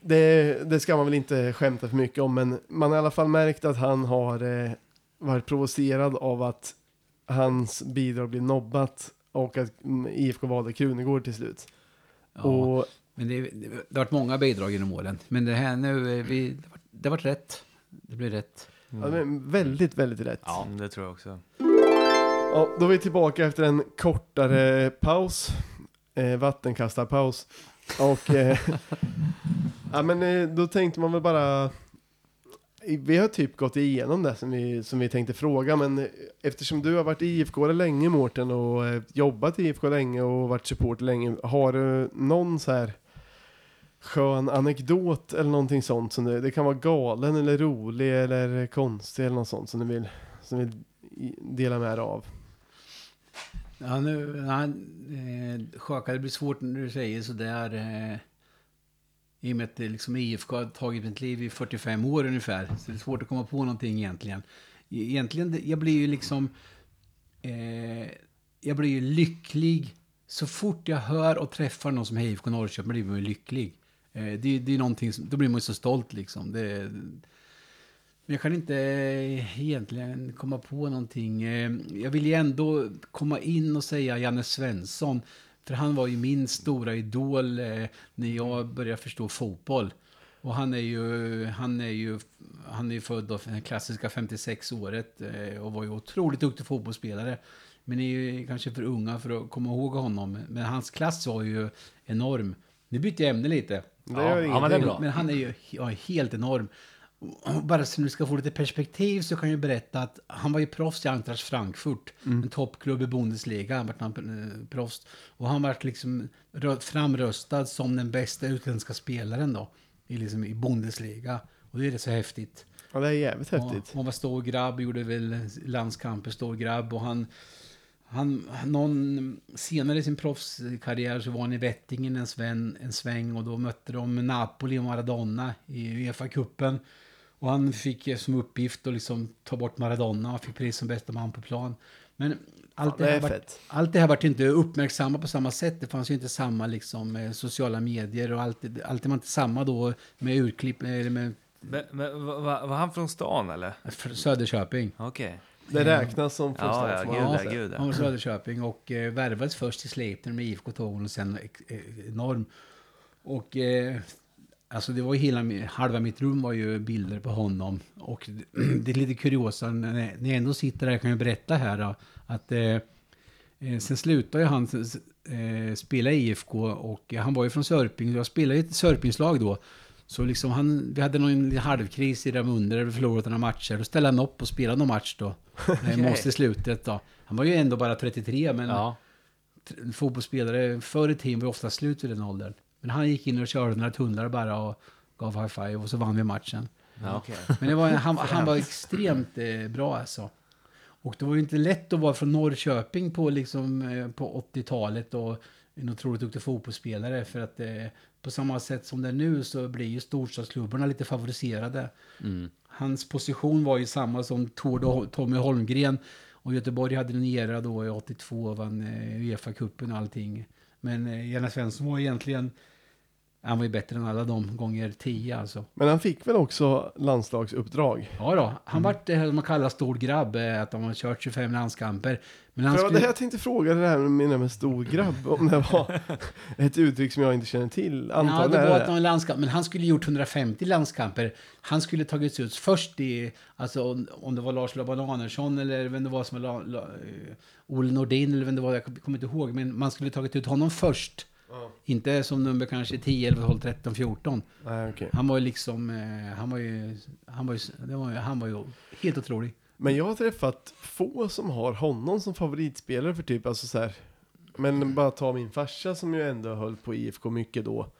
Det, det ska man väl inte skämta för mycket om, men man har i alla fall märkt att han har eh, varit provocerad av att hans bidrag blir nobbat och att mm, IFK valde Krunegård till slut. Ja, Och men det, det, det har varit många bidrag genom åren. Men det här nu, eh, vi, det har varit- det har varit rätt. Det blir rätt. ja, men väldigt, väldigt rätt. ja, det tror jag också. Ja, då är vi tillbaka efter en kortare paus. Eh, vattenkastarpaus. Och eh, <laughs> ja, men eh, då tänkte man väl bara vi har typ gått igenom det som vi, som vi tänkte fråga, men eh, eftersom du har varit i IFK länge Mårten och eh, jobbat i IFK länge och varit supporter länge, har du någon så här skön anekdot eller någonting sånt som det, det kan vara galen eller rolig eller konstig eller något sånt som du vill, som du vill dela med dig av? Ja, nu, han, eh, Sjöka, det blir svårt när du säger sådär. Eh, I och med att det liksom IFK har tagit mitt liv i 45 år ungefär. Så det är svårt att komma på någonting egentligen. E, egentligen, jag blir ju liksom... Eh, jag blir ju lycklig. Så fort jag hör och träffar någon som är IFK Norrköping blir man ju lycklig. Eh, det, det är någonting som, då blir man ju så stolt liksom. Det, men jag kan inte eh, egentligen komma på någonting. Eh, Jag vill ju ändå komma in och säga Janne Svensson. För han var ju min stora idol eh, när jag började förstå fotboll. Och han är ju, han är ju, han är ju född av det klassiska 56-året eh, och var ju otroligt duktig fotbollsspelare. Men är ju kanske för unga för att komma ihåg honom. Men hans klass var ju enorm. Nu byter jag ämne lite. Det Ja, men det är bra. Men han är ju ja, helt enorm. Och Bara så ni ska få lite perspektiv så kan jag berätta att han var ju proffs i Eintracht Frankfurt. En toppklubb i Bundesliga. Han var eh, proffs. Och han var liksom rö- framröstad som den bästa utländska spelaren då. I, liksom, i Bundesliga. Och det är rätt så häftigt. Ja, det är jävligt häftigt. Ja, han var stor grabb, gjorde väl landskamper, stor grabb. Och han, han, någon, senare i sin proffskarriär så var han i Vättingen en, sväng, en sväng och då mötte de Napoli och Maradona i Uefa-cupen. Och han fick eh, som uppgift att liksom ta bort Maradona och fick pris som bästa man på plan. Men allt, Ja, det det här är var, allt det här var inte uppmärksammat på samma sätt. Det fanns ju inte samma liksom, eh, sociala medier och allt, allt det var inte samma då med urklipp eller med Men, men, var, var han från stan eller? Söderköping. Okej. Det räknas som från Ja, start, ja, gud, ja, gud. Han var Söderköping och eh, värvades först till Sleipner med IFK Torn och sen eh, enorm. Och eh, alltså det var hela, halva mitt rum var ju bilder på honom. Och det, <clears throat> är lite kuriosa, när jag ändå sitter där kan jag berätta här att eh, eh, sen slutade ju han eh, spela i IFK och han var ju från Sörping. Jag spelade i ett Sörpingslag då. Så liksom han, vi hade någon halvkris i Ramunder, där vi förlorade några matcher. Då ställde han upp och spelade någon match då. <laughs> okay. Måste i slutet då. Han var ju ändå bara 33, men Ja. fotbollsspelare förr i tiden var ofta slut vid den åldern. Men han gick in och körde några tunnlar bara och gav high five och så vann vi matchen. Ja. Men det var, <laughs> han, han var extremt eh, bra alltså. Och det var ju inte lätt att vara från Norrköping på, liksom, eh, på 80-talet och en otroligt duktig fotbollsspelare. För att eh, på samma sätt som det är nu så blir ju storstadsklubbarna lite favoriserade. Mm. Hans position var ju samma som Tord och Tommy Holmgren. Och Göteborg hade en era då i 82 och vann eh, Uefa-cupen och allting. Men eh, Janne Svensson var egentligen... Han var ju bättre än alla de gånger 10 alltså. Men han fick väl också landslagsuppdrag? Ja då, han vart det här som man kallar stor grabb, eh, att de har kört 25 landskamper. Men han För det var det skulle... jag tänkte fråga det här med, med stor grabb, om det var <laughs> ett uttryck som jag inte känner till. Ja, Antagligen det är var det. att de landskamp, men han skulle gjort 150 landskamper. Han skulle tagits ut först i, alltså om- om det var Lars Laban Andersson eller vem det var som var, eh, Olle Nordin eller vem det var, jag kommer inte ihåg. Men man skulle tagit ut honom först. Inte som nummer kanske 10, 11, 12, 13, 14. Nej, okej. Han var ju liksom, eh, han var ju, han var ju, det var, han var ju helt otrolig. Men jag har träffat få som har honom som favoritspelare för typ, alltså så här. Men bara ta min farsa som ju ändå höll på IFK mycket då.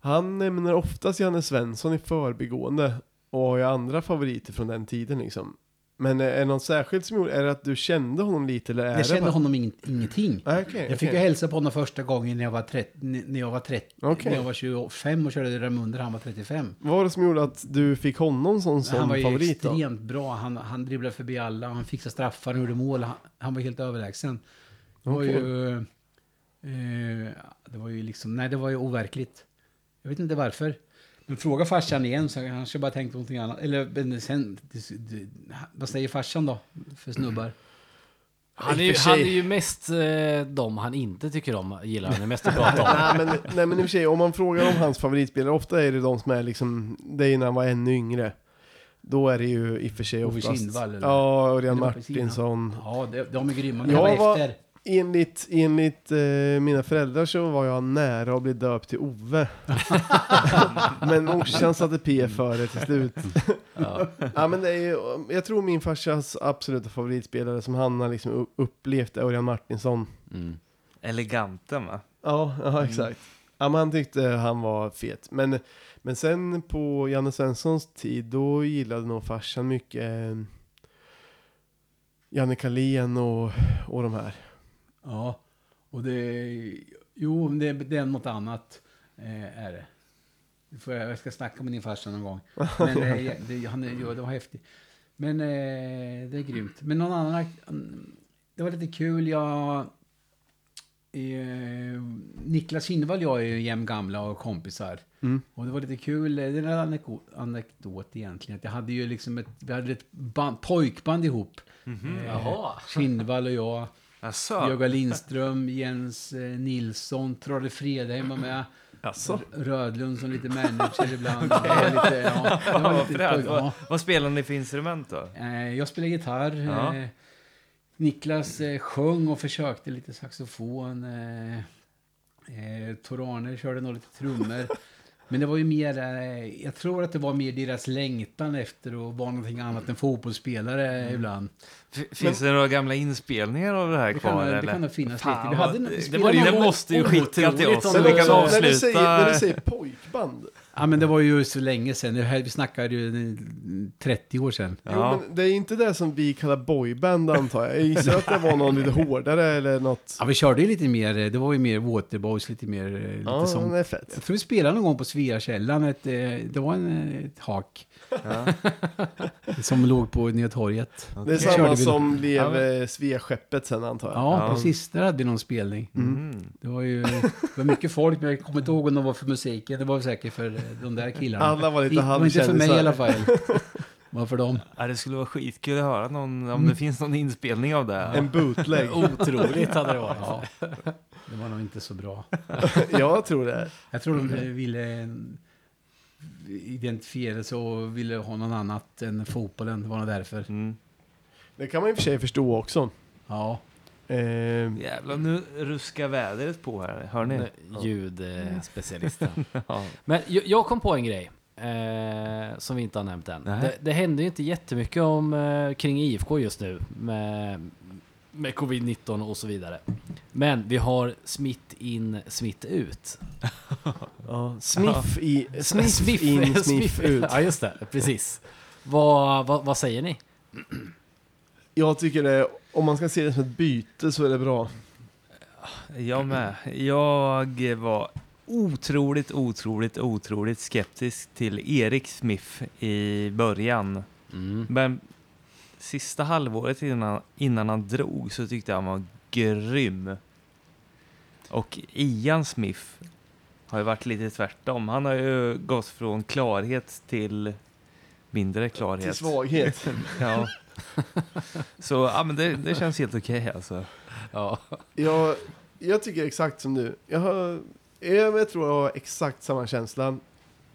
Han nämner oftast Janne Svensson i förbigående och har ju andra favoriter från den tiden liksom. Men är det något särskilt som gjorde, är det att du kände honom lite eller är Jag det kände bara- honom ing, ingenting. Nej, okej, Jag fick okej. ju hälsa på honom första gången när jag var 30, när jag var 30, Okej. när jag var 25 och körde Ramunder, han var 35. Vad var det som gjorde att du fick honom som, som han var ju favorit då? extremt bra. Han, han dribblade förbi alla, han fixade straffar, han gjorde mål. Han, han var helt överlägsen. Det var Okej. ju... Eh, det var ju liksom... Nej, det var ju overkligt. Jag vet inte varför. Men fråga farsan igen så han kanske bara tänkt någonting annat. Eller men sen... Vad säger farsan då? För snubbar? Han, är ju, han är ju mest eh, de han inte tycker om, gillar han är mest att prata om. <laughs> nej, men, nej men i och för sig, om man frågar om hans favoritspelare, ofta är det de som är liksom, det är när han var ännu yngre. Då är det ju i och för sig Ove oftast... Kindvall, eller? Ja, Örjan. Martinsson. Ja, det, de är grymma. Jag var- efter. Enligt, enligt eh, mina föräldrar så var jag nära att bli döpt till Ove. <laughs> men morsan satte P före till slut. Ja. <laughs> ja, men det är ju, jag tror min farsas absoluta favoritspelare som han har liksom upplevt är Örjan Martinsson. Mm. Eleganten va? Ja, ja exakt. Ja, men han tyckte han var fet. Men, men sen på Janne Svenssons tid, då gillade nog farsan mycket eh, Janne Kalén och, och de här. Ja, och det... Jo, men det, det är något annat. Eh, är det. Det får jag, jag ska snacka med din farsa någon gång. <laughs> Men eh, det, han, jo, det var häftigt. Men eh, det är grymt. Men någon annan... mm, Det var lite kul. Jag... Eh, Niklas Kindvall och jag är ju jämngamla och kompisar. Mm. Och det var lite kul, det är en anekdot, anekdot egentligen. Att jag hade ju liksom ett, vi hade ett band, pojkband ihop. Eh, Jaha. Kindvall och jag. Asså? Jörgen Lindström, Jens eh, Nilsson, Trolle Fredheim var med. Alltså. Rödlund som lite manager <laughs> ibland. Lite, ja, Vad lite, fränt. ja. Vad, vad spelar ni för instrument då? Eh, Jag spelar gitarr. Ja. eh, Niklas sjöng och försökte lite saxofon. eh, Tor-Arne körde nog lite trummor. <laughs> Men det var ju mer, eh, jag tror att det var mer deras längtan efter att vara någonting annat än fotbollsspelare ibland. F- Finns det några gamla inspelningar av det här Det kvar kan, det eller? kan nog finnas Fan, lite. Vi hade, det, borde, någon det måste ju skicka till oss så det vi kan var- när, du säger, när du avsluta. säger pojkband. Ja, men det var ju så länge sedan. Vi snackade ju 30 år sedan. Ja. Jo, men det är inte det som vi kallar boyband antar jag. Jag gissar att det var någon lite hårdare eller något. Ja, vi körde ju lite mer, det var ju mer Waterboys, lite mer, eh, lite Ja, sånt. det är fett. Jag tror vi spelade någon gång på Sveakällan, ett, eh, det var en, eh, ett hak Ja. <laughs> som låg på Nötorget. Det är samma som blev Ja, Svea-skeppet sen antar jag. Ja, Ja. precis. Där hade vi någon spelning. Mm. Det var ju det var mycket folk, men jag kommer inte ihåg om det var för musiken. Det var säkert för eh, de där killarna. Alla var lite det var inte för mig i alla halvkändisar. fall. Det var för dem. Ja, det skulle vara skitkul att höra någon, om Mm. det finns någon inspelning av det. En bootleg. <laughs> Otroligt hade det varit. Ja, det var nog inte så bra. <laughs> jag tror det. Jag tror de ville identifiera sig och ville ha någon annat än fotbollen. Det var nog därför. Mm. Det kan man i och för sig förstå också. Ja. Eh, Jävlar, nu ruskar vädret på här. Hör ni? Ljudspecialisten. <laughs> Ja. Men jag, jag kom på en grej. Eh, som vi inte har nämnt än. Det, det händer ju inte jättemycket om, eh, kring IFK just nu. Med, med covid-19 och så vidare. Men vi har smitt in, smitt ut. <laughs> ja, Smith, i, Smith, in, Smith <laughs> ut. ja, just det. Precis. Vad, vad, vad säger ni? Jag tycker det, om man ska se det som ett byte så är det bra. Jag med. Jag var otroligt, otroligt, otroligt skeptisk till Erik Smith i början. Mm. Men sista halvåret innan, innan han drog så tyckte jag han var grym. Och Ian Smith har ju varit lite tvärtom. Han har ju gått från klarhet till mindre klarhet. Till svaghet. <laughs> Ja. <laughs> Så ja, men det, det känns helt okej alltså. Ja. Jag, jag tycker exakt som du. Jag, har, jag, jag tror jag har exakt samma känsla.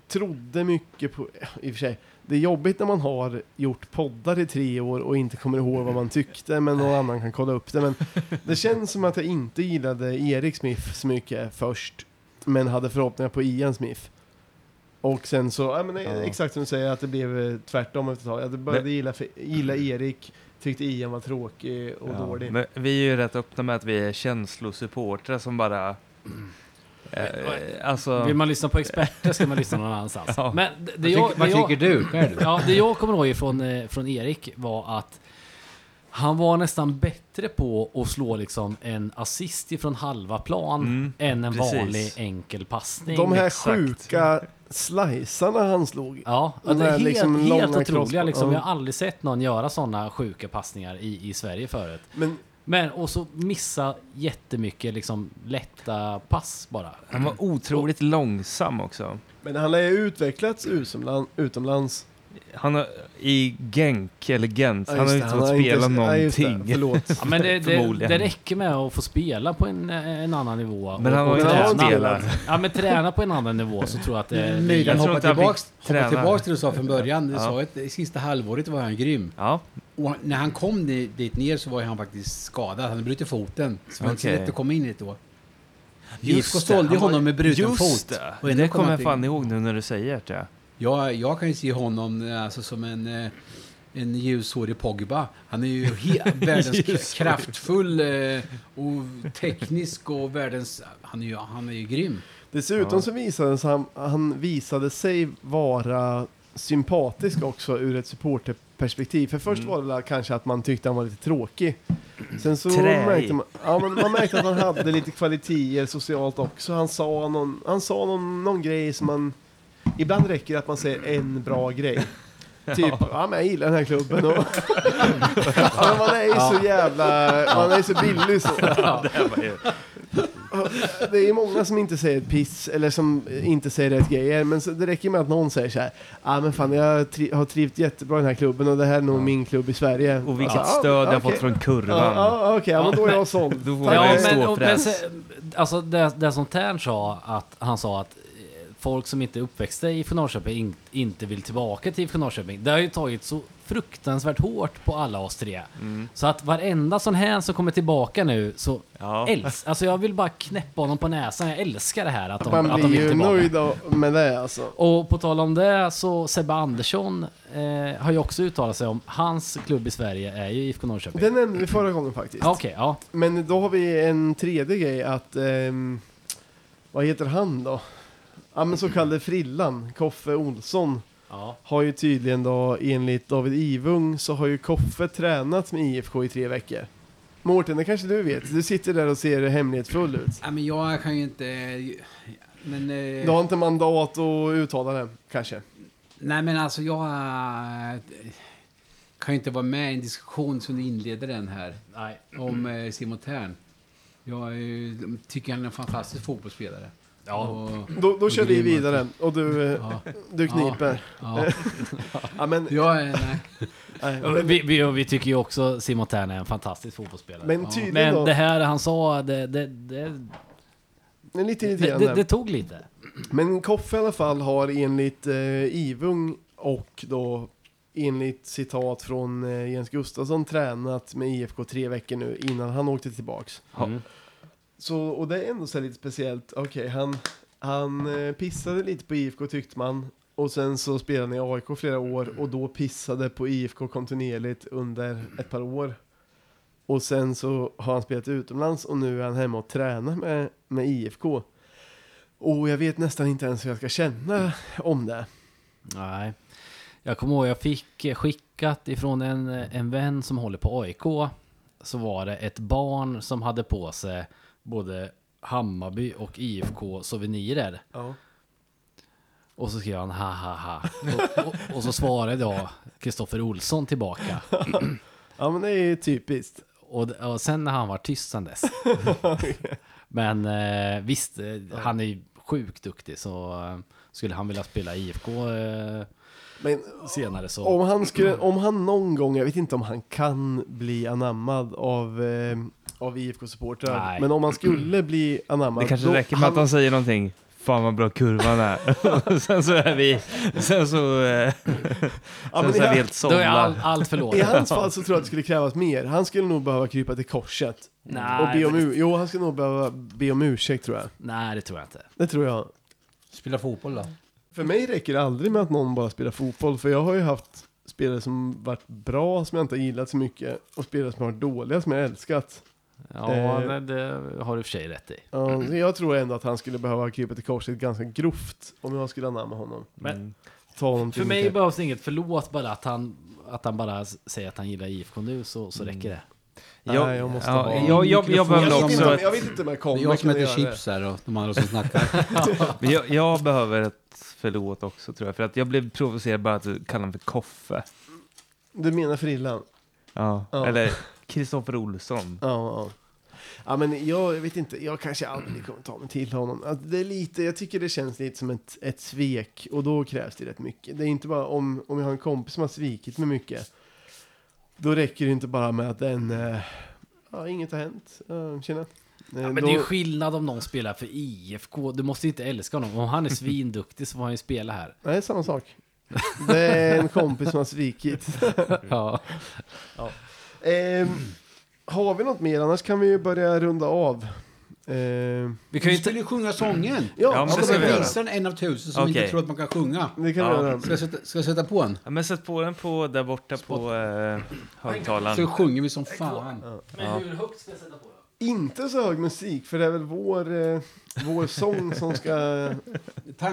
Trodde mycket på, i och för sig, det är jobbigt när man har gjort poddar i tre år och inte kommer ihåg vad man tyckte, men någon annan kan kolla upp det. Men det känns som att jag inte gillade Erik Smith så mycket först, men hade förhoppningar på Ian Smith. Och sen så, ja, men det är exakt som du säger, att det blev eh, tvärtom efter ett tag. Jag började gilla, gilla Erik, tyckte Ian var tråkig och Ja, dålig. Men vi är ju rätt öppna med att vi är känslosupportrar som bara... Eh, alltså... Vill man lyssna på experter ska man lyssna någon annanstans. <laughs> Ja. Men det, det Vad, jag, tycker, vad jag, tycker du själv? Ja, det jag kommer ihåg från, eh, från Erik var att han var nästan bättre på att slå liksom en assist ifrån halva plan Mm, än en precis. vanlig enkel passning. De här exakt. sjuka slicerna han slog. Ja, De det är helt, liksom helt otroliga liksom. ja. Jag har aldrig sett någon göra sådana sjuka passningar i, i Sverige förut. Men Men och så missa jättemycket liksom lätta pass bara. Han var otroligt långsam också. Men han har ju utvecklats utomlands. Han har i Genk, eller Gent, Ja, han har just inte det, fått har spela inte- ja, just det, någonting. Förlåt. Ja, men det, det, det räcker med att få spela på en, en annan nivå. Men han har ju spelat. Ja, men träna på en annan nivå så tror jag att det... Möjligen jag tror hoppa inte han tillbaks, hoppa tillbaks till det du sa från början. Du Ja. sa att det sista halvåret var han grym. Ja, Och när han kom di- dit ner så var han faktiskt skadad. Han hade brutit foten. Så det var inte så lätt att komma in i det då. Just IFK det, sålde honom med bruten just fot. Det, Och ändå det kom kommer han jag fan ihåg nu när du säger det. Jag, jag kan ju se honom eh, alltså, som en, eh, en ljushårig Pogba. Han är ju <laughs> världens kraftfull eh, och teknisk och världens... Han är ju, han är ju grym. Dessutom Ja. så visade han, han visade sig vara sympatisk också ur ett supporterperspektiv. För först Mm. var det väl kanske att man tyckte han var lite tråkig. Sen så Träig. märkte man, ja, men man märkte att han hade lite kvaliteter socialt också. Han sa någon, han sa någon, någon grej som man... Ibland räcker det att man säger en bra grej. Typ, ja men jag gillar den här klubben och... <laughs> ja, men man är ju så jävla... Man är ju så billig så. Det är ju många som inte säger ett piss, eller som inte säger rätt grejer, men så, det räcker med att någon säger så här, ja ah, men fan jag tri har trivt jättebra i den här klubben och det här är nog min klubb i Sverige. Och vilket Ja, stöd jag okej. fått från kurvan. Ja, ja okej, ja, men då är jag såld. Då får Tack. jag Ja, men, stå och, men alltså det, det som Tern sa, att han sa att folk som inte är uppväxta i Norrköping in, inte vill tillbaka till IFK Norrköping. Det har ju tagit så fruktansvärt hårt på alla oss tre. Mm. Så att varenda sån här som kommer tillbaka nu, så Ja. älsk, alltså jag vill bara knäppa honom på näsan. Jag älskar det här att de, Man att de blir vill ju tillbaka. nöjd av- med det alltså. Och på tal om det så Sebbe Andersson eh, har ju också uttalat sig om hans klubb i Sverige är ju IFK Norrköping. Det nämnde vi förra gången faktiskt. Ja, Okej, ja. Men då har vi en tredje grej att, ehm, vad heter han då? Ja men så <clears throat> kallade Frillan, Koffe Olsson, ja. har ju tydligen då enligt David Ivung så har ju Koffe tränat med IFK i tre veckor. Mårten, det kanske du vet? Du sitter där och ser hemlighetsfull ut. Ja, men jag kan ju inte... Men... eh, Du har inte mandat att uttala det, kanske? Nej, men alltså jag eh, kan ju inte vara med i en diskussion som du inleder den här Nej. om eh, Simon Tern. Jag tycker han är en fantastisk fotbollsspelare. Ja. Och, Då, då kör vi vidare och du, eh, ja, du kniper. ja. Ja, <laughs> men, Jag är, nej. men, Vi, vi, vi tycker ju också Simon Tern är en fantastisk fotbollsspelare. men Ja. tydligen Men då, det här han sa, det, det, det, det lite det, irriterande. det, det tog lite. Men Koffe i alla fall har enligt eh, Ivung och då enligt citat från eh, Jens Gustafsson tränat med IFK tre veckor nu innan han åkte tillbaks. Ja. Mm. Så, och det är ändå så lite speciellt. Okej, han, han eh, pissade lite på IFK tyckte man. Och sen så spelade han i AIK flera år och då pissade på IFK kontinuerligt under ett par år. Och sen så har han spelat utomlands och nu är han hemma och tränar med, med IFK. Och jag vet nästan inte ens hur jag ska känna om det. Nej. Jag kommer ihåg, jag fick skickat ifrån en, en vän som håller på AIK. Så var det ett barn som hade på sig både Hammarby och IFK souvenirer. Ja. Och så skrev han ha ha ha. Och, och, och så svarade jag Kristoffer Olsson tillbaka. ja, men det är ju typiskt. Och, och sen när han var tyst sen dess. <laughs> Men eh, visst, eh, han är ju sjukt duktig så eh, skulle han vilja spela IFK eh, Men senare så... Om han, skulle, om han någon gång, jag vet inte om han kan bli anammad av, eh, av IFK-supportrar, men om han skulle bli anammad. Det kanske då- räcker med att han säger någonting. Fan vad bra kurvan är. <laughs> sen så är vi... Sen så... Eh, <laughs> Ja, sen så är vi i, helt Då är all, allt I förlåtet. hans fall så tror jag att det skulle krävas mer. Han skulle nog behöva krypa till korset. Nej, och be om, det- jo, han skulle nog behöva be om ursäkt tror jag. Nej, det tror jag inte. Det tror jag. Spela fotboll då? För mig räcker det aldrig med att någon bara spelar fotboll, för jag har ju haft spelare som varit bra, som jag inte har gillat så mycket, och spelare som har varit dåliga, som jag älskat. Ja, Eh. det, det har du för sig rätt i. Ja, jag tror ändå att han skulle behöva krypa till korset ganska grovt, om jag skulle anamma honom. Men Mm. Ta honom till för mig behövs det inget förlåt, bara att han, att han bara säger att han gillar IFK nu så, så räcker det. Jag, Nej, jag måste ja, ha- jag, jag, jag behöver jag, också ett, jag vet inte om jag Det kommer är jag som heter göra Chips här och de andra som snackar. <laughs> jag, jag behöver ett förlåt också tror jag. För att jag blev provocerad bara att du kallar honom för Koffe. det. Du menar Frillan? Ja. Ja. Eller Kristoffer Olsson. Ja, ja. Ja, men jag, jag vet inte, jag kanske aldrig kommer ta mig till honom. Att det är lite, jag tycker det känns lite som ett, ett svek och då krävs det rätt mycket. Det är inte bara om, om jag har en kompis som har svikit mig mycket. Då räcker det inte bara med att den, eh, ja, inget har hänt. Tjena. Eh, Ja, men då, det är ju skillnad om någon spelar för IFK. Du måste inte älska honom. Om han är svinduktig så får han ju spela här. Nej, samma sak. Det är en kompis som har svikit. <laughs> Ja. Ehm, har vi något mer? Annars kan vi ju börja runda av. Ehm, Vi kan ju inte... skulle ju sjunga sången. ja, Ja, men det men ska vi göra. visar en av tusen som Okej. inte tror att man kan sjunga. det kan Ja. vi göra. Ska jag sätta, ska jag sätta på en? Ja, men sätt på den på där borta på eh, Så högtalaren. sjunger vi som fan. Ja. hur högt ska jag sätta på då? Inte så hög musik, för det är väl vår, eh, vår sång som, ska,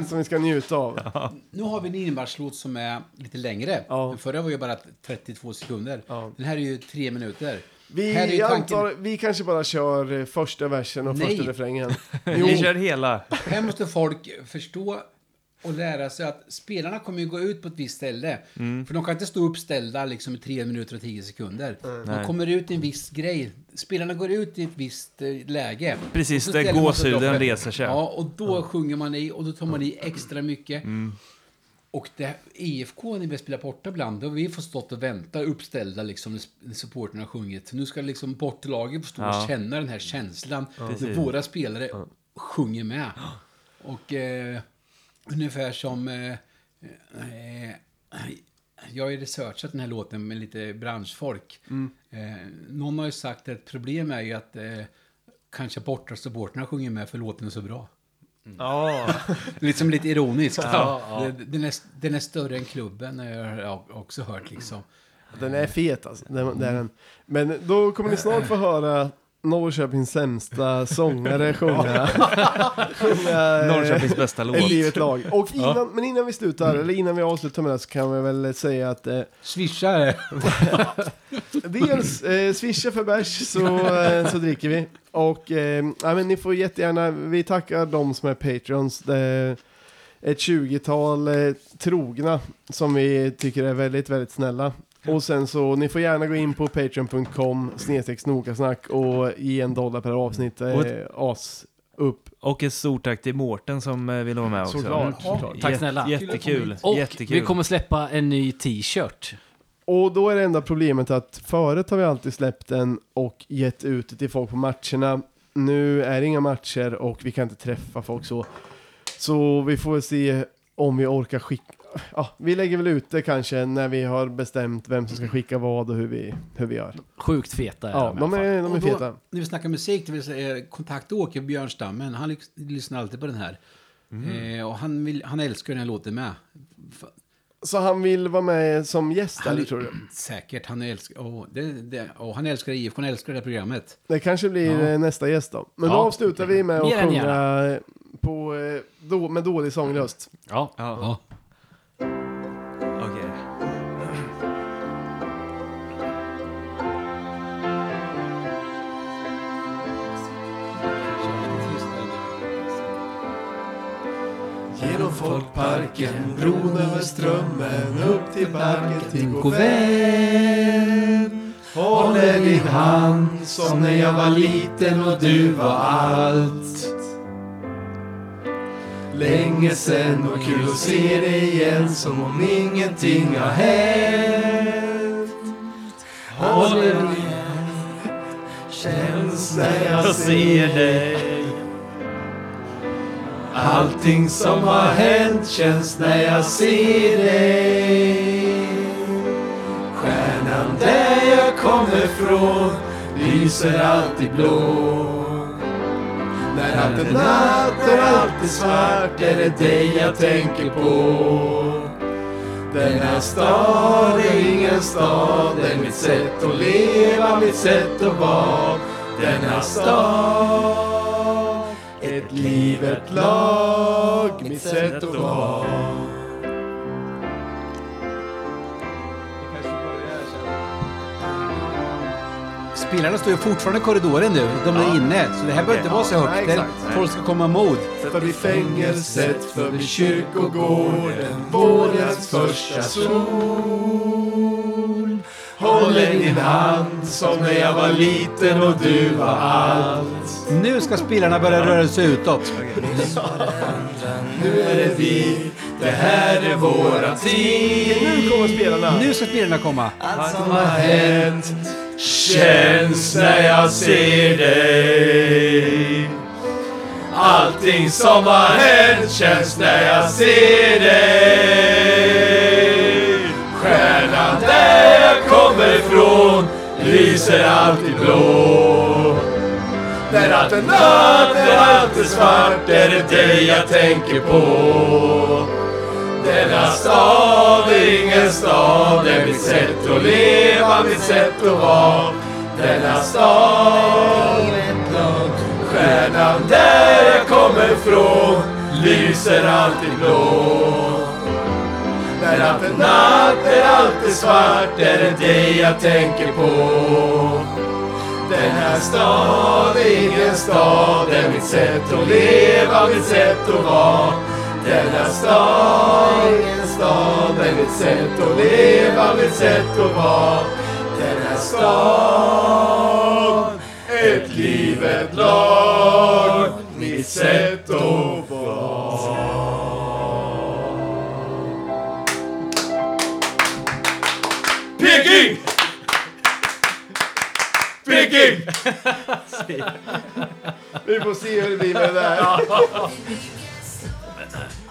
som vi ska njuta av. nu har vi en inmarschlåt som är lite längre. Ja. Den förra var ju bara 32 sekunder. Ja. Den här är ju tre minuter. Vi, Här är ju jag tanken- antar, vi kanske bara kör eh, första versen och Nej. första refrängen. <laughs> Vi kör <laughs> hela. Här måste folk förstå och lära sig att spelarna kommer ju gå ut på ett visst ställe. Mm. För de kan inte stå uppställda liksom i 3 minuter och 10 sekunder. De Nej. kommer ut i en viss grej. Spelarna går ut i ett visst eh, läge. Precis, där gåshuden reser sig. Ja, och då sjunger man i och då tar man i extra mycket. Mm. Och det, IFK, när vi spelar borta ibland, då har vi fått stått och vänta uppställda liksom, när supporterna har sjungit. Nu ska liksom bortlaget få stå Ja. och känna den här känslan när Precis. våra spelare sjunger med. Och eh, ungefär som... Eh, eh, jag har ju researchat den här låten med lite branschfolk. Eh, någon har ju sagt att ett problem är ju att eh, kanske borta supporterna sjunger med för låten är så bra. Ja, <laughs> Liksom lite ironiskt. Ja, ja. Det- Den, är, den är större än klubben, har jag också hört. Liksom. den är fet alltså. Den, det är den. Men då kommer ni snart få höra Norrköpings sämsta sångare sjunga, <laughs> sjunga eh, Norrköpings bästa låt. livet lag. Och innan, Men innan vi slutar, eller innan vi avslutar med det, så kan vi väl säga att eh, Swisha är <laughs> Dels eh, swisha för bärs så, eh, så dricker vi. Och eh, ja, men ni får jättegärna, vi tackar de som är patreons. Det ett 20-tal eh, trogna som vi tycker är väldigt, väldigt snälla. Och sen så, ni får gärna gå in på patreon.com snedstreck snokasnack och ge en dollar per avsnitt. Eh, Och as upp. Och ett stort tack till Mårten som eh, ville vara med också. Såklart, såklart. Tack snälla. Jättekul. Och Jättekul. vi kommer släppa en ny t-shirt. Och då är det enda problemet att förut har vi alltid släppt den och gett ut det till folk på matcherna. Nu är det inga matcher och vi kan inte träffa folk så. Så vi får se om vi orkar skicka, ja, vi lägger väl ut det kanske när vi har bestämt vem som ska skicka vad och hur vi, hur vi gör. Sjukt feta är Ja, de i de alla fall. är, de är Och då- feta. När vi snackar musik, det vill säga kontakta Åke Björnstammen. Han lyx- lyssnar alltid på den här. Eh, och han, vill, han älskar den här låten med. F- Så han vill vara med som gäst, Han, eller tror du? Säkert, han älskar, oh, det, det, oh, han älskar IFK, han älskar det här programmet. Det kanske blir Ja. eh, nästa gäst då. Men då Ja. avslutar vi med att än sjunga eh, på, eh, då, med dålig sångröst. Ja. Ja, folkparken, bron över strömmen, upp till parken, till vän, håller din hand som när jag var liten och du var allt. Länge sen och kul att se dig igen som om ingenting har hänt. Håller din känns när jag ser dig. Allting som har hänt känns när jag ser dig. Stjärnan där jag kommer från lyser alltid blå. När allt är natt och allt är svart är det dig jag tänker på. Denna stad är ingen stad, det är mitt sätt att leva, mitt sätt att vara. Denna stad, ett liv, ett lag, mitt sätt att vara. Spelarna står ju fortfarande i korridoren nu. De är inne, så det här behöver inte vara så högt. Nej. Folk ska komma mod. Förbi fängelset, förbi kyrkogården, vårens första sol. Håller din hand som när jag var liten och du var allt. Nu ska spelarna börja röra sig utåt. Nu är det vi, det här är våran tid. Nu kommer spelarna. Nu ska spelarna komma. Allt som har hänt känns när jag ser dig. Allting som har hänt känns när jag ser dig. Jag lyser alltid blå. När allt är natt, när allt är svart är det dig jag tänker på. Denna stad är ingen stad, det är mitt sätt att leva, mitt sätt att vara. Denna stad är. Stjärnan där jag kommer ifrån lyser alltid blå. När natten är natt, när allt är svart är det dig jag tänker på. Den här stad är ingen stad, är mitt sätt att leva, mitt sätt att vara. Denna stad är ingen stad, är mitt sätt att leva, mitt sätt att vara. här stad, ett liv, ett lag, mitt sätt att Peking! Vi får se hur det blir med det där. <laughs>